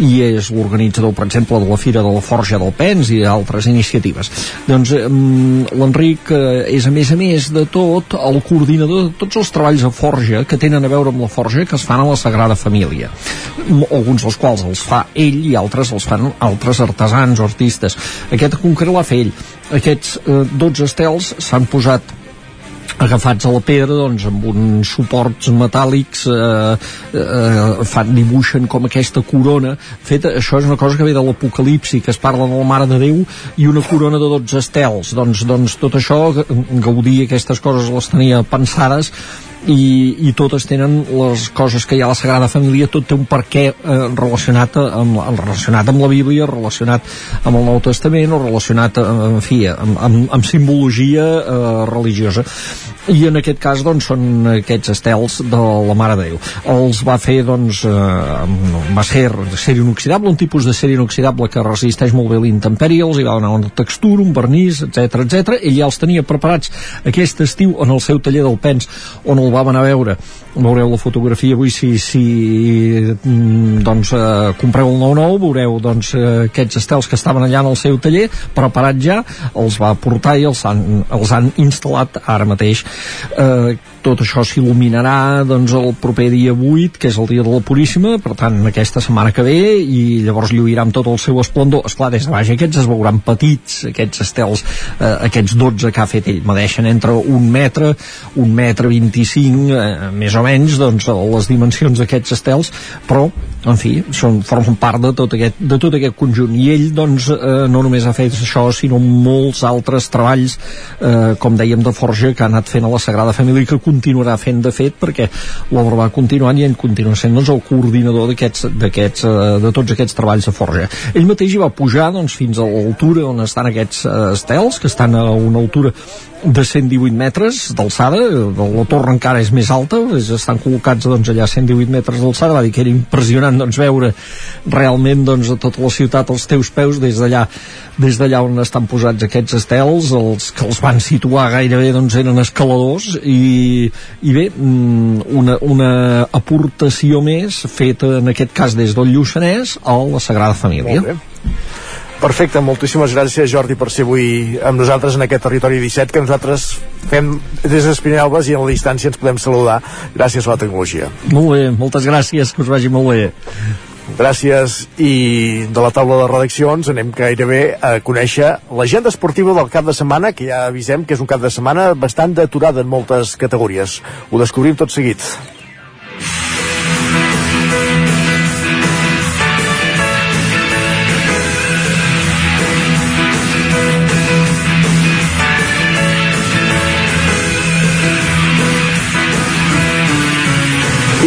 i és l'organitzador, per exemple, de la Fira de la Forja del Pens i d'altres iniciatives. Doncs l'Enric eh, és, a més a més de tot, el coordinador de tots els treballs a forja que tenen a veure amb la forja que es fan a la Sagrada Família. Alguns dels quals els fa ell i altres els fan altres artesans o artistes. Aquest concret l'ha fet ell. Aquests eh, 12 estels s'han posat agafats a la pedra doncs, amb uns suports metàl·lics eh, eh, fan, dibuixen com aquesta corona. Feta, això és una cosa que ve de l'Apocalipsi que es parla de la Mare de Déu i una corona de 12 estels. Doncs, doncs tot això, Gaudí aquestes coses les tenia pensades i, i totes tenen les coses que hi ha a la Sagrada Família, tot té un perquè eh, relacionat, amb, relacionat amb la Bíblia, relacionat amb el Nou Testament o relacionat, eh, en fi, amb, amb, amb simbologia eh, religiosa i en aquest cas doncs són aquests estels de la Mare Déu els va fer doncs eh, va ser ser inoxidable, un tipus de ser inoxidable que resisteix molt bé l'intempèrie els hi va donar una textura, un vernís, etc etc. ell ja els tenia preparats aquest estiu en el seu taller del Pens on el vam anar a veure veureu la fotografia avui si, si mm, doncs eh, compreu el 9-9 veureu doncs eh, aquests estels que estaven allà en el seu taller preparats ja, els va portar i els han, els han instal·lat ara mateix eh, tot això s'il·luminarà doncs, el proper dia 8, que és el dia de la Puríssima, per tant, aquesta setmana que ve, i llavors lluirà amb tot el seu esplendor. Esclar, des de baix aquests es veuran petits, aquests estels, eh, aquests 12 que ha fet ell, medeixen entre un metre, un metre 25, eh, més o menys, doncs, les dimensions d'aquests estels, però en fi, són, formen part de tot, aquest, de tot aquest conjunt. I ell doncs eh, no només ha fet això sinó molts altres treballs eh, com dèiem de forja que ha anat fent a la Sagrada Família i que continuarà fent de fet perquè l'obra va continuant i ell continua sent doncs, el coordinador d'aquests eh, de tots aquests treballs de forja. Ell mateix hi va pujar doncs, fins a l'altura on estan aquests eh, estels que estan a una altura de 118 metres d'alçada, la torre encara és més alta, estan col·locats doncs, allà a 118 metres d'alçada, va dir que era impressionant doncs, veure realment doncs, a tota la ciutat als teus peus des d'allà des d'allà on estan posats aquests estels els que els van situar gairebé doncs, eren escaladors i, i bé, mm, una, una aportació més feta en aquest cas des del Lluçanès a la Sagrada Família. Perfecte, moltíssimes gràcies Jordi per ser avui amb nosaltres en aquest territori 17 que nosaltres fem des d'Espinelves i a la distància ens podem saludar gràcies a la tecnologia. Molt bé, moltes gràcies, que us vagi molt bé. Gràcies i de la taula de redaccions anem gairebé a conèixer l'agenda esportiva del cap de setmana que ja avisem que és un cap de setmana bastant d'aturada en moltes categories. Ho descobrim tot seguit.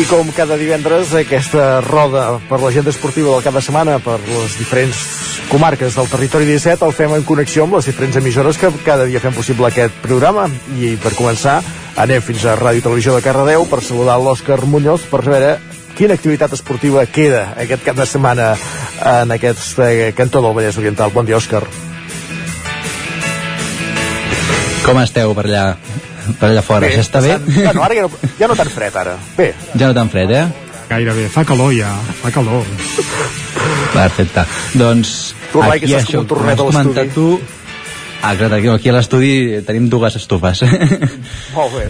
Com cada divendres, aquesta roda per l'agenda esportiva del cap de setmana per les diferents comarques del territori 17 el fem en connexió amb les diferents emissores que cada dia fem possible aquest programa. I per començar, anem fins a Ràdio Televisió de Cardedeu per saludar l'Òscar Muñoz per saber quina activitat esportiva queda aquest cap de setmana en aquest eh, cantó del Vallès Oriental. Bon dia, Òscar. Com esteu per allà? Per allà fora, ja està bé? Ja no, ara ja no, ja no tan fred, ara. Bé. Ja no tan fred, eh? Gairebé, fa calor ja, fa calor. Perfecte. Doncs tu, Rai, aquí això, com has comentat tu, Ah, exacte, aquí a l'estudi tenim dues estufes. Molt bé.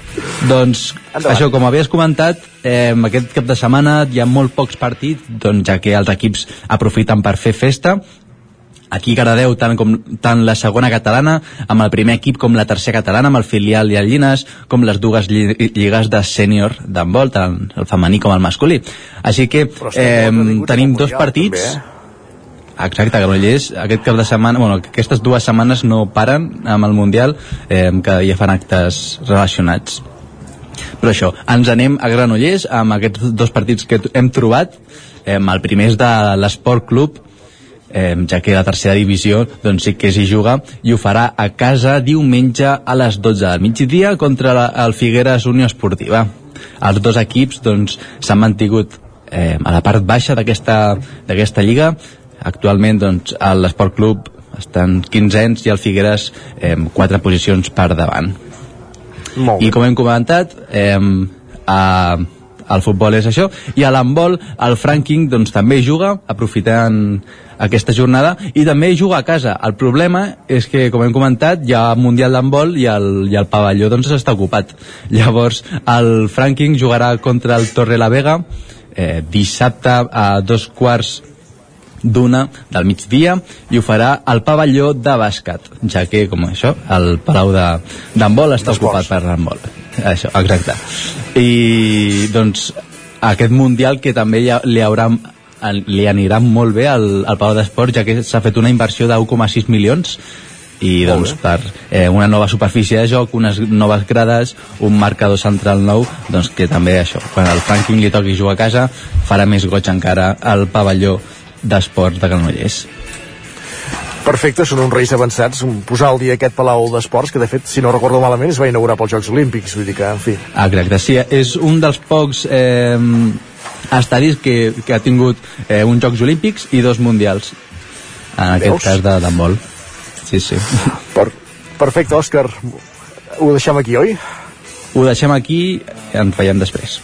doncs, Endavant. això, com havies comentat, eh, aquest cap de setmana hi ha molt pocs partits, doncs, ja que els equips aprofiten per fer festa, aquí Cardedeu tant, com, tant la segona catalana amb el primer equip com la tercera catalana amb el filial i el Llines com les dues lligues de sènior d'handbol tant el femení com el masculí així que eh, tenim dos partits també, eh? Exacte, Granollers, aquest cap de setmana, bueno, aquestes dues setmanes no paren amb el Mundial, eh, cada dia fan actes relacionats. Però això, ens anem a Granollers amb aquests dos partits que hem trobat. Eh, el primer és de l'Esport Club, eh, ja que la tercera divisió doncs sí que s'hi juga i ho farà a casa diumenge a les 12 del migdia contra la, el Figueres Unió Esportiva. Els dos equips doncs s'han mantingut eh, a la part baixa d'aquesta lliga. Actualment doncs l'Esport Club estan 15 i el Figueres eh, 4 posicions per davant. I com hem comentat eh, a el futbol és això, i a l'handbol el Franking doncs, també juga aprofitant aquesta jornada i també juga a casa. El problema és que, com hem comentat, hi ha Mundial d'handbol i, el, i el pavelló doncs, està ocupat. Llavors, el Franking jugarà contra el Torre la Vega eh, dissabte a dos quarts d'una del migdia i ho farà al pavelló de bàsquet, ja que, com això, el palau d'handbol està ocupat per l'handbol. Això, exacte. I, doncs, aquest Mundial que també hi ha, li haurà li anirà molt bé al, al Palau d'Esports ja que s'ha fet una inversió de 1,6 milions i doncs per eh, una nova superfície de joc, unes noves grades, un marcador central nou, doncs que també això, quan el Franklin li toqui jugar a casa, farà més goig encara al pavelló d'esports de Granollers. Perfecte, són uns reis avançats posar al dia aquest Palau d'Esports que de fet, si no recordo malament, es va inaugurar pels Jocs Olímpics vull dir que, en fi. Exacte, sí, és un dels pocs eh, estadis que, que ha tingut eh, uns Jocs Olímpics i dos Mundials en aquest Veus? cas de d'handbol sí, sí per, Perfecte, Òscar ho deixem aquí, oi? Ho deixem aquí i en veiem després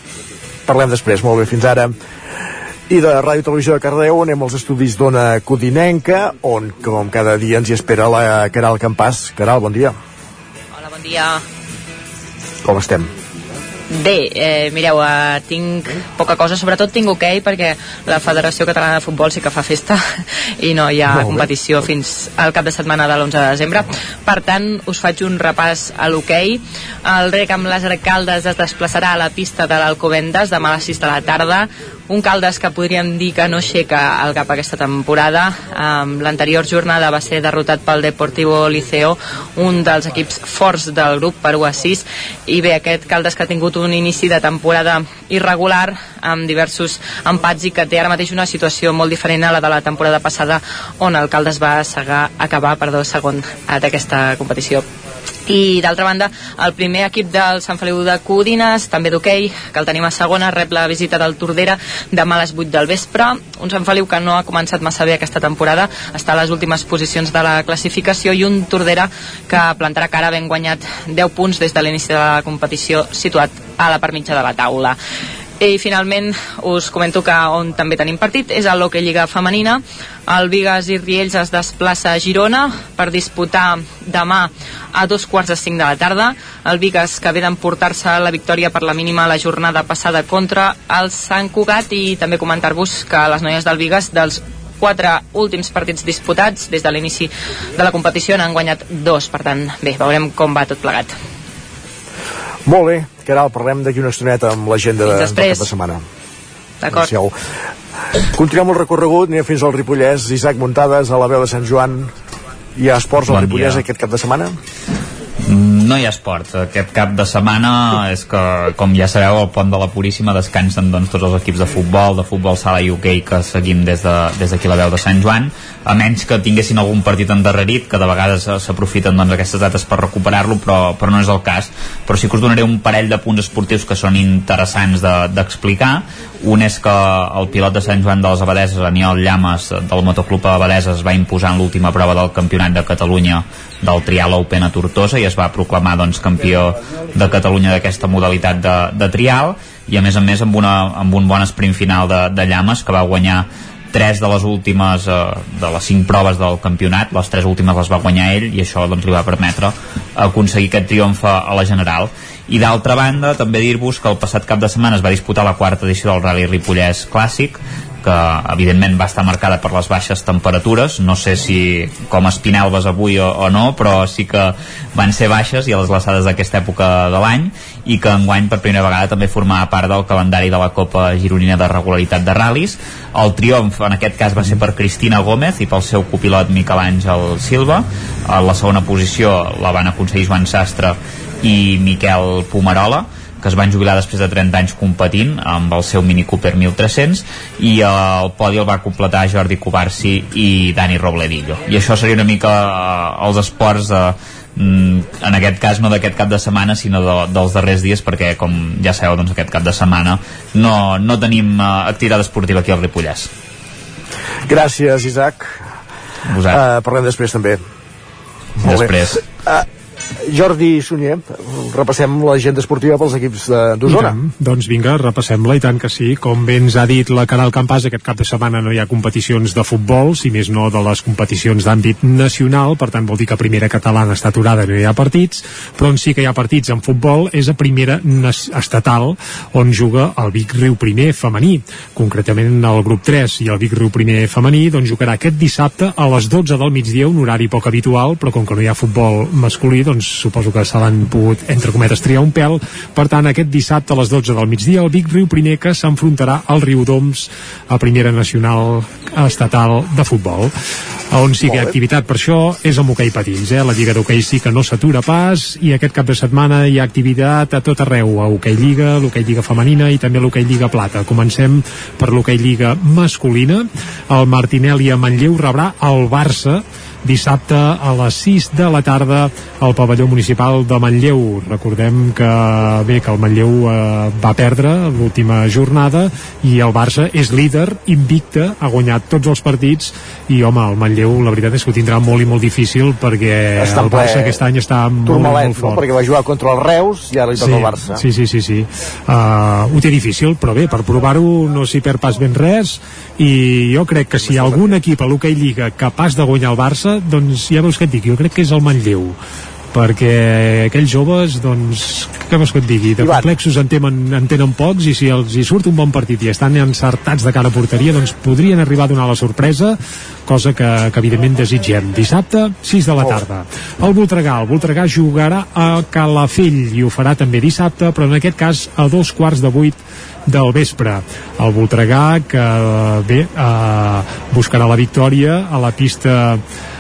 Parlem després, molt bé, fins ara i de Ràdio Televisió de Cardeu anem als estudis d'Ona Codinenca, on, com cada dia, ens hi espera la Caral Campàs. Caral, bon dia. Hola, bon dia. Com estem? Bé, eh, mireu, eh, tinc poca cosa, sobretot tinc hoquei okay, perquè la Federació Catalana de Futbol sí que fa festa i no hi ha Molt competició bé. fins al cap de setmana de l'11 de desembre. Per tant, us faig un repàs a l'hoquei. Okay. El rec amb les arcaldes es desplaçarà a la pista de l'Alcobendes demà a les 6 de la tarda un Caldes que podríem dir que no aixeca el cap aquesta temporada. Um, L'anterior jornada va ser derrotat pel Deportivo Liceo, un dels equips forts del grup per 1 a 6, i bé, aquest Caldes que ha tingut un inici de temporada irregular amb diversos empats i que té ara mateix una situació molt diferent a la de la temporada passada on el Caldes va segar, acabar perdó, segon d'aquesta competició i d'altra banda el primer equip del Sant Feliu de Codines també d'hoquei, que el tenim a segona rep la visita del Tordera demà a les 8 del vespre, un Sant Feliu que no ha començat massa bé aquesta temporada està a les últimes posicions de la classificació i un Tordera que plantarà cara ben guanyat 10 punts des de l'inici de la competició situat a la part mitja de la taula i finalment us comento que on també tenim partit és a l'Hockey Lliga Femenina. El Vigas i Riells es desplaça a Girona per disputar demà a dos quarts de cinc de la tarda. El Vigas que ve d'emportar-se la victòria per la mínima la jornada passada contra el Sant Cugat i també comentar-vos que les noies del Vigas dels quatre últims partits disputats des de l'inici de la competició n'han guanyat dos, per tant, bé, veurem com va tot plegat. Molt bé, que ara parlem d'aquí una estoneta amb l'agenda de, del cap de setmana. D'acord. Continuem el recorregut, anem fins al Ripollès, Isaac Muntades, a la veu de Sant Joan. Hi ha esports al Bon Ripollès dia. aquest cap de setmana? No hi ha esport. Aquest cap de setmana és que, com ja sabeu, al Pont de la Puríssima descansen doncs, tots els equips de futbol, de futbol sala i hoquei que seguim des d'aquí de, des la veu de Sant Joan, a menys que tinguessin algun partit endarrerit, que de vegades s'aprofiten doncs, aquestes dates per recuperar-lo, però, però no és el cas. Però sí que us donaré un parell de punts esportius que són interessants de- d'explicar. Un és que el pilot de Sant Joan de les Abadeses, Aniol Llames, del Motoclub Abadeses, es va imposar en l'última prova del Campionat de Catalunya del Trial Open a Tortosa i es va proclamar doncs, campió de Catalunya d'aquesta modalitat de, de trial i a més a més amb, una, amb un bon sprint final de, de Llames que va guanyar tres de les últimes eh, de les cinc proves del campionat. Les tres últimes les va guanyar ell i això doncs, li va permetre aconseguir aquest triomf a la General. I d'altra banda també dir-vos que el passat cap de setmana es va disputar la quarta edició del Rally Ripollès Clàssic que evidentment va estar marcada per les baixes temperatures. No sé si com espinelves avui o, o no però sí que van ser baixes i a les glaçades d'aquesta època de l'any i que enguany per primera vegada també formava part del calendari de la Copa Gironina de regularitat de ral·lis. El triomf en aquest cas va ser per Cristina Gómez i pel seu copilot Miquel Àngel Silva. A la segona posició la van aconseguir Joan Sastre i Miquel Pomarola que es van jubilar després de 30 anys competint amb el seu Mini Cooper 1300 i el podi el va completar Jordi Covarsi i Dani Robledillo i això seria una mica eh, els esports eh, mm, en aquest cas no d'aquest cap de setmana sinó de, dels darrers dies perquè com ja sabeu doncs aquest cap de setmana no, no tenim uh, activitat esportiva aquí al Ripollès Gràcies, Isaac. Uh, parlem després també. Molt bé. Després. Uh, Jordi Sunyer, repassem l'agenda esportiva pels equips d'Osona. Doncs vinga, repassem-la, i tant que sí. Com bé ens ha dit la Caral Campàs, aquest cap de setmana no hi ha competicions de futbol, si més no de les competicions d'àmbit nacional, per tant vol dir que primera catalana està aturada no hi ha partits, però on sí que hi ha partits en futbol és a primera estatal, on juga el Vic Riu Primer femení. Concretament el grup 3 i el Vic Riu Primer femení doncs jugarà aquest dissabte a les 12 del migdia, un horari poc habitual, però com que no hi ha futbol masculí, doncs suposo que se l'han pogut, entre cometes, triar un pèl. Per tant, aquest dissabte a les 12 del migdia, el Vic Riu Primer que s'enfrontarà al Riu Doms a primera nacional estatal de futbol. On sí que hi ha activitat per això és amb hoquei patins, eh? La Lliga d'Hoquei sí que no s'atura pas i aquest cap de setmana hi ha activitat a tot arreu, a Hoquei Lliga, l'Hoquei Lliga Femenina i també l'Hoquei Lliga Plata. Comencem per l'Hoquei Lliga masculina. El Martinelli a Manlleu rebrà el Barça dissabte a les 6 de la tarda al pavelló municipal de Manlleu recordem que bé que el Manlleu eh, va perdre l'última jornada i el Barça és líder invicte, ha guanyat tots els partits i home, el Manlleu la veritat és que ho tindrà molt i molt difícil perquè Està el Barça aquest any està molt, molt fort no? perquè va jugar contra el Reus i ara li toca sí, el Barça. Sí, sí, sí, sí. Uh, ho té difícil, però bé, per provar-ho no s'hi perd pas ben res i jo crec que si hi ha algun equip a l'Hockey Lliga capaç de guanyar el Barça, doncs ja veus què et dic, jo crec que és el Manlleu perquè aquells joves, doncs, què vols que et digui? De complexos en tenen, en tenen pocs i si els hi surt un bon partit i estan encertats de cara a porteria, doncs podrien arribar a donar la sorpresa, cosa que, que evidentment desitgem. Dissabte, 6 de la tarda. El Voltregà, el Voltregà jugarà a Calafell i ho farà també dissabte, però en aquest cas a dos quarts de vuit del vespre. El Voltregà, que bé, eh, buscarà la victòria a la pista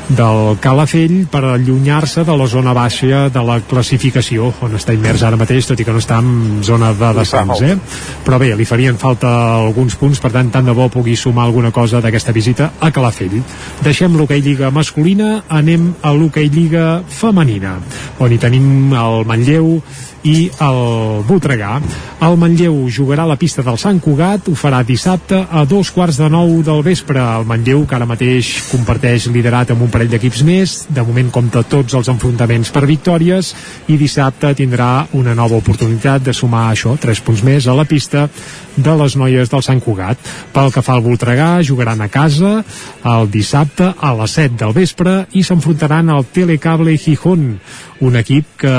del Calafell per allunyar-se de la zona baixa de la classificació on està immers ara mateix, tot i que no està en zona de descens, eh? Però bé, li farien falta alguns punts, per tant, tant de bo pugui sumar alguna cosa d'aquesta visita a Calafell. Deixem l'hoquei Lliga masculina, anem a l'hoquei Lliga femenina, on hi tenim el Manlleu, i el Voltregà. El Manlleu jugarà a la pista del Sant Cugat, ho farà dissabte a dos quarts de nou del vespre. El Manlleu, que ara mateix comparteix liderat amb un parell d'equips més, de moment compta tots els enfrontaments per victòries, i dissabte tindrà una nova oportunitat de sumar això, tres punts més a la pista de les noies del Sant Cugat. Pel que fa al Voltregà, jugaran a casa el dissabte a les 7 del vespre i s'enfrontaran al Telecable Gijón, un equip que,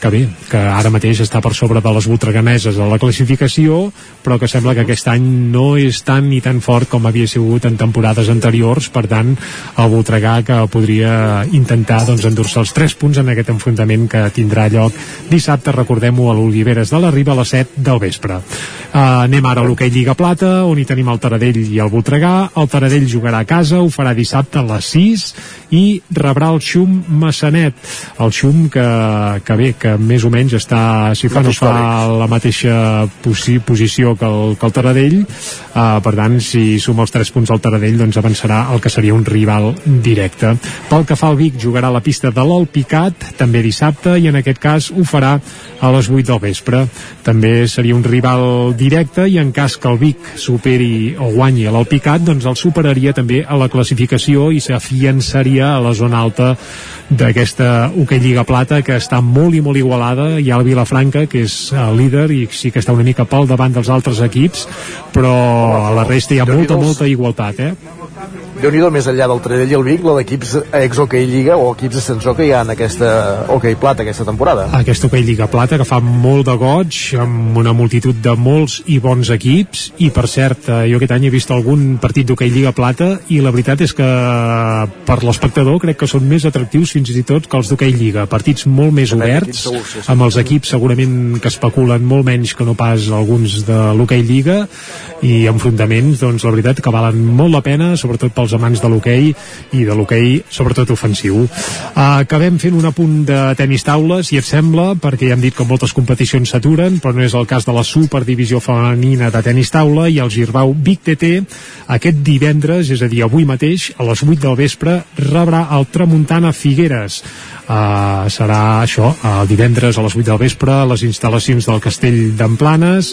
que bé, que ara mateix està per sobre de les voltreganeses a la classificació, però que sembla que aquest any no és tan ni tan fort com havia sigut en temporades anteriors, per tant, el Voltregà que podria intentar doncs, endur-se els 3 punts en aquest enfrontament que tindrà lloc dissabte, recordem-ho, a l'Oliveres de la Riba a les 7 del vespre. Uh, anem ara a l'hoquei Lliga Plata, on hi tenim el Taradell i el Voltregà. El Taradell jugarà a casa, ho farà dissabte a les 6 i rebrà el Xum Massanet. El Xum que, que bé, que més o menys està, si fa no fa la mateixa posi posició que el, que el Taradell, uh, per tant, si suma els 3 punts al Taradell, doncs avançarà el que seria un rival directe. Pel que fa al Vic, jugarà a la pista de l'Ol Picat, també dissabte, i en aquest cas ho farà a les 8 del vespre. També seria un rival directe i en cas que el Vic superi o guanyi l'Alpicat, doncs el superaria també a la classificació i s'afiançaria a la zona alta d'aquesta Hockey Lliga Plata que està molt i molt igualada hi ha el Vilafranca que és el líder i sí que està una mica pel davant dels altres equips però a la resta hi ha molta, molta igualtat eh? Déu nhi més enllà del Tredell i el Vic, la d'equips ex-hockey Lliga o equips ascensor que hi ha en aquesta hockey plata aquesta temporada. Aquesta hockey Lliga Plata que fa molt de goig, amb una multitud de molts i bons equips, i per cert, eh, jo aquest any he vist algun partit d'hoquei Lliga Plata i la veritat és que per l'espectador crec que són més atractius fins i tot que els d'hoquei Lliga. Partits molt més oberts, amb els equips segurament que especulen molt menys que no pas alguns de l'hoquei Lliga i enfrontaments, doncs la veritat que valen molt la pena, sobretot pels amants de l'hoquei i de l'hoquei sobretot ofensiu. Acabem fent un apunt de tenis taula, si et sembla, perquè ja hem dit que moltes competicions s'aturen, però no és el cas de la superdivisió femenina de tenis taula i el Girbau Vic TT aquest divendres, és a dir, avui mateix, a les 8 del vespre, rebrà el Tramuntana Figueres uh, serà això, el divendres a les 8 del vespre a les instal·lacions del Castell d'Emplanes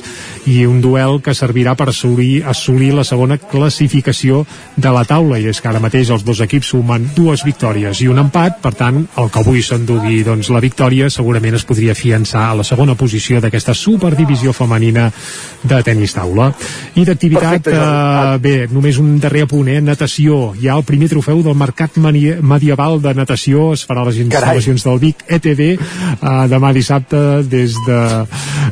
i un duel que servirà per assolir, assolir la segona classificació de la taula. I és que ara mateix els dos equips sumen dues victòries i un empat, per tant el que avui s'endugui doncs, la victòria segurament es podria fiançar a la segona posició d'aquesta superdivisió femenina de tenis taula. I d'activitat, uh, bé, només un darrer apunt, eh? natació. Hi ha el primer trofeu del mercat medieval de natació, es farà a les instal·lacions del Vic ETV uh, demà dissabte des de,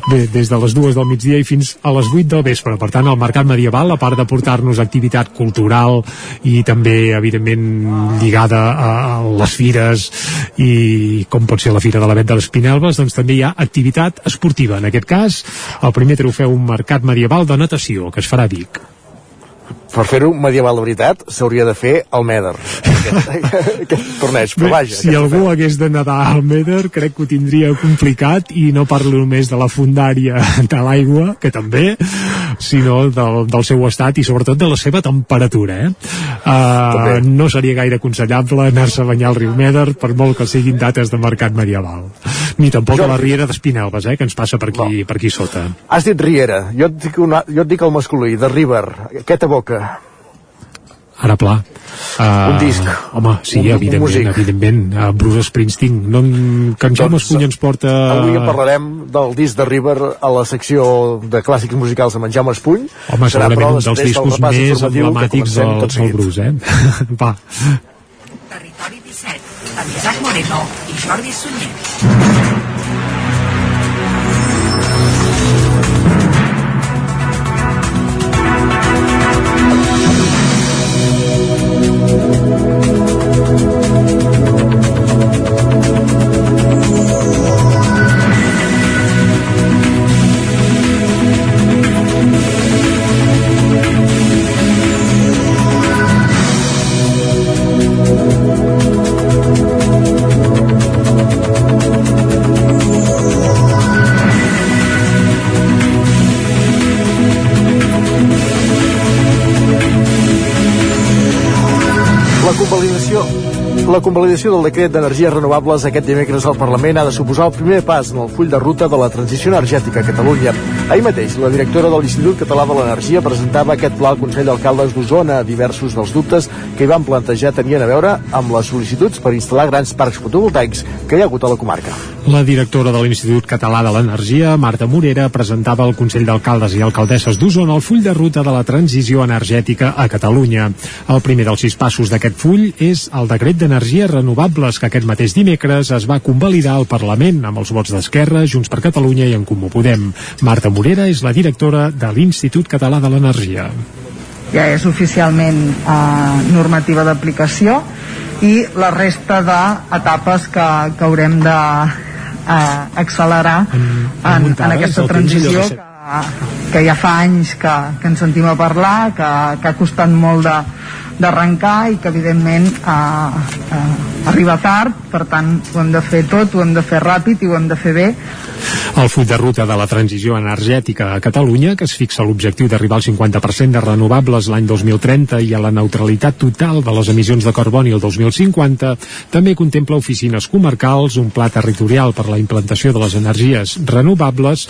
bé, des de les dues del migdia i fins a les 8 del vespre. Per tant, el Mercat Medieval, a part de portar-nos activitat cultural i també, evidentment, lligada a, les fires i com pot ser la Fira de la Vet de les Pinelves, doncs també hi ha activitat esportiva. En aquest cas, el primer trofeu Mercat Medieval de natació, que es farà a Vic per fer-ho medieval de veritat s'hauria de fer al Meder aquest, aquest torneig, però vaja si algú fet. hagués de nedar al Meder crec que ho tindria complicat i no parlo només de la fundària de l'aigua, que també sinó del, del seu estat i sobretot de la seva temperatura eh? uh, no seria gaire aconsellable anar-se a banyar al riu Meder per molt que siguin dates de mercat medieval ni tampoc jo, a la Riera d'Espinelves eh, que ens passa per aquí, no. per aquí sota has dit Riera, jo et dic, una, jo et dic el masculí, de River, aquesta boca ara pla. Uh, un disc. home, sí, un, evidentment, un evidentment. Uh, Bruce Springsteen. No, que en Jaume doncs, Espuny ens porta avui en parlarem del disc de River a la secció de clàssics musicals amb en Jaume Espuny. Home, segurament un dels discos del més emblemàtics del, del Bruce eh? va. Territori 17 amb Isaac Moreno i Jordi Sunyer. Convalidació del decret d'energies renovables aquest dimecres al Parlament ha de suposar el primer pas en el full de ruta de la transició energètica a Catalunya. Ahir mateix, la directora de l'Institut Català de l'Energia presentava aquest pla al Consell d'Alcaldes d'Osona. Diversos dels dubtes que hi van plantejar tenien a veure amb les sol·licituds per instal·lar grans parcs fotovoltaics que hi ha hagut a la comarca. La directora de l'Institut Català de l'Energia, Marta Morera, presentava al Consell d'Alcaldes i Alcaldesses d'Osona el full de ruta de la transició energètica a Catalunya. El primer dels sis passos d'aquest full és el decret d'energies renovables que aquest mateix dimecres es va convalidar al Parlament amb els vots d'Esquerra, Junts per Catalunya i en Comú Podem. Marta Morera és la directora de l'Institut Català de l'Energia. ja és oficialment eh, normativa d'aplicació i la resta d'etapes que, que haurem de eh, accelerar en, en aquesta transició que, que ja fa anys que, que ens sentim a parlar, que, que ha costat molt de, d'arrencar i que evidentment eh, eh, arriba tard, per tant ho hem de fer tot, ho hem de fer ràpid i ho hem de fer bé El full de ruta de la transició energètica a Catalunya, que es fixa l'objectiu d'arribar al 50% de renovables l'any 2030 i a la neutralitat total de les emissions de carboni el 2050, també contempla oficines comarcals, un pla territorial per la implantació de les energies renovables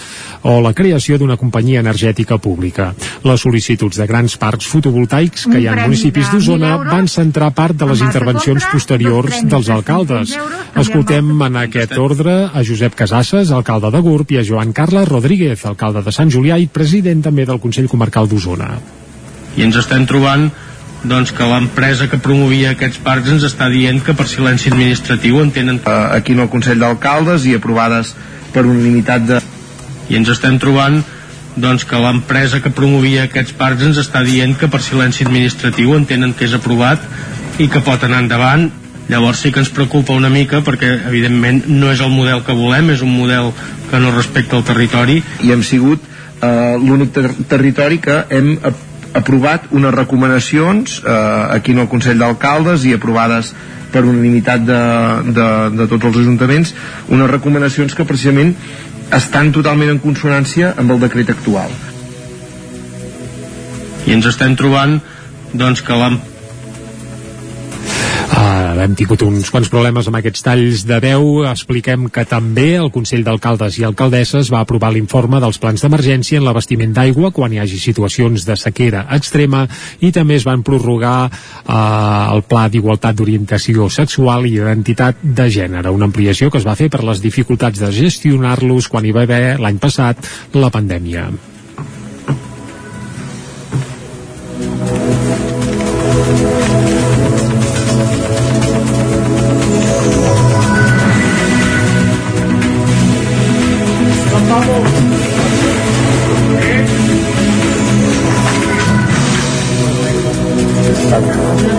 o la creació d'una companyia energètica pública. Les sol·licituds de grans parcs fotovoltaics que hi ha en municipis d'Osona van centrar part de les intervencions posteriors dels alcaldes. Escoltem en aquest ordre a Josep Casasses, alcalde de Gurb, i a Joan Carles Rodríguez, alcalde de Sant Julià i president també del Consell Comarcal d'Osona. i ens estem trobant doncs, que l'empresa que promovia aquests parcs ens està dient que per silenci administratiu entenen aquí en el Consell d'Alcaldes i aprovades per unanimitat de... i ens estem trobant doncs, que l'empresa que promovia aquests parcs ens està dient que per silenci administratiu entenen que és aprovat i que pot anar endavant. Llavors sí que ens preocupa una mica perquè evidentment no és el model que volem és un model que no respecta el territori. I hem sigut eh, l'únic ter territori que hem ap aprovat unes recomanacions eh, aquí en el Consell d'Alcaldes i aprovades per unanimitat de, de, de tots els ajuntaments unes recomanacions que precisament estan totalment en consonància amb el decret actual. I ens estem trobant doncs que hem tingut uns quants problemes amb aquests talls de veu. Expliquem que també el Consell d'Alcaldes i Alcaldesses va aprovar l'informe dels plans d'emergència en l'abastiment d'aigua quan hi hagi situacions de sequera extrema i també es van prorrogar uh, el Pla d'Igualtat d'Orientació Sexual i Identitat de Gènere, una ampliació que es va fer per les dificultats de gestionar-los quan hi va haver l'any passat la pandèmia. Thank you.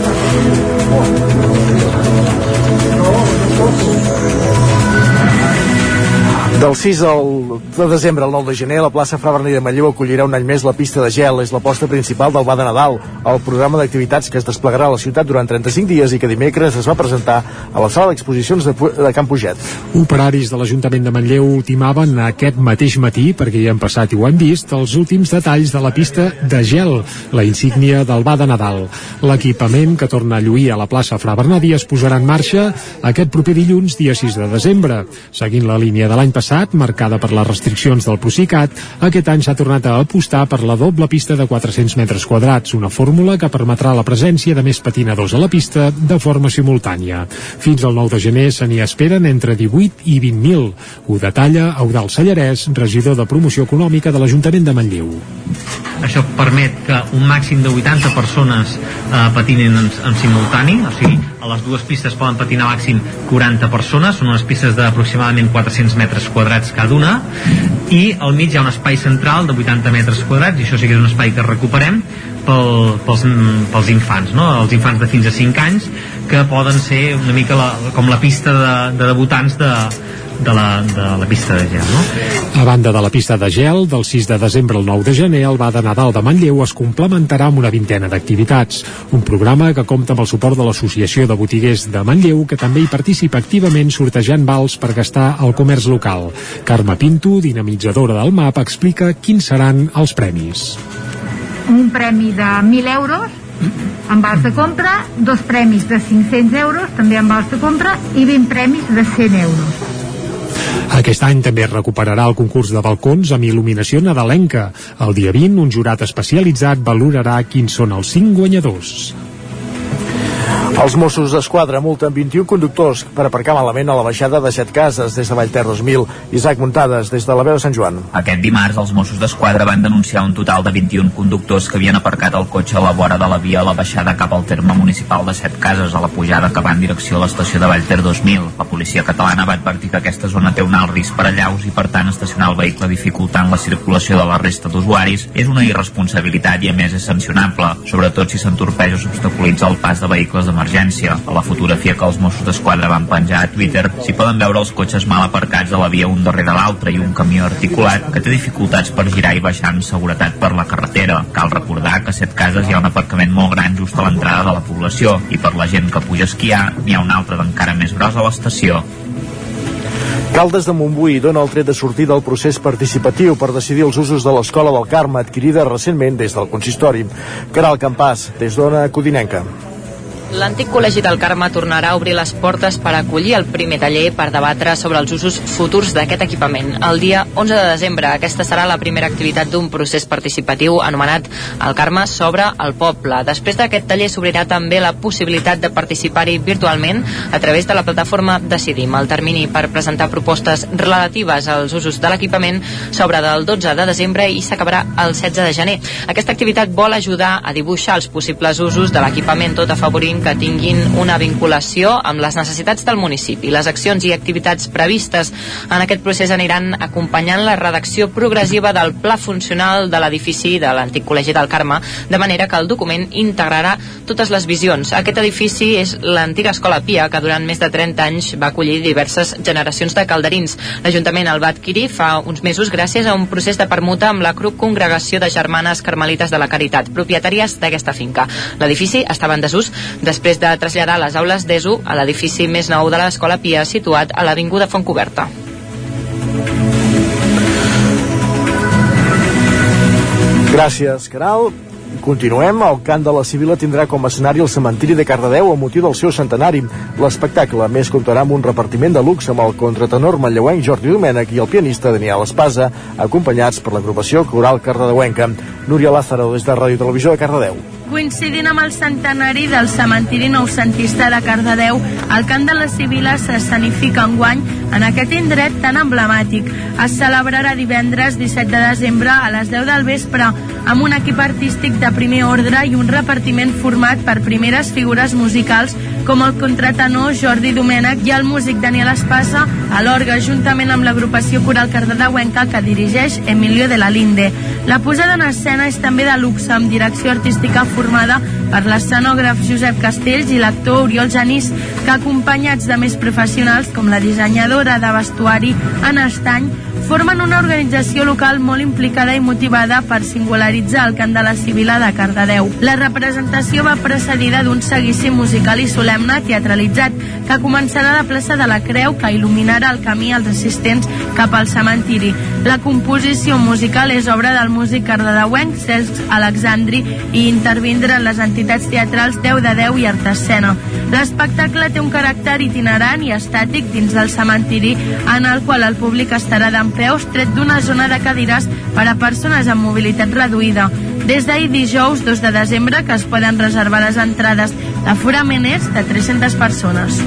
Del 6 al, de desembre al 9 de gener, la plaça Fra Berní de Manlleu acollirà un any més la pista de gel. És l'aposta principal del Bada Nadal, el programa d'activitats que es desplegarà a la ciutat durant 35 dies i que dimecres es va presentar a la sala d'exposicions de, de Camp Puget. Operaris de l'Ajuntament de Manlleu ultimaven aquest mateix matí, perquè hi han passat i ho hem vist, els últims detalls de la pista de gel, la insígnia del Bada Nadal. L'equipament que torna a lluir a la plaça Fra Bernadí es posarà en marxa aquest proper dilluns, dia 6 de desembre. Seguint la línia de l'any passat, marcada per les restriccions del Procicat, aquest any s'ha tornat a apostar per la doble pista de 400 metres quadrats, una fórmula que permetrà la presència de més patinadors a la pista de forma simultània. Fins al 9 de gener se n'hi esperen entre 18 i 20.000. Ho detalla Eudal Sallarès, regidor de Promoció Econòmica de l'Ajuntament de Manlleu. Això permet que un màxim de 80 persones eh, patinin en, en simultani, o sigui, a les dues pistes poden patinar màxim 40 persones, són unes pistes d'aproximadament 400 metres quadrats cada una i al mig hi ha un espai central de 80 metres quadrats i això sí que és un espai que recuperem pel, pels, pels infants, no? els infants de fins a 5 anys que poden ser una mica la, com la pista de, de debutants de, de la, de la pista de gel, no? A banda de la pista de gel, del 6 de desembre al 9 de gener, el Va de Nadal de Manlleu es complementarà amb una vintena d'activitats. Un programa que compta amb el suport de l'Associació de Botiguers de Manlleu, que també hi participa activament sortejant vals per gastar al comerç local. Carme Pinto, dinamitzadora del MAP, explica quins seran els premis. Un premi de 1.000 euros amb vals de compra, dos premis de 500 euros, també amb vals de compra, i 20 premis de 100 euros. Aquest any també es recuperarà el concurs de balcons amb il·luminació nadalenca. El dia 20, un jurat especialitzat valorarà quins són els cinc guanyadors. Els Mossos d'Esquadra multen 21 conductors per aparcar malament a la baixada de Set Cases des de Vallter 2000. Isaac Muntades, des de la veu de Sant Joan. Aquest dimarts, els Mossos d'Esquadra van denunciar un total de 21 conductors que havien aparcat el cotxe a la vora de la via a la baixada cap al terme municipal de Set Cases a la pujada que va en direcció a l'estació de Vallter 2000. La policia catalana va advertir que aquesta zona té un alt risc per allaus i, per tant, estacionar el vehicle dificultant la circulació de la resta d'usuaris és una irresponsabilitat i, a més, és sancionable, sobretot si s'entorpeix o s'obstaculitza el pas de vehicles d'emergència d'emergència. A la fotografia que els Mossos d'Esquadra van penjar a Twitter s'hi poden veure els cotxes mal aparcats a la via un darrere l'altre i un camió articulat que té dificultats per girar i baixar amb seguretat per la carretera. Cal recordar que a Set Cases hi ha un aparcament molt gran just a l'entrada de la població i per la gent que puja a esquiar n'hi ha un altre d'encara més gros a l'estació. Caldes de Montbui dona el tret de sortir del procés participatiu per decidir els usos de l'Escola del Carme adquirida recentment des del consistori. Caral Campàs, des d'Ona Codinenca. L'antic Col·legi del Carme tornarà a obrir les portes per acollir el primer taller per debatre sobre els usos futurs d'aquest equipament. El dia 11 de desembre, aquesta serà la primera activitat d'un procés participatiu anomenat El Carme sobre el poble. Després d'aquest taller s'obrirà també la possibilitat de participar-hi virtualment a través de la plataforma Decidim. El termini per presentar propostes relatives als usos de l'equipament s'obre del 12 de desembre i s'acabarà el 16 de gener. Aquesta activitat vol ajudar a dibuixar els possibles usos de l'equipament tot afavorint que tinguin una vinculació amb les necessitats del municipi. Les accions i activitats previstes en aquest procés aniran acompanyant la redacció progressiva del pla funcional de l'edifici de l'antic Col·legi del Carme, de manera que el document integrarà totes les visions. Aquest edifici és l'antiga Escola Pia, que durant més de 30 anys va acollir diverses generacions de calderins. L'Ajuntament el va adquirir fa uns mesos gràcies a un procés de permuta amb la CRUC Congregació de Germanes Carmelites de la Caritat, propietàries d'aquesta finca. L'edifici estava en desús després de traslladar les aules d'ESO a l'edifici més nou de l'Escola Pia situat a l'Avinguda Fontcoberta. Gràcies, Caral. Continuem, el cant de la Civila tindrà com a escenari el cementiri de Cardedeu a motiu del seu centenari. L'espectacle més comptarà amb un repartiment de luxe amb el contratenor manlleuenc Jordi Domènech i el pianista Daniel Espasa, acompanyats per l'agrupació coral cardedeuenca. Núria Lázaro, des de Ràdio Televisió de Cardedeu. Coincidint amb el centenari del cementiri noucentista de Cardedeu, el cant de la Sibila s'escenifica enguany en aquest indret tan emblemàtic. Es celebrarà divendres 17 de desembre a les 10 del vespre amb un equip artístic de primer ordre i un repartiment format per primeres figures musicals com el contratenor Jordi Domènech i el músic Daniel Espasa a l'orga juntament amb l'agrupació coral cardedeuenca que dirigeix Emilio de la Linde. La posada en escena és també de luxe amb direcció artística formada per l'escenògraf Josep Castells i l'actor Oriol Janís, que acompanyats de més professionals com la dissenyadora de vestuari Anna Estany, formen una organització local molt implicada i motivada per singularitzar el cant de la Sibila de Cardedeu. La representació va precedida d'un seguici musical i solemne teatralitzat que començarà a la plaça de la Creu que il·luminarà el camí als assistents cap al cementiri. La composició musical és obra del músic cardedeuenc Cesc Alexandri i intervindran les entitats teatrals 10 de 10 i Artescena. L'espectacle té un caràcter itinerant i estàtic dins del cementiri en el qual el públic estarà d'en peus tret d'una zona de cadires per a persones amb mobilitat reduïda. Des d'ahir dijous 2 de desembre que es poden reservar les entrades. L'aforament és de 300 persones.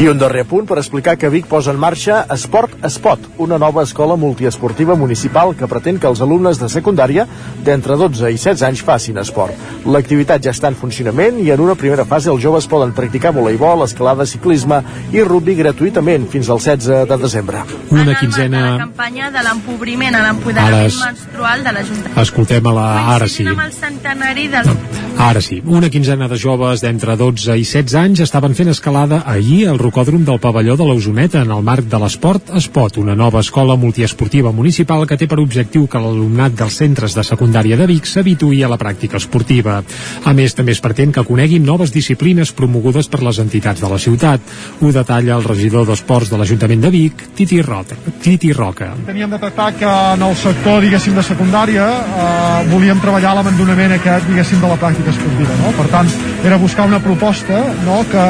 I un darrer punt per explicar que Vic posa en marxa Esport Espot, una nova escola multiesportiva municipal que pretén que els alumnes de secundària d'entre 12 i 16 anys facin esport. L'activitat ja està en funcionament i en una primera fase els joves poden practicar voleibol, escalada, ciclisme i rugby gratuïtament fins al 16 de desembre. Una quinzena... La campanya de l'empobriment a l'empoderament Ara es- menstrual de l'Ajuntament. Escoltem a la... Ara sí. Amb el centenari del... Ara sí, una quinzena de joves d'entre 12 i 16 anys estaven fent escalada ahir al rocòdrom del pavelló de l'Osoneta en el marc de l'Esport Espot, una nova escola multiesportiva municipal que té per objectiu que l'alumnat dels centres de secundària de Vic s'habituï a la pràctica esportiva. A més, també es pretén que coneguin noves disciplines promogudes per les entitats de la ciutat. Ho detalla el regidor d'Esports de l'Ajuntament de Vic, Titi, Rota, Titi Roca. Teníem detectat que en el sector, diguéssim, de secundària eh, volíem treballar l'abandonament aquest, diguéssim, de la pràctica esportiva, no? Per tant, era buscar una proposta no, que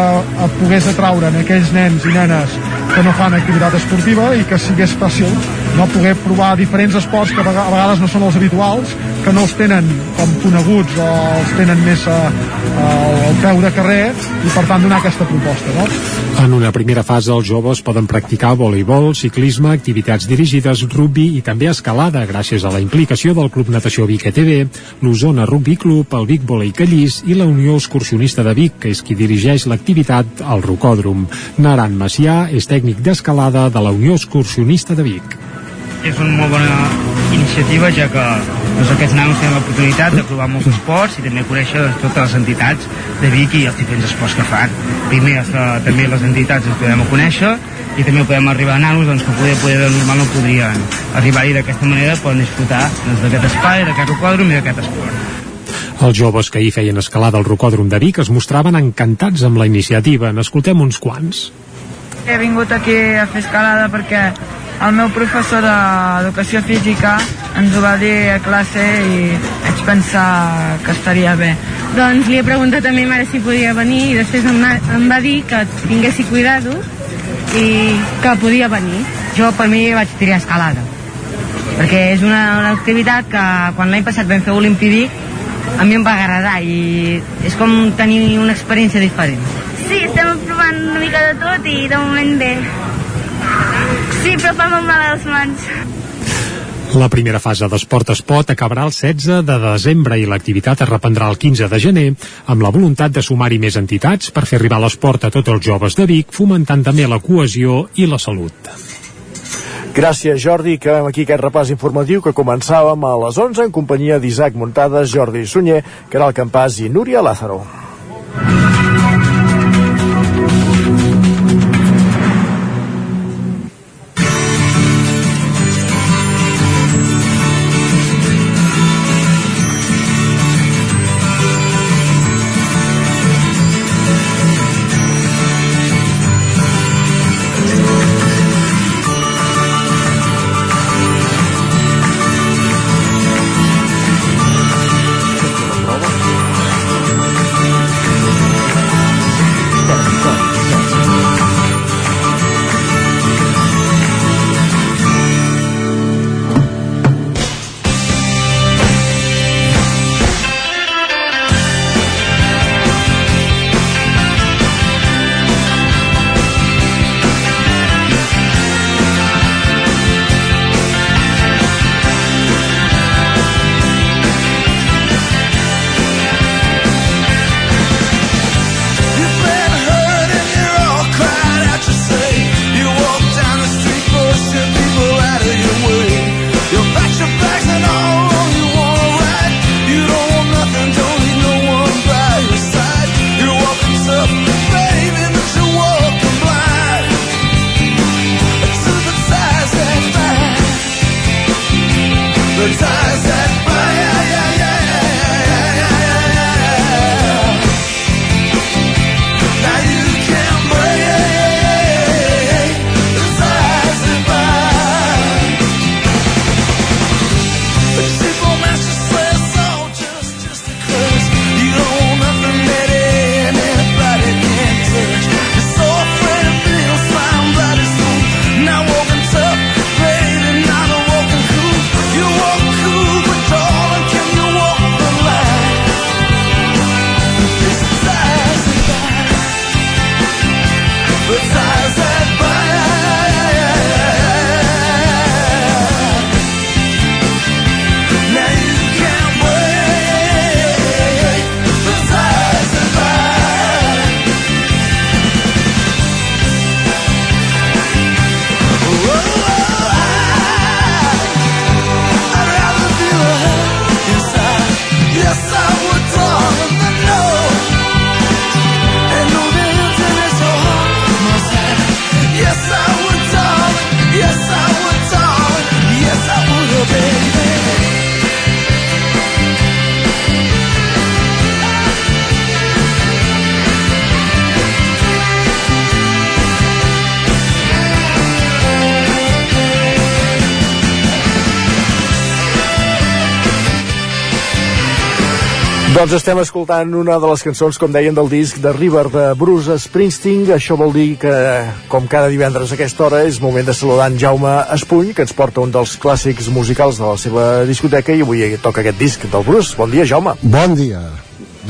pogués atraure en aquells nens i nenes que no fan activitat esportiva i que sigués fàcil no, poder provar diferents esports que a vega- a vegades no són els habituals, que no els tenen com coneguts o els tenen més a, a, al peu de carrer i per tant donar aquesta proposta. No? En una primera fase, els joves poden practicar voleibol, ciclisme, activitats dirigides, rugby i també escalada, gràcies a la implicació del Club Natació Vic ETV, l'Osona Rugby Club, el Vic Volei Callís i la Unió Excursionista de Vic, que és qui dirigeix l'activitat al Rocòdrom. Naran Macià és tècnic d'escalada de la Unió Excursionista de Vic. És una molt bona iniciativa ja que doncs, aquests nanos tenen l'oportunitat de provar molts esports i també conèixer doncs, totes les entitats de Vic i els diferents esports que fan. Primer els, que també les entitats ens podem conèixer i també podem arribar a nanos doncs, que poder, poder de normal no podrien arribar-hi d'aquesta manera poden disfrutar doncs, d'aquest espai, d'aquest rocòdrom i d'aquest esport. Els joves que ahir feien escalada al Rocòdrom de Vic es mostraven encantats amb la iniciativa. N'escoltem uns quants. He vingut aquí a fer escalada perquè el meu professor d'educació física ens ho va dir a classe i vaig pensar que estaria bé. Doncs li he preguntat a mi mare si podia venir i després em, em va dir que tinguessi cuidado i que podia venir. Jo per mi vaig triar escalada perquè és una, una activitat que quan l'any passat vam fer Olimpídic a mi em va agradar i és com tenir una experiència diferent. Sí, estem provant una mica de tot i de moment bé. Sí, però fa molt mal a les mans. La primera fase d'Esport Espot acabarà el 16 de desembre i l'activitat es reprendrà el 15 de gener amb la voluntat de sumar-hi més entitats per fer arribar l'esport a tots els joves de Vic, fomentant també la cohesió i la salut. Gràcies, Jordi, que aquí aquest repàs informatiu que començàvem a les 11 en companyia d'Isaac Muntades, Jordi Sunyer, Caral Campàs i Núria Lázaro. Doncs estem escoltant una de les cançons, com deien, del disc de River de Bruce Springsteen. Això vol dir que, com cada divendres a aquesta hora, és moment de saludar en Jaume Espuny, que ens porta un dels clàssics musicals de la seva discoteca, i avui toca aquest disc del Bruce. Bon dia, Jaume. Bon dia.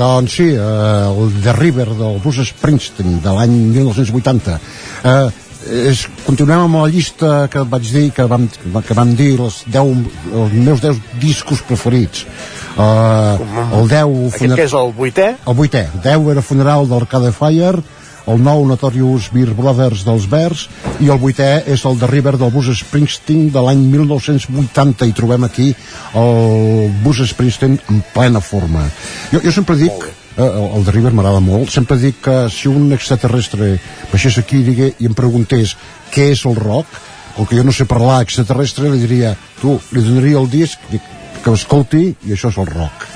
Doncs sí, eh, el The River del Bruce Springsteen de l'any 1980. Eh, és, continuem amb la llista que vaig dir que vam, que vam dir els, 10, els meus 10 discos preferits. Uh, el 10 Aquest que és el vuitè? el vuitè, 10 era Funeral d'Arcade Fire el 9 Notorious Beer Brothers dels Verds i el vuitè és el de River del Bruce Springsteen de l'any 1980 i trobem aquí el Bruce Springsteen en plena forma. Jo, jo sempre dic eh, el, el de River m'agrada molt. Sempre dic que si un extraterrestre baixés aquí digué, i em preguntés què és el rock com que jo no sé parlar extraterrestre li diria, tu, li donaria el disc? Dic, que escolti i això és el rock.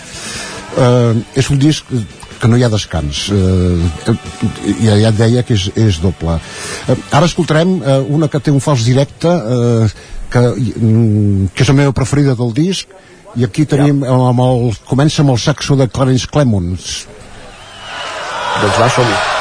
Eh, és un disc que no hi ha descans. Eh, ja, ja et deia que és, és doble. Eh, ara escoltarem eh, una que té un fals directe eh, que, mm, que és la meva preferida del disc i aquí tenim ja. amb el, comença amb el saxo de Clarence Clemons doncs va, som -hi.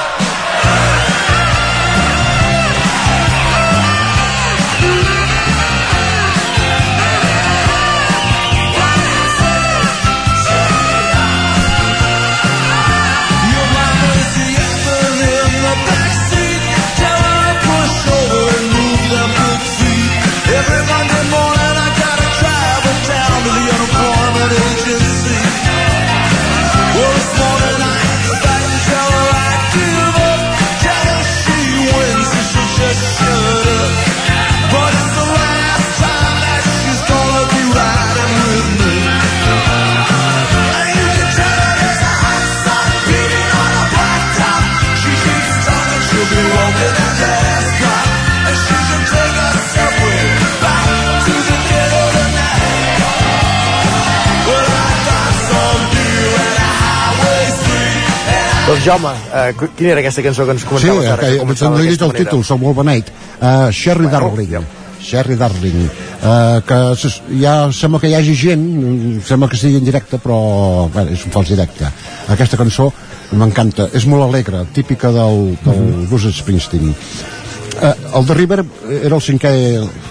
Jaume, eh, qu- quina era aquesta cançó que ens Sí, comentaves ara? que, que que no he d'aquesta el manera? títol, som molt beneit. Uh, Sherry Darling. Sherry Darling. Uh, que ja sembla que hi hagi gent, mm, sembla que sigui en directe, però bé, és un fals directe. Aquesta cançó m'encanta. És molt alegre, típica del, del Bruce Springsteen. Uh, el The River era el cinquè,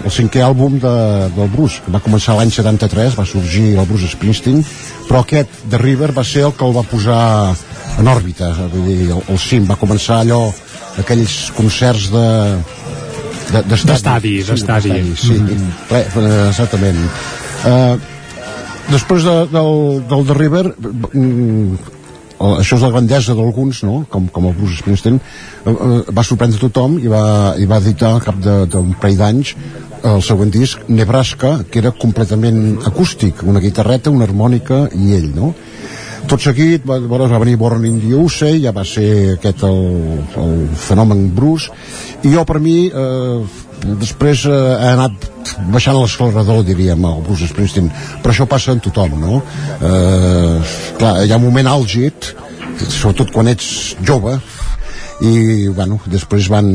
el cinquè àlbum de, del Bruce, que va començar l'any 73, va sorgir el Bruce Springsteen, però aquest The River va ser el que el va posar en òrbita, vull dir, el, el cim, va començar allò, aquells concerts de de- d'estadi, D'estadi, d'estadi. sí, Mhm. ple, eh, exactament uh, després de, del, del The River mm, això és la grandesa d'alguns no? com, com el Bruce Springsteen eh, eh, va sorprendre tothom i va, i va editar al cap d'un parell d'anys el següent disc, Nebraska que era completament acústic una guitarreta, una harmònica i ell no? tot seguit va, va venir Born in the USA ja va ser aquest el, el fenomen Bruce i jo per mi eh, després eh, ha anat baixant l'accelerador diríem el Bruce Springsteen però això passa en tothom no? eh, clar, hi ha un moment àlgid sobretot quan ets jove i bueno, després van,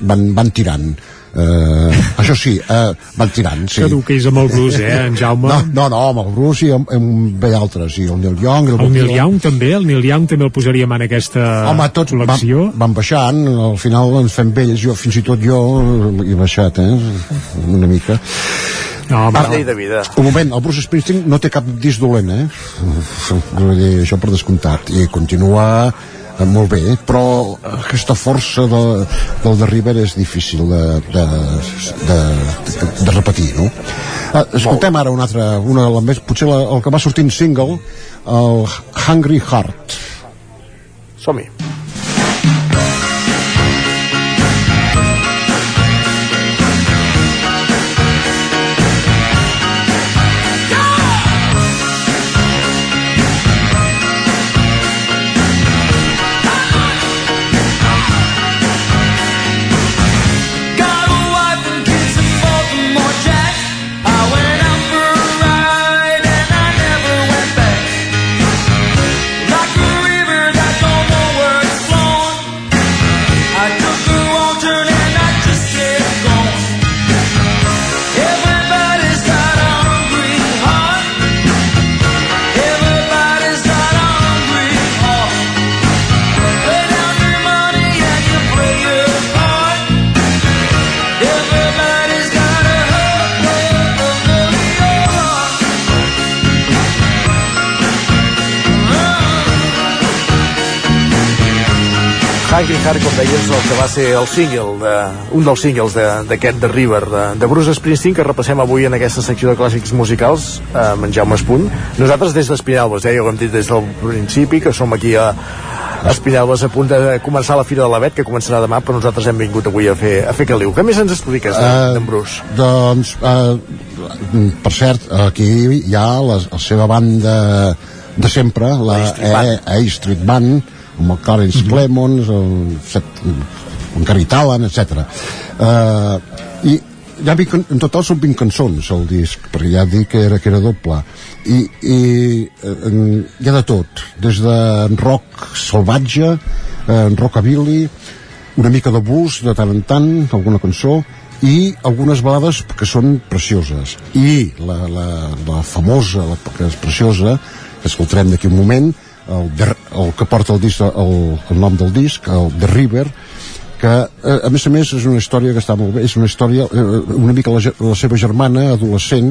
van, van tirant Uh, això sí, uh, van tirant sí. Que és amb el Bruce, eh, en Jaume? no, no, no, amb el Bruce i amb, amb bé altres i el Neil Young El Neil Young també, el Neil Young també el posaríem en aquesta Home, tots col·lecció. van, van baixant, al final ens fem vells, jo, fins i tot jo he baixat, eh? una mica. No, home, llei de vida. Un moment, el Bruce Springsteen no té cap disc dolent, eh? Vull dir, això per descomptat. I continua eh, molt bé, però aquesta força de, del de River és difícil de, de, de, de, repetir, no? Eh, escoltem ara una altra, una de les més, potser la, el que va sortir en single, el Hungry Heart. Som-hi. Deies, el que va ser el single, de, un dels singles de- d'aquest de, River, de, de Bruce Springsteen, que repassem avui en aquesta secció de clàssics musicals, eh, amb en Jaume Espunt. Nosaltres des d'Espinelves, eh, ja ho hem dit des del principi, que som aquí a, a Espinelves a punt de començar la Fira de l'Avet, que començarà demà, però nosaltres hem vingut avui a fer, a fer caliu. Què més ens expliques Eh, d'en de, Bruce? Doncs, eh, per cert, aquí hi ha la, la seva banda de sempre, la A Street Band. A, A Street Band, el Clarence Clemons, el, set, el Gary Talent, etc. Eh, I 20, can- en total són 20 cançons el disc, perquè ja dic que era, que era doble. I, i eh, hi ha de tot, des de rock salvatge, eh, rockabilly, una mica de blues de tant en tant, alguna cançó, i algunes balades que són precioses. I la, la, la famosa, la que és preciosa, que escoltarem d'aquí un moment, el, The, el que porta el, disc, el, el nom del disc, el The River, que eh, a més a més és una història que està molt bé és una història, eh, una mica la, la seva germana adolescent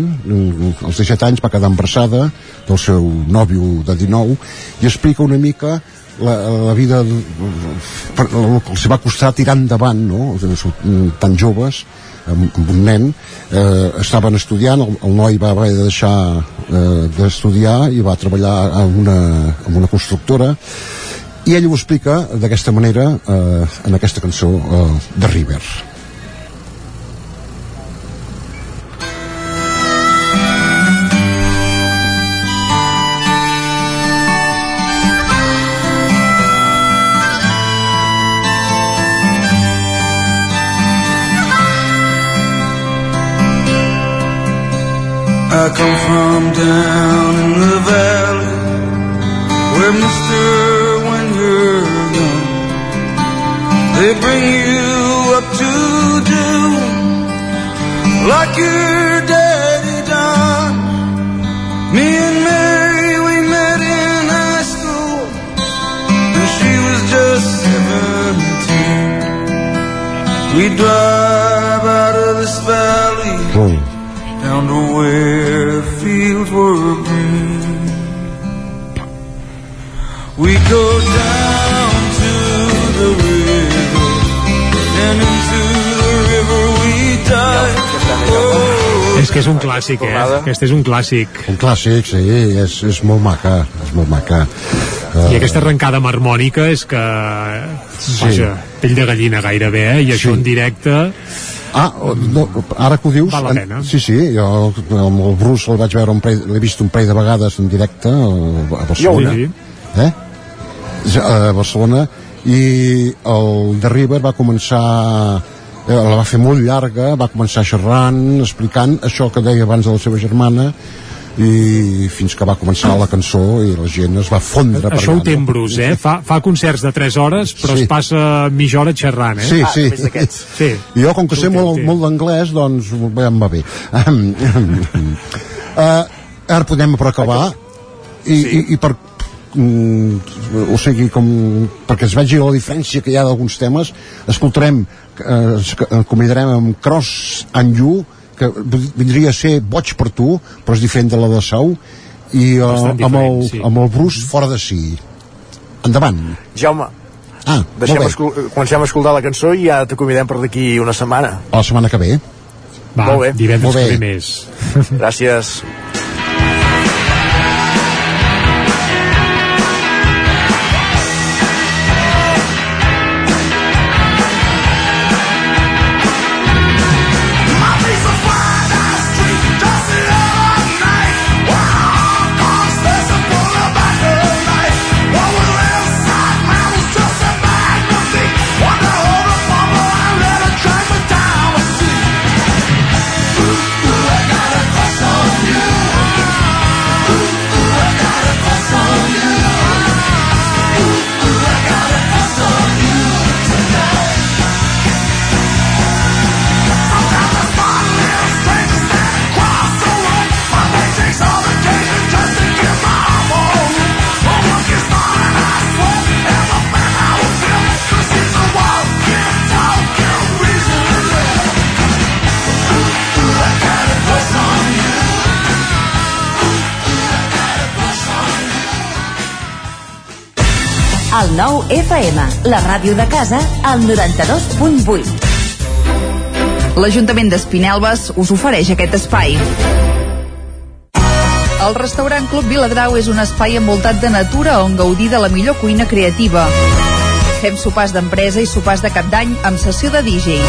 als 17 anys va quedar embarassada del seu nòvio de 19 i explica una mica la, la vida el que els va costar tirar endavant no? Tan joves amb, amb un nen eh, estaven estudiant, el, el noi va haver de deixar eh, d'estudiar i va treballar en una, en una constructora i ell ho explica d'aquesta manera eh, en aquesta cançó eh, de River I come from down in the valley where Mister, when you're young, they bring you up to do like your daddy done. Me and Mary, we met in high school, and she was just seventeen. We drive out of this valley down to where fields were green. We go down to the river, and into the river we dive. Oh, És que és un clàssic, eh? Aquest és un clàssic. un clàssic, sí, és, és molt maca és molt maca uh, I aquesta arrencada amb harmònica és que... Sí. Vaja, pell de gallina gairebé, eh? I això Sí. en directe... Ah, no, ara que ho dius... Val la pena. En, sí, sí, jo amb el Bruce el vaig veure l'he vist un parell de vegades en directe a Barcelona. Sí, Eh? A Barcelona i el de River va començar eh, la va fer molt llarga, va començar xerrant, explicant això que deia abans de la seva germana i fins que va començar la cançó i la gent es va fondre per Això ho té en? Bruce, eh? Fa, fa concerts de 3 hores, però Sí. es passa mitja hora xerrant, eh? Sí, sí. Sí. I jo, com que sé molt, molt d'anglès, doncs bé, em va bé. uh, ara podem per acabar i, i, i per mm, o sigui, com perquè es vegi la diferència que hi ha d'alguns temes escoltarem eh, es- eh, convidarem amb Cross and You que vindria a ser Boig per tu però és diferent de la de Sau i uh, amb, el, sí. amb el Bruce fora de si endavant Jaume, ah, deixem escol comencem a escoltar la cançó i ja te convidem per d'aquí una setmana. a la setmana que ve Va, Molt bé. divendres Molt bé. que ve més. Gràcies. 9 FM, la ràdio de casa, al 92.8. L'Ajuntament d'Espinelves us ofereix aquest espai. El restaurant Club Viladrau és un espai envoltat de natura on gaudir de la millor cuina creativa. Fem sopars d'empresa i sopars de cap d'any amb sessió de DJ.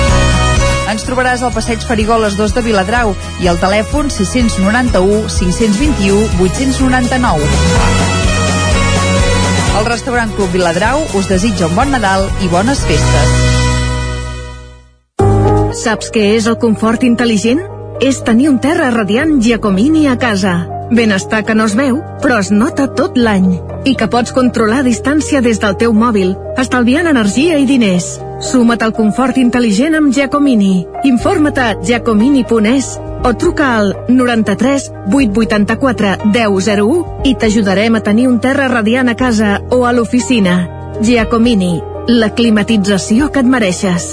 Ens trobaràs al passeig Farigoles 2 de Viladrau i al telèfon 691 521 899. El restaurant Club Viladrau us desitja un bon Nadal i bones festes. Saps què és el confort intel·ligent? És tenir un terra radiant Giacomini a casa. Benestar que no es veu, però es nota tot l'any. I que pots controlar a distància des del teu mòbil, estalviant energia i diners. Suma't al confort intel·ligent amb Giacomini. Informa't a giacomini.es o truca al 93 884 1001 i t'ajudarem a tenir un terra radiant a casa o a l'oficina. Giacomini, la climatització que et mereixes.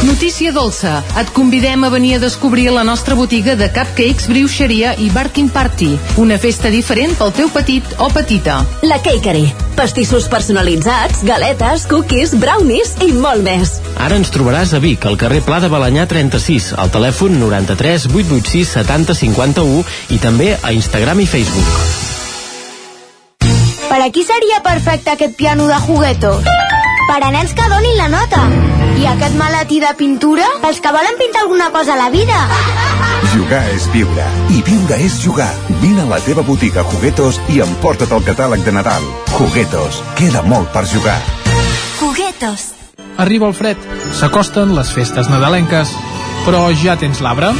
Notícia dolça. Et convidem a venir a descobrir la nostra botiga de cupcakes, brioixeria i barking party. Una festa diferent pel teu petit o petita. La Cakery. Pastissos personalitzats, galetes, cookies, brownies i molt més. Ara ens trobaràs a Vic, al carrer Pla de Balanyà 36, al telèfon 93 886 70 51 i també a Instagram i Facebook. Per a qui seria perfecte aquest piano de juguetos? Per a nens que donin la nota. I aquest maletí de pintura? Pels que volen pintar alguna cosa a la vida. Jugar és viure. I viure és jugar. Vine a la teva botiga Juguetos i emporta't el catàleg de Nadal. Juguetos. Queda molt per jugar. Juguetos. Arriba el fred, s'acosten les festes nadalenques, però ja tens l'arbre?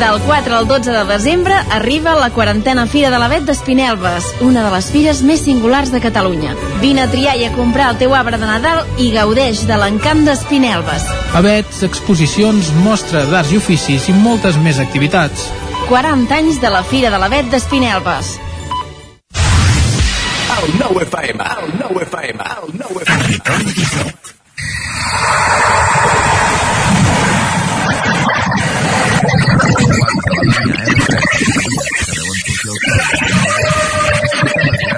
Del 4 al 12 de desembre arriba la quarantena Fira de l'Avet d'Espinelves, una de les fires més singulars de Catalunya. Vine a triar i a comprar el teu arbre de Nadal i gaudeix de l'encant d'Espinelves. Avets, exposicions, mostra d'arts i oficis i moltes més activitats. 40 anys de la Fira de l'Avet d'Espinelves. El nou FM, el nou FM, el nou FM.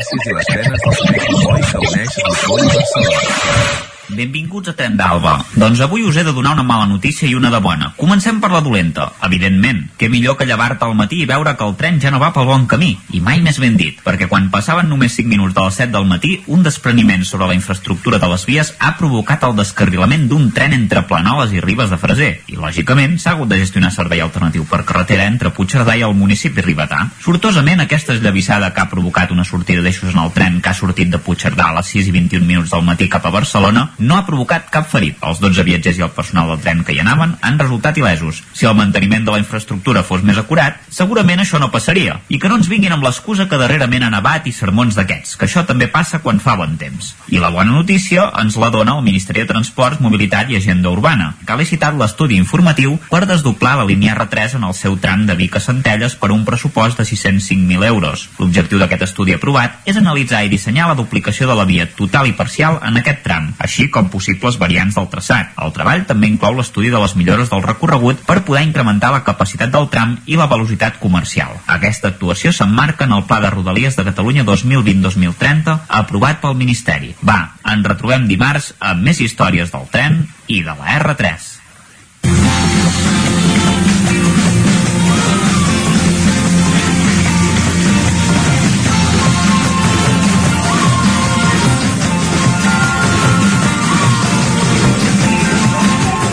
Territori 17. Gràcies i les penes del Boi que uneix Ripoll i Barcelona. Benvinguts a Tren d'Alba. Doncs avui us he de donar una mala notícia i una de bona. Comencem per la dolenta, evidentment. Què millor que llevar-te al matí i veure que el tren ja no va pel bon camí. I mai més ben dit, perquè quan passaven només 5 minuts de les 7 del matí, un despreniment sobre la infraestructura de les vies ha provocat el descarrilament d'un tren entre Planoles i Ribes de Freser. I, lògicament, s'ha hagut de gestionar servei alternatiu per carretera entre Puigcerdà i el municipi ribetà. Sortosament, aquesta esllavissada que ha provocat una sortida d'eixos en el tren que ha sortit de Puigcerdà a les 6 i 21 minuts del matí cap a Barcelona no ha provocat cap ferit. Els 12 viatgers i el personal del tren que hi anaven han resultat il·lesos. Si el manteniment de la infraestructura fos més acurat, segurament això no passaria. I que no ens vinguin amb l'excusa que darrerament han nevat i sermons d'aquests, que això també passa quan fa bon temps. I la bona notícia ens la dona el Ministeri de Transports, Mobilitat i Agenda Urbana, que ha licitat l'estudi informatiu per desdoblar la línia R3 en el seu tram de Vic a Centelles per un pressupost de 605.000 euros. L'objectiu d'aquest estudi aprovat és analitzar i dissenyar la duplicació de la via total i parcial en aquest tram, així com possibles variants del traçat. El treball també inclou l'estudi de les millores del recorregut per poder incrementar la capacitat del tram i la velocitat comercial. Aquesta actuació s'emmarca en el Pla de Rodalies de Catalunya 2020-2030 aprovat pel Ministeri. Va, ens retrobem dimarts amb més històries del tren i de la R3.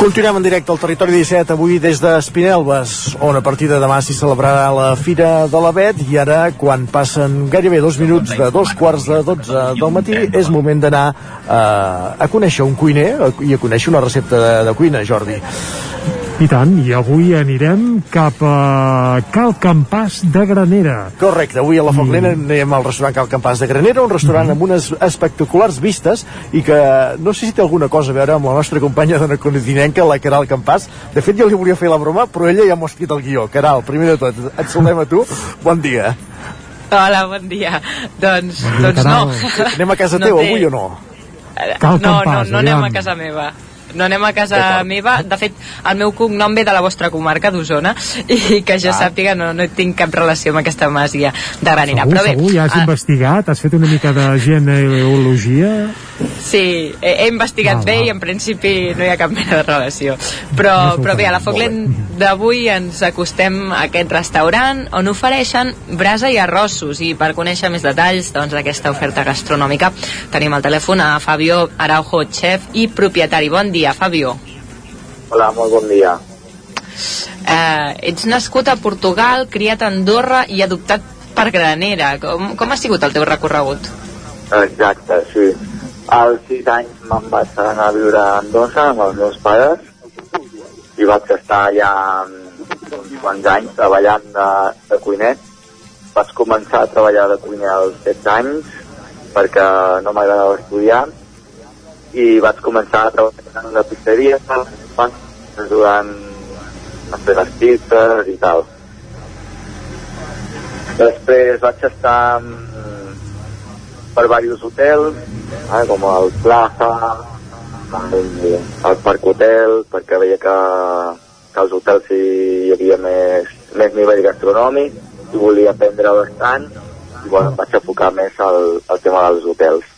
Continuem en directe al territori 17, avui des d'Espinelves, on a partir de demà s'hi celebrarà la Fira de l'Avet i ara, quan passen gairebé dos minuts de dos quarts de dotze del matí, és moment d'anar eh, a conèixer un cuiner a- i a conèixer una recepta de, de cuina, Jordi. I tant, i avui anirem cap a Cal Campàs de Granera. Correcte, avui a la Foc Lent anem al restaurant Cal Campàs de Granera, un restaurant amb unes espectaculars vistes i que no sé si té alguna cosa a veure amb la nostra companya d'una continenca, la Caral Campàs. De fet, jo li volia fer la broma, però ella ja m'ho ha escrit el guió. Caral, primer de tot, et saludem a tu. Bon dia. Hola, bon dia. Doncs, doncs no. Anem a casa No teva té- avui o no? no, no, no anem a casa meva. No anem a casa meva. De fet, el meu cognom ve de la vostra comarca d'Osona i que jo Ah. sàpiga no, no tinc cap relació amb aquesta masia de Granera. Segur, Però bé, segur, ja has ah, investigat, has fet una mica de genealogia. Sí, he, he investigat Val, bé i en principi no hi ha cap mena de relació. Però, s'ho però bé, a la Foclent d'avui ens acostem a aquest restaurant on ofereixen brasa i arrossos i per conèixer més detalls doncs, d'aquesta oferta gastronòmica tenim al telèfon a Fabio Araujo, chef i propietari. Bon dia, Fabio. Hola, molt bon dia. Eh, ets nascut a Portugal, criat a Andorra i adoptat per Granera. Com, com ha sigut el teu recorregut? Exacte, sí. Als 6 anys me'n vaig anar a viure a Andorra amb els meus pares i vaig estar allà mm, uns quants anys treballant de, de cuiner. Vaig començar a treballar de cuiner als 16 anys perquè no m'agradava estudiar i vaig començar a treballar en una pizzeria durant a fer les pizzas i tal. Després vaig estar mm, per diversos hotels, eh, com el Plaza, el, Parc Hotel, perquè veia que, que als hotels hi havia més, més nivell gastronòmic i volia aprendre bastant i bueno, vaig enfocar més al, al tema dels hotels.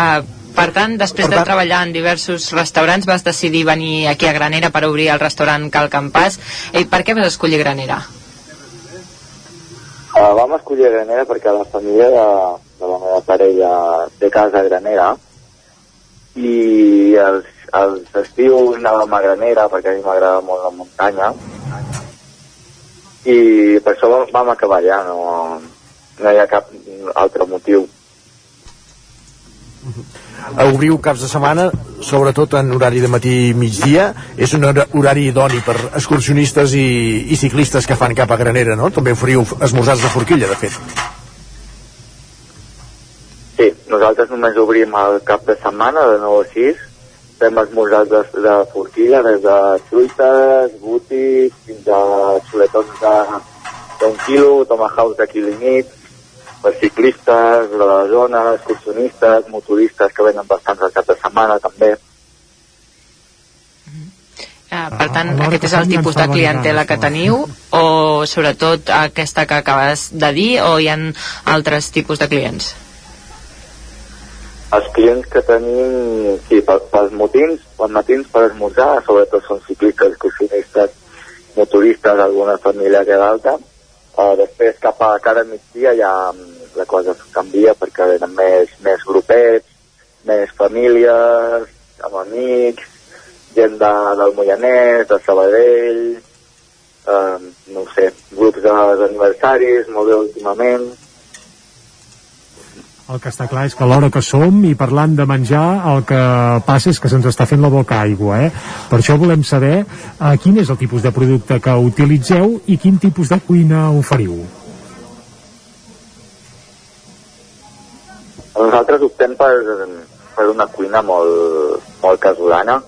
Uh, per tant, després de treballar en diversos restaurants vas decidir venir aquí a Granera per obrir el restaurant Cal Campàs. I per què vas escollir Granera? Uh, vam escollir Granera perquè la família de, de la meva parella té casa a Granera i els, els estius anàvem a Granera perquè a mi m'agrada molt la muntanya i per això vam, vam acabar allà, no, no hi ha cap altre motiu. Obriu caps de setmana, sobretot en horari de matí i migdia. És un hora- horari idoni per excursionistes i, i ciclistes que fan cap a Granera, no? També oferiu esmorzars de forquilla, de fet. Sí, nosaltres només obrim el cap de setmana de 9 a 6. Fem esmorzars de, de forquilla des de truites, butis, fins a xuletons d'un quilo, tomahawks de quilo i per ciclistes de la zona, excursionistes, motoristes que venen bastants al cap de setmana també. Uh, per tant, alhora aquest que és el tipus de clientela que teniu o sobretot aquesta que acabes de dir o hi ha altres tipus de clients? Els clients que tenim, sí, pels motins, pels matins per esmorzar, sobretot són ciclistes, excursionistes, motoristes, alguna família que d'alta. Uh, després, cap a cara migdia, ja mm, la cosa canvia perquè venen més, més grupets, més famílies, amb amics, gent de, del Moianès, de Sabadell, eh, no sé, grups d'aniversaris, molt bé últimament, El que està clar és que l'hora que som i parlant de menjar, el que passa és que se'ns està fent la boca aigua, eh? Per això volem saber eh, quin és el tipus de producte que utilitzeu i quin tipus de cuina oferiu. Nosaltres optem per, per una cuina molt, molt casolana,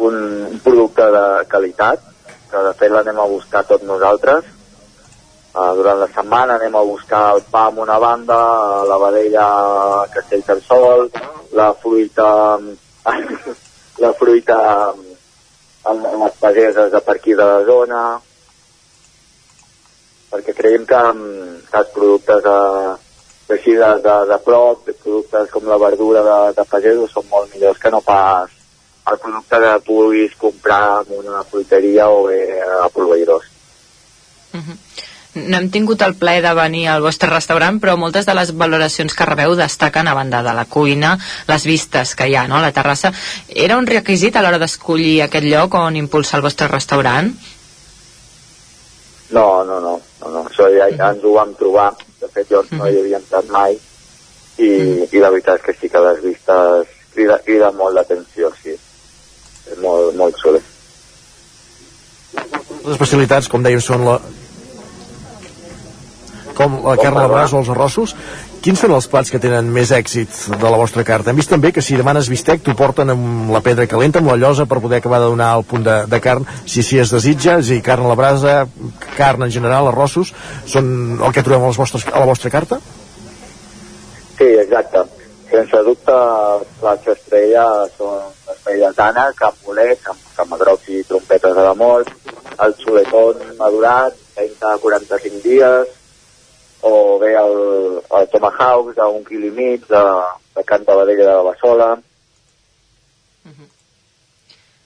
un producte de qualitat, que de fet l'anem a buscar tots nosaltres. Uh, durant la setmana anem a buscar el pa en una banda, la vedella a Castellterçol, la fruita, la fruita en, en les pageses de per aquí de la zona, perquè creiem que, mm, que els productes de, així de, de, de prop, productes com la verdura de, de pagesos són molt millors que no pas el producte que puguis comprar en una fruiteria o bé a proveïdors. No hem tingut el plaer de venir al vostre restaurant, però moltes de les valoracions que rebeu destaquen a banda de la cuina, les vistes que hi ha, no?, a la terrassa. Era un requisit a l'hora d'escollir aquest lloc on impulsar el vostre restaurant? No, no, no, no, no. això ja, ja ens ho vam trobar, de fet jo no hi havia entrat mai, i, i la veritat és que sí que les vistes crida, crida molt l'atenció, sí. És molt, molt xulo. Les especialitats, com dèiem, són la... com la carn a la brasa o els arrossos. Quins són els plats que tenen més èxit de la vostra carta? Hem vist també que si demanes bistec t'ho porten amb la pedra calenta, amb la llosa, per poder acabar de donar el punt de, de carn, si així es desitja, és a dir, carn a la brasa, carn en general, arrossos, són el que trobem a, les vostres, a la vostra carta? Sí, exacte. Sense dubte, els plats estrella són les paelles d'ànec, amb bolets, amb camarots i trompetes de la mort, el xuletón madurat, 30 a 45 dies, o bé el, el tomahawk d'un quilo i mig de, de carn de vedella de la bassola.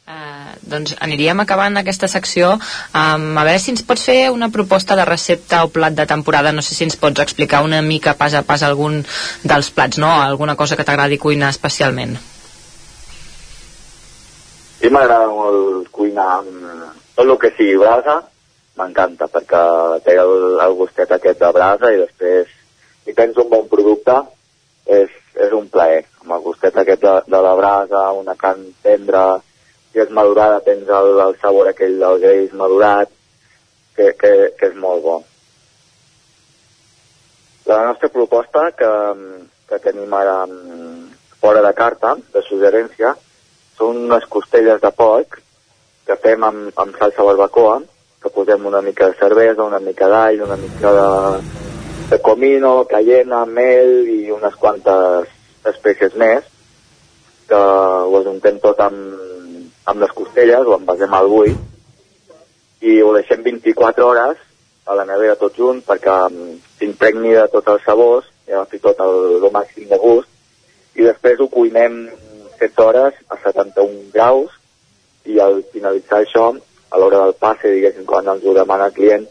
Uh, doncs aniríem acabant aquesta secció um, a veure si ens pots fer una proposta de recepta o plat de temporada no sé si ens pots explicar una mica pas a pas algun dels plats, no? alguna cosa que t'agradi cuinar especialment Sí, m'agrada molt cuinar amb tot el que sigui brasa, m'encanta, perquè té el, el gustet aquest de brasa i després, si tens un bon producte, és, és un plaer. Amb el gustet aquest de, de la brasa, una carn tendra, si és madurada tens el, el sabor aquell del greix madurat, que, que, que és molt bo. La nostra proposta, que, que tenim ara mm, fora de carta, de suggerència, són unes costelles de porc que fem amb, amb salsa barbacoa, que posem una mica de cervesa, una mica d'all, una mica de, de comino, cayena, mel i unes quantes espècies més, que ho ajuntem tot amb, amb les costelles, ho envasem al bull, i ho deixem 24 hores a la nevera tot junt perquè mm, s'impregni de tots els sabors i agafi tot el, el màxim de gust i després ho cuinem 7 hores a 71 graus i al finalitzar això, a l'hora del passe, diguéssim, quan ens ho demana el client,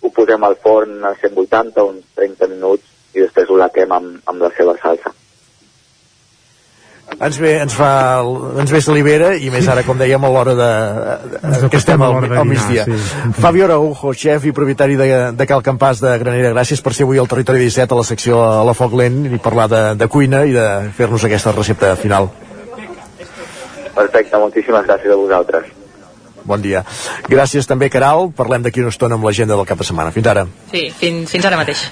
ho posem al forn a 180, uns 30 minuts, i després ho laquem amb, amb la seva salsa. Ens ve, ens fa, ens ve salivera i més ara, com dèiem, a l'hora de, de, que estem al, de al migdia. sí. Fabio Araujo, xef i propietari de, de Cal Campàs de Granera, gràcies per ser avui al Territori 17 a la secció a la Foc Lent i parlar de, de cuina i de fer-nos aquesta recepta final. Perfecte, moltíssimes gràcies a vosaltres. Bon dia. Gràcies també, Caral. Parlem d'aquí una estona amb l'agenda del cap de setmana. Fins ara. sí, fins, fins ara mateix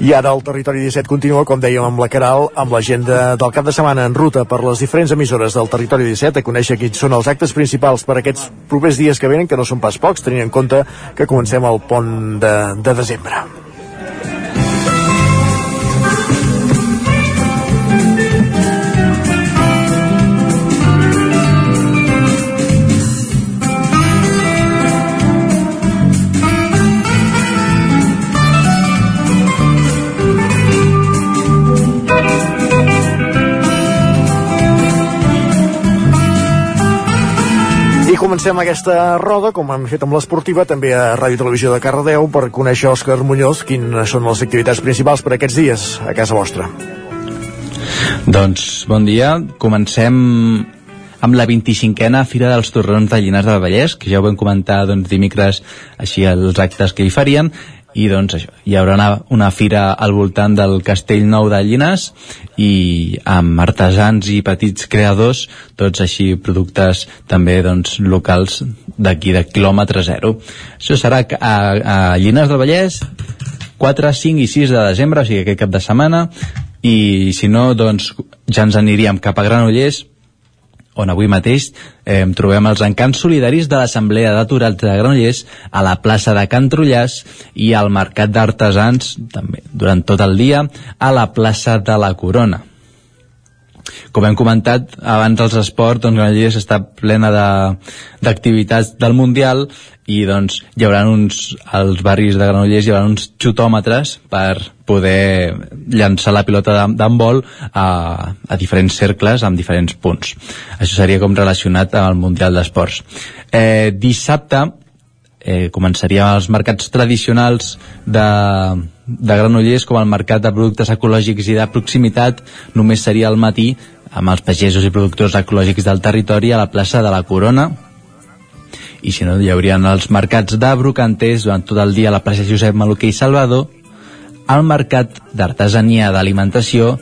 I ara el Territori 17 continua, com dèiem, amb la Caral, amb l'agenda del cap de setmana en ruta per les diferents emissores del Territori 17 a conèixer quins són els actes principals per aquests propers dies que venen, que no són pas pocs, tenint en compte que comencem el pont de, de desembre. Comencem aquesta roda, com hem fet amb l'esportiva, també a Ràdio Televisió de Cardedeu, per conèixer Òscar Muñoz quines són les activitats principals per aquests dies a casa vostra. Doncs bon dia, comencem amb la 25a Fira dels Torrons de Llinars del Vallès, que ja ho vam comentar doncs, dimecres així els actes que hi farien, i doncs això, hi haurà una, una fira al voltant del Castell Nou de Llinars i amb artesans i petits creadors, tots així productes també doncs, locals d'aquí de quilòmetre zero. Això serà a, a Llinars del Vallès 4, 5 i 6 de desembre, o sigui aquest cap de setmana, i si no, doncs ja ens aniríem cap a Granollers, on avui mateix eh, trobem els encants solidaris de l'Assemblea d'Aturats de Granollers a la plaça de Can Trullàs i al Mercat d'Artesans també durant tot el dia a la plaça de la Corona. Com hem comentat, abans dels esports, doncs Granollers està plena de- d'activitats del Mundial i doncs hi haurà uns, als barris de Granollers hi haurà uns xutòmetres per poder llançar la pilota d'handbol a, a diferents cercles amb diferents punts. Això seria com relacionat amb el Mundial d'Esports. Eh, dissabte eh, començaria els mercats tradicionals de, de Granollers com el mercat de productes ecològics i de proximitat només seria al matí amb els pagesos i productors ecològics del territori a la plaça de la Corona i si no hi haurien els mercats de brocanters durant tot el dia a la plaça Josep Maluquer i Salvador el mercat d'artesania d'alimentació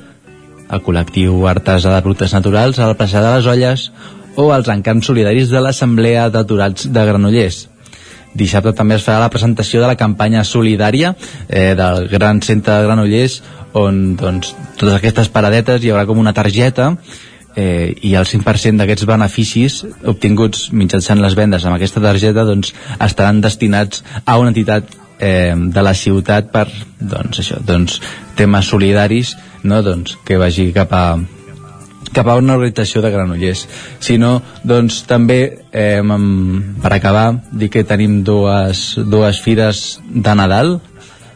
el col·lectiu Artesà de Productes Naturals a la plaça de les Olles o els encants solidaris de l'Assemblea d'Aturats de Granollers. Dissabte també es farà la presentació de la campanya solidària eh, del Gran Centre de Granollers on doncs, totes aquestes paradetes hi haurà com una targeta eh, i el 5% d'aquests beneficis obtinguts mitjançant les vendes amb aquesta targeta doncs, estaran destinats a una entitat eh, de la ciutat per doncs, això, doncs, temes solidaris no? doncs, que vagi cap a cap a una organització de Granollers. Sinó doncs també eh, per acabar dir que tenim dues, dues fires de Nadal.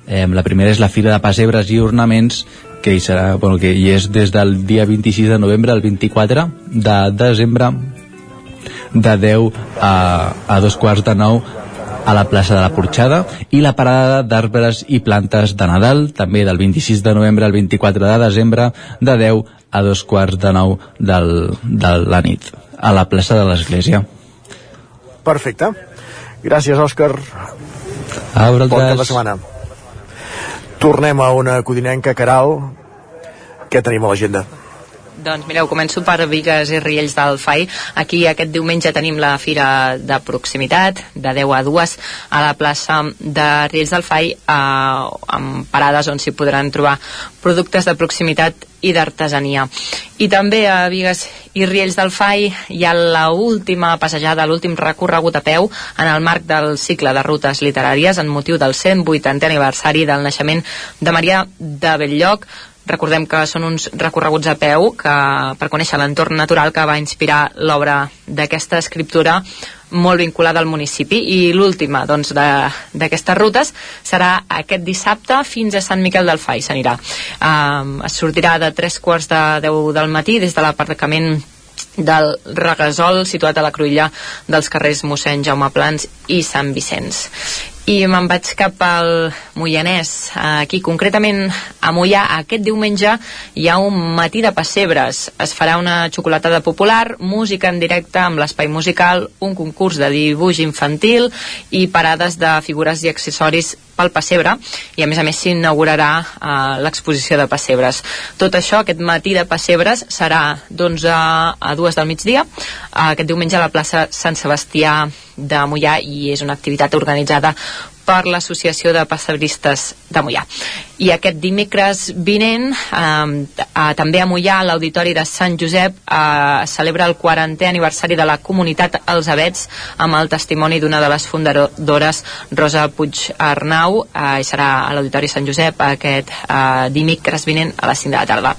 Eh, la primera és la Fira de Pessebres i Ornaments que hi, serà, bueno, que hi és des del dia 26 de novembre al 24 de desembre de 10 a, a dos quarts de 9 a la plaça de la Porxada i la parada d'arbres i plantes de Nadal, també del 26 de novembre al 24 de desembre, de 10 a dos quarts de 9 del, de la nit, a la plaça de l'Església. Perfecte. Gràcies, Òscar. A vosaltres. Bon cap de setmana. Tornem a una codinenca, Caral. Què tenim a l'agenda? Doncs mireu, començo per Vigues i Riells del FAI. Aquí aquest diumenge tenim la fira de proximitat, de 10 a 2, a la plaça de Riells del FAI, eh, amb parades on s'hi podran trobar productes de proximitat i d'artesania. I també a Vigues i Riells del FAI hi ha la última passejada, l'últim recorregut a peu en el marc del cicle de rutes literàries en motiu del 180è aniversari del naixement de Maria de Belllloc, Recordem que són uns recorreguts a peu que, per conèixer l'entorn natural que va inspirar l'obra d'aquesta escriptura molt vinculada al municipi. I l'última doncs, d'aquestes rutes serà aquest dissabte fins a Sant Miquel del Fai s'anirà. Um, es sortirà de tres quarts de 10 del matí des de l'aparcament del Regasol situat a la cruïlla dels carrers mossèn Jaume Plans i Sant Vicenç i me'n vaig cap al Moianès. Aquí concretament a Moià aquest diumenge hi ha un matí de pessebres. Es farà una xocolatada popular música en directe amb l'espai musical un concurs de dibuix infantil i parades de figures i accessoris pel pessebre i a més a més s'inaugurarà eh, l'exposició de pessebres. Tot això, aquest matí de pessebres serà d'11 a 2 del migdia eh, aquest diumenge a la plaça Sant Sebastià de Mollà i és una activitat organitzada per l'Associació de Passebristes de Mollà. I aquest dimecres vinent, eh, eh, també a Mollà, a l'Auditori de Sant Josep, eh, celebra el 40è aniversari de la comunitat Els Avets amb el testimoni d'una de les fundadores, Rosa Puig Arnau, eh, i serà a l'Auditori Sant Josep aquest eh, dimecres vinent a les 5 de la tarda.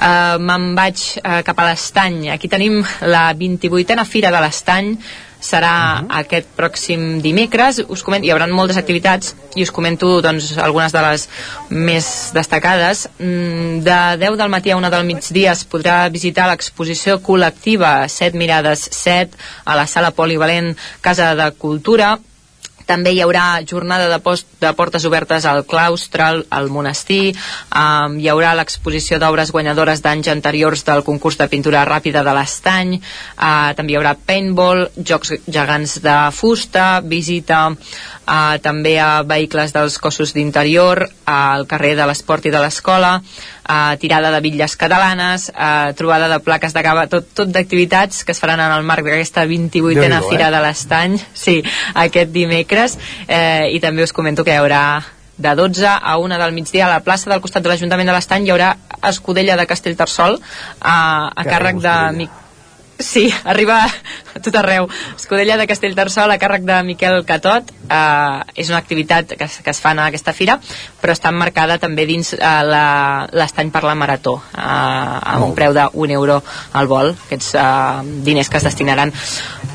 Eh, Me'n vaig eh, cap a l'Estany. Aquí tenim la 28a Fira de l'Estany, serà uh -huh. aquest pròxim dimecres. Us comento, hi haurà moltes activitats i us comento doncs, algunes de les més destacades. Mm, de 10 del matí a 1 del migdia es podrà visitar l'exposició col·lectiva 7 mirades 7 a la sala polivalent Casa de Cultura també hi haurà jornada de, post, de portes obertes al claustre, al, al monestir, um, hi haurà l'exposició d'obres guanyadores d'anys anteriors del concurs de pintura ràpida de l'Estany, uh, també hi haurà paintball, jocs gegants de fusta, visita uh, també a vehicles dels cossos d'interior, al carrer de l'esport i de l'escola, uh, tirada de bitlles catalanes, uh, trobada de plaques de cava, tot, tot d'activitats que es faran en el marc d'aquesta 28a Fira eh? de l'Estany, sí, aquest dimecres, eh, i també us comento que hi haurà de 12 a 1 del migdia a la plaça del costat de l'Ajuntament de l'Estany hi haurà escudella de Castellterçol a, a càrrec de Mic Sí, arriba a tot arreu. Escudella de Castellterçol a càrrec de Miquel Catot. Eh, és una activitat que, es- que es fa en aquesta fira, però està emmarcada també dins eh, la- l'estany per la Marató, eh, amb un preu de 1 euro al vol, aquests eh, diners que es destinaran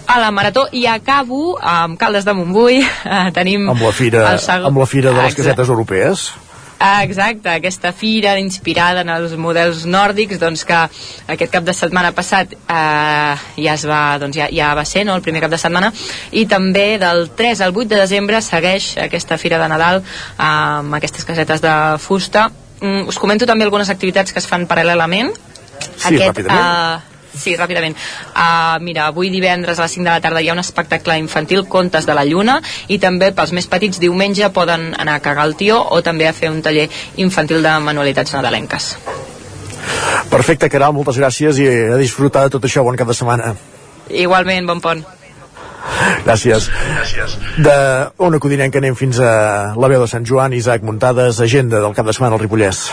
a la Marató. I acabo amb Caldes de Montbui. Eh, tenim Amb la fira, segon- amb la fira de les Exacte. casetes europees. Ah, exacte, aquesta fira inspirada en els models nòrdics doncs que aquest cap de setmana passat eh, ja es va, doncs ja, ja va ser no, el primer cap de setmana i també del 3 al 8 de desembre segueix aquesta fira de Nadal eh, amb aquestes casetes de fusta. Mm, us comento també algunes activitats que es fan paral·lelament. Sí, ràpidament. eh, Sí, ràpidament. Uh, mira, avui divendres a les 5 de la tarda hi ha un espectacle infantil, Contes de la Lluna, i també pels més petits diumenge poden anar a cagar el tió o també a fer un taller infantil de manualitats nadalenques. Perfecte, Caral, moltes gràcies i a disfrutar de tot això. Bon cap de setmana. Igualment, bon pont. Gràcies. Gràcies. De Ona Codinenca anem fins a la veu de Sant Joan, Isaac Muntades, agenda del cap de setmana al Ripollès.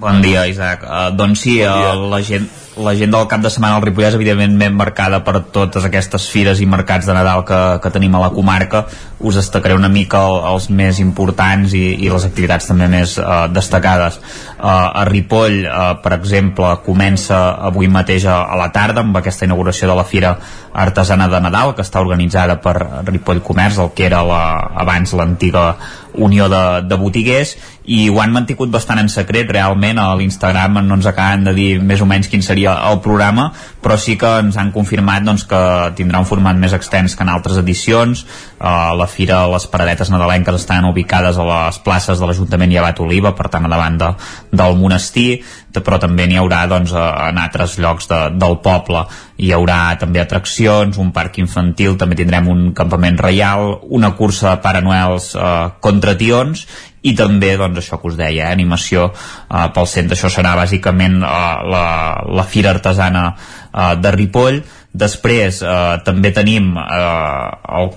Bon dia, Isaac. Uh, doncs sí, uh, la gent l'agenda del cap de setmana al Ripollès evidentment ben marcada per totes aquestes fires i mercats de Nadal que, que tenim a la comarca. Us destacaré una mica el, els més importants i, i les activitats també més uh, destacades. Uh, a Ripoll, uh, per exemple comença avui mateix a, a la tarda amb aquesta inauguració de la Fira Artesana de Nadal que està organitzada per Ripoll Comerç el que era la, abans l'antiga Unió de, de Botiguers i ho han mantingut bastant en secret realment. A l'Instagram no ens acaben de dir més o menys quin seria el programa però sí que ens han confirmat doncs, que tindrà un format més extens que en altres edicions. Uh, la fira, les paradetes nadalenques estan ubicades a les places de l'Ajuntament i Abat Oliva, per tant a davant de, del monestir però també n'hi haurà doncs, en altres llocs de, del poble. Hi haurà també atraccions, un parc infantil també tindrem un campament reial una cursa de Pare Noels eh, contra tions i també doncs això que us deia, eh, animació eh, pel centre, això serà bàsicament eh, la, la fira artesana eh, de Ripoll. Després eh, també tenim eh, el,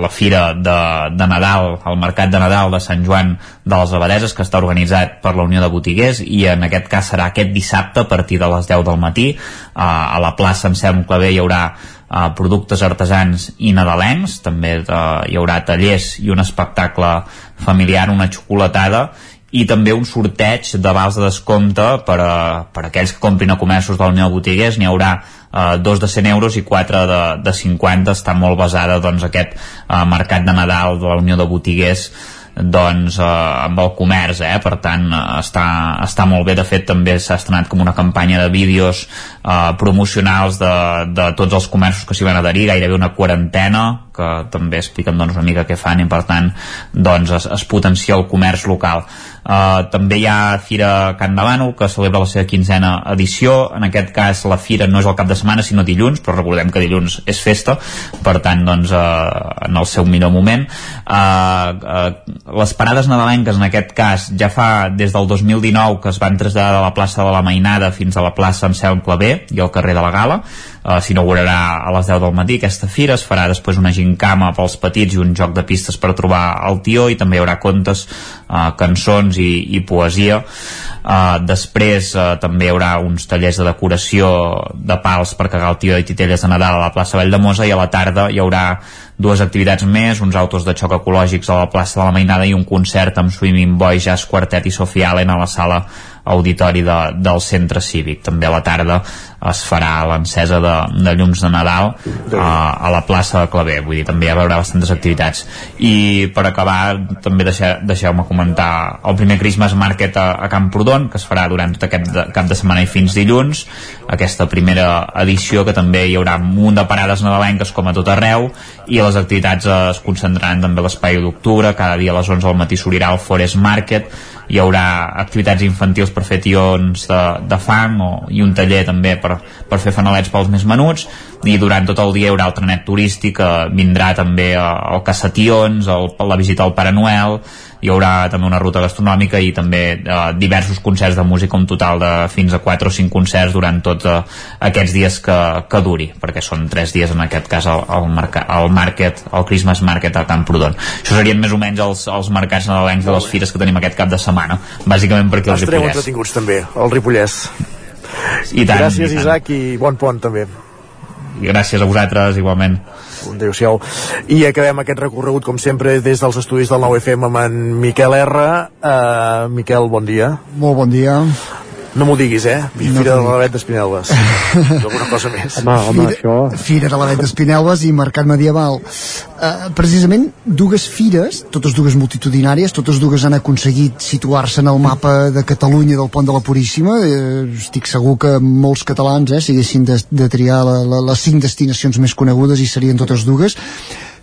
la fira de, de Nadal, el mercat de Nadal de Sant Joan de les Abadeses que està organitzat per la Unió de Botiguers i en aquest cas serà aquest dissabte a partir de les 10 del matí. Eh, a la plaça Anselm Clavé hi haurà eh, productes artesans i nadalencs. També eh, hi haurà tallers i un espectacle familiar, una xocolatada i també un sorteig de vals de descompte per a, per a aquells que comprin a comerços de la Unió de Botiguers. N'hi haurà eh, dos de 100 euros i quatre de, de 50 està molt basada doncs, aquest eh, mercat de Nadal de la Unió de Botiguers doncs eh, amb el comerç eh? per tant està, està molt bé de fet també s'ha estrenat com una campanya de vídeos eh, promocionals de, de tots els comerços que s'hi van adherir gairebé una quarantena que també expliquen doncs, una mica què fan i per tant doncs, es, es potencia el comerç local. Uh, també hi ha Fira Can Davano que celebra la seva quinzena edició. En aquest cas la fira no és el cap de setmana sinó dilluns, però recordem que dilluns és festa. Per tant doncs uh, en el seu millor moment. Uh, uh, les parades nadalenques en aquest cas ja fa des del 2019 que es van traslladar de la plaça de la Mainada fins a la plaça Anselm Clavé i al carrer de la Gala uh, s'inaugurarà a les 10 del matí aquesta fira, es farà després una gincama pels petits i un joc de pistes per trobar el tió i també hi haurà contes, uh, cançons i, i poesia. Uh, després uh, també hi haurà uns tallers de decoració de pals per cagar el tió i titelles de Nadal a la plaça Vall de Mosa i a la tarda hi haurà dues activitats més, uns autos de xoc ecològics a la plaça de la Mainada i un concert amb Swimming Boy, Jazz Quartet i Sofia Allen a la sala auditori de, del centre cívic. També a la tarda es farà l'encesa de, de llums de Nadal a, a la plaça de Clavé, vull dir, també hi haurà bastantes activitats. I per acabar, també deixeu, deixeu-me comentar el primer Christmas Market a, a Camprodon, que es farà durant tot aquest de, cap de setmana i fins dilluns, aquesta primera edició que també hi haurà un munt de parades nadalenques com a tot arreu i les activitats es concentraran també a l'espai d'octubre, cada dia a les 11 del matí s'obrirà el Forest Market hi haurà activitats infantils per fer tions de, de fang o, i un taller també per, per fer fanalets pels més menuts i durant tot el dia hi haurà el trenet turístic que vindrà també eh, el caçations, el, la visita al Pare Noel hi haurà també una ruta gastronòmica i també eh, diversos concerts de música, un total de fins a 4 o 5 concerts durant tots eh, aquests dies que, que duri, perquè són 3 dies en aquest cas al, al, marca, al market, al Christmas Market a Camprodon. Això serien més o menys els, els mercats nadalencs de les fires que tenim aquest cap de setmana, bàsicament perquè els Ripollès. entretinguts també, al Ripollès. I tant, Gràcies, i tant. Isaac, i bon pont també. I gràcies a vosaltres, igualment. Adéu-siau. I acabem aquest recorregut, com sempre, des dels estudis del 9FM amb en Miquel R. Uh, Miquel, bon dia. Molt bon dia. No m'ho diguis, eh? Fira de l'Avet d'Espinelves. Alguna cosa més. Home, home, això... Fira de l'Avet d'Espinelves i Mercat Medieval. Uh, precisament, dues fires, totes dues multitudinàries, totes dues han aconseguit situar-se en el mapa de Catalunya del Pont de la Puríssima. Uh, estic segur que molts catalans, eh, si haguessin de, de triar la, la, les cinc destinacions més conegudes i serien totes dues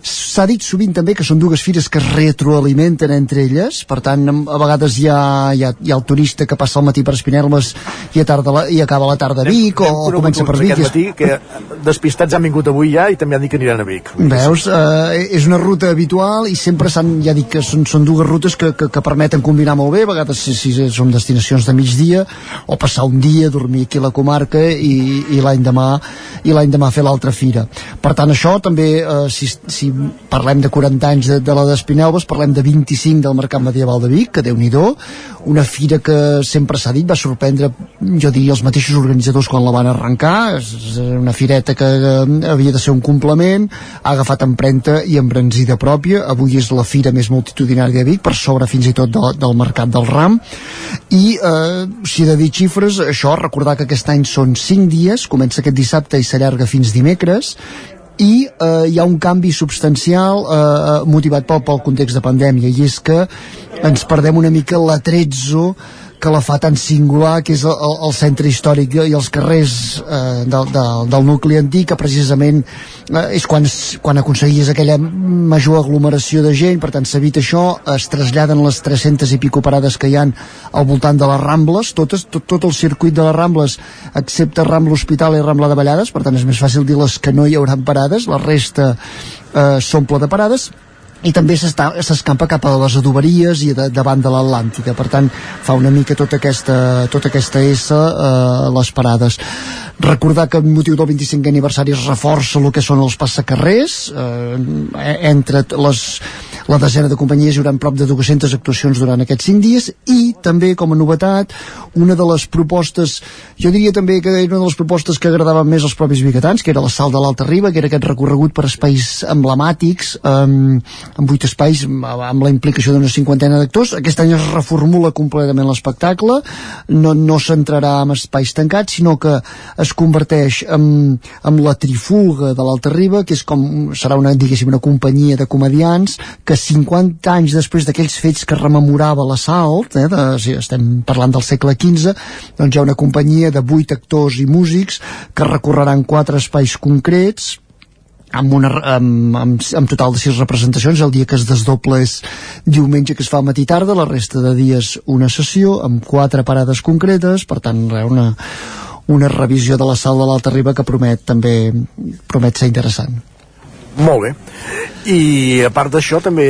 s'ha dit sovint també que són dues fires que es retroalimenten entre elles, per tant a vegades hi ha, hi ha, hi ha el turista que passa el matí per Espinelves i, a tarda la, i acaba la tarda a Vic o, o comença per Vic. Aquest matí, que despistats han vingut avui ja i també han dit que aniran a Vic. Veus, eh, és una ruta habitual i sempre s'han, ja dic que són, són dues rutes que, que, que permeten combinar molt bé, a vegades si, si són destinacions de migdia o passar un dia, dormir aquí a la comarca i, i l'any demà i l'any demà fer l'altra fira. Per tant, això també, eh, si, si parlem de 40 anys de, de la d'Espinelves, parlem de 25 del Mercat Medieval de Vic, que déu nhi una fira que sempre s'ha dit va sorprendre, jo diria, els mateixos organitzadors quan la van arrencar, és una fireta que eh, havia de ser un complement, ha agafat empremta i embranzida pròpia, avui és la fira més multitudinària de Vic, per sobre fins i tot de, del Mercat del Ram, i eh, si he de dir xifres, això, recordar que aquest any són 5 dies, comença aquest dissabte i s'allarga fins dimecres, i eh, hi ha un canvi substancial eh, eh, motivat pel, pel context de pandèmia i és que ens perdem una mica l'atrezzo que la fa tan singular, que és el, el, centre històric i els carrers eh, del, del, del nucli antic, que precisament eh, és quan, quan aconseguies aquella major aglomeració de gent, per tant s'evita això, es traslladen les 300 i pico parades que hi han al voltant de les Rambles, totes, tot, tot el circuit de les Rambles, excepte Rambla Hospital i Rambla de Vallades, per tant és més fàcil dir les que no hi hauran parades, la resta eh, s'omple de parades, i també s'escampa cap a les adoberies i de, davant de l'Atlàntica. Per tant fa una mica tota aquesta, tota aquesta S eh, les parades. Recordar que amb motiu del 25è aniversari es reforça el que són els passacarrers. Eh, entre les, la desena de companyies hi haurà prop de 200 actuacions durant aquests 5 dies. I també com a novetat una de les propostes jo diria també que era una de les propostes que agradaven més als propis biguetans que era la sal de l'Alta Riba que era aquest recorregut per espais emblemàtics eh, amb vuit espais amb la implicació d'una cinquantena d'actors. Aquest any es reformula completament l'espectacle. No, no s'entrarà en espais tancats sinó que es converteix en, en la trifulga de l'Alta Riba, que és com, serà una, diguéssim, una companyia de comedians que 50 anys després d'aquells fets que rememorava l'assalt, eh, de, si estem parlant del segle XV, doncs hi ha una companyia de 8 actors i músics que recorreran quatre espais concrets amb, una, amb, amb, amb total de sis representacions. El dia que es desdoble és diumenge que es fa matí tarda, la resta de dies una sessió amb quatre parades concretes. Per tant una, una revisió de la sal de l'Alta Riba que promet també promet ser interessant. Molt bé. I a part d'això també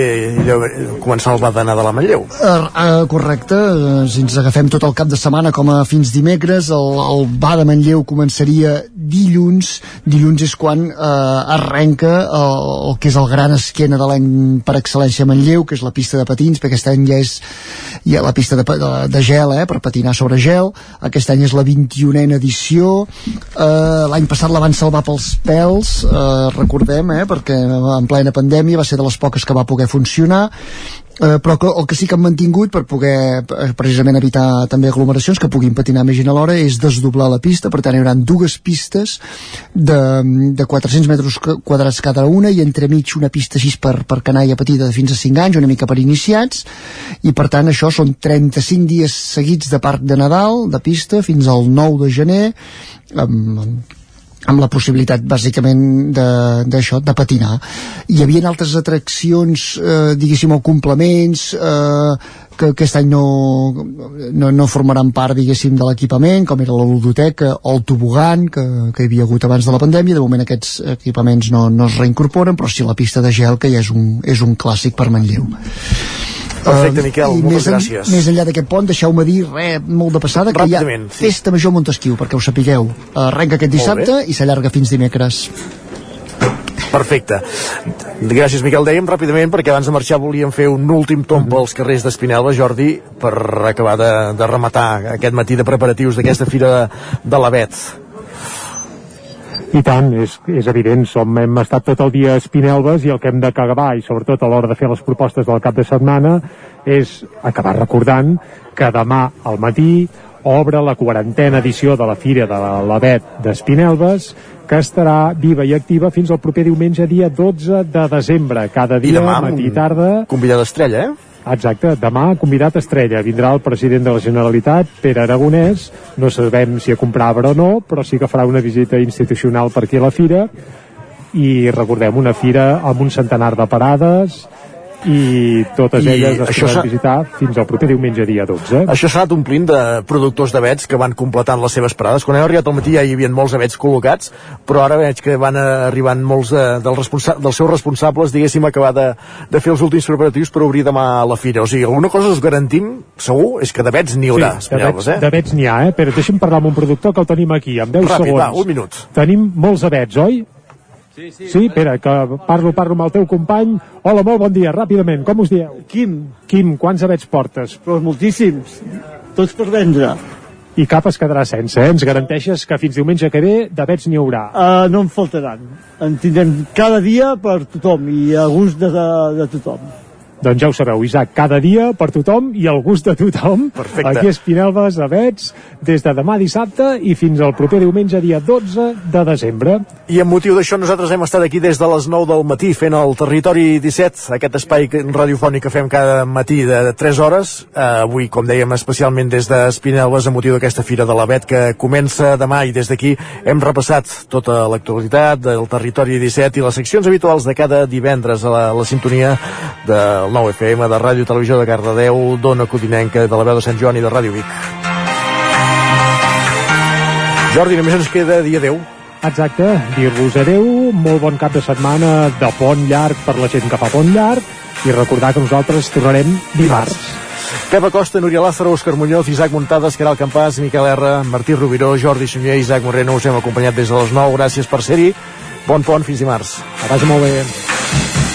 començar el Badana de la Manlleu. Uh, uh, correcte, uh, si ens agafem tot el cap de setmana com a fins dimecres, el, el Ba de Manlleu començaria dilluns, dilluns és quan uh, arrenca el, el que és el gran esquena de l'any per excel·lència a Manlleu, que és la pista de patins, perquè aquest any ja és ja la pista de, de, de gel, eh, per patinar sobre gel, aquest any és la 21a edició, uh, l'any passat la van salvar pels pèls, uh, recordem, eh, perquè en plena pandèmia va ser de les poques que va poder funcionar eh, però que, el que sí que han mantingut per poder eh, precisament evitar també aglomeracions que puguin patinar més gent alhora és desdoblar la pista, per tant hi haurà dues pistes de, de 400 metres quadrats cada una i entremig una pista així per, per canalla petita de fins a 5 anys, una mica per iniciats. I per tant això són 35 dies seguits de parc de Nadal de pista fins al 9 de gener amb, amb amb la possibilitat bàsicament d'això, de, de patinar. Hi havia altres atraccions eh, diguéssim o complements eh, que aquest any no, no, no formaran part diguéssim de l'equipament com era la ludoteca o el tobogan que, que hi havia hagut abans de la pandèmia. De moment aquests equipaments no, no es reincorporen però sí la pista de gel que ja és un, és un clàssic per Manlleu Perfecte, Miquel, uh, moltes més gràcies. En, més enllà d'aquest pont, deixeu-me dir, res, molt de passada, que hi ha festa major Montesquieu, perquè ho sapigueu. Arrenca aquest dissabte i s'allarga fins dimecres. Perfecte. Gràcies, Miquel. Dèiem ràpidament, perquè abans de marxar volíem fer un últim tomb pels carrers d'Espinelva, Jordi, per acabar de, de rematar aquest matí de preparatius d'aquesta fira de, de l'Avet. I tant, és, és evident, som, hem estat tot el dia a Espinelves i el que hem d'acabar, i sobretot a l'hora de fer les propostes del cap de setmana, és acabar recordant que demà al matí obre la quarantena edició de la Fira de l'Avet d'Espinelves que estarà viva i activa fins al proper diumenge dia 12 de desembre cada I dia, demà, matí i tarda Convidat estrella, eh? Exacte, demà convidat estrella. Vindrà el president de la Generalitat Pere Aragonès, no sabem si a comprar o no però sí que farà una visita institucional per aquí a la fira. I recordem una fira amb un centenar de parades i totes I elles es podran s'ha- visitar fins al proper diumenge dia 12 Això s'ha anat omplint de productors d'avets que van completant les seves parades. Quan hem arribat al matí ja hi havia molts avets col·locats, però ara veig que van arribant molts de, dels, responsa dels seus responsables, diguéssim, acabar de, de fer els últims preparatius per obrir demà la fira. O sigui, alguna cosa us garantim, segur, és que d'avets n'hi haurà, Sí, Espinelves, eh? d'avets n'hi ha, eh? Però deixa'm parlar amb un productor que el tenim aquí, en 10 Ràpid, segons. va, un minut. Tenim molts avets, oi? Sí, sí. Sí, espera, que parlo, parlo amb el teu company. Hola, molt bon dia, ràpidament, com us dieu? Quim. Quim, quants avets portes? Però moltíssims. Tots per vendre. I cap es quedarà sense, eh? Ens garanteixes que fins diumenge que ve d'avets n'hi haurà. Uh, no en faltaran. En tindrem cada dia per tothom i a gust de, de, de tothom. Doncs ja ho sabeu, Isaac, cada dia per tothom i al gust de tothom. Perfecte. Aquí a Espinelves, Avets, des de demà dissabte i fins al proper diumenge, dia 12 de desembre. I amb motiu d'això nosaltres hem estat aquí des de les 9 del matí fent el Territori 17, aquest espai radiofònic que fem cada matí de 3 hores. Eh, avui, com dèiem, especialment des d'Espinelves amb motiu d'aquesta Fira de l'Avet que comença demà i des d'aquí hem repassat tota l'actualitat del Territori 17 i les seccions habituals de cada divendres a la, la sintonia del 9 FM, de Ràdio i Televisió de Cardedeu, d'Ona Codinenca, de la veu de Sant Joan i de Ràdio Vic. Jordi, només ens queda dir adeu. Exacte, dir-vos adeu, molt bon cap de setmana de pont llarg per la gent que fa pont llarg i recordar que nosaltres tornarem dimarts. Pep Acosta, Núria Lázaro, Òscar Muñoz, Isaac Muntades, Caral Campàs, Miquel R, Martí Rubiró, Jordi Sunyer, Isaac Moreno, us hem acompanyat des de les 9. Gràcies per ser-hi. Bon pont, fins dimarts. Que vagi molt bé.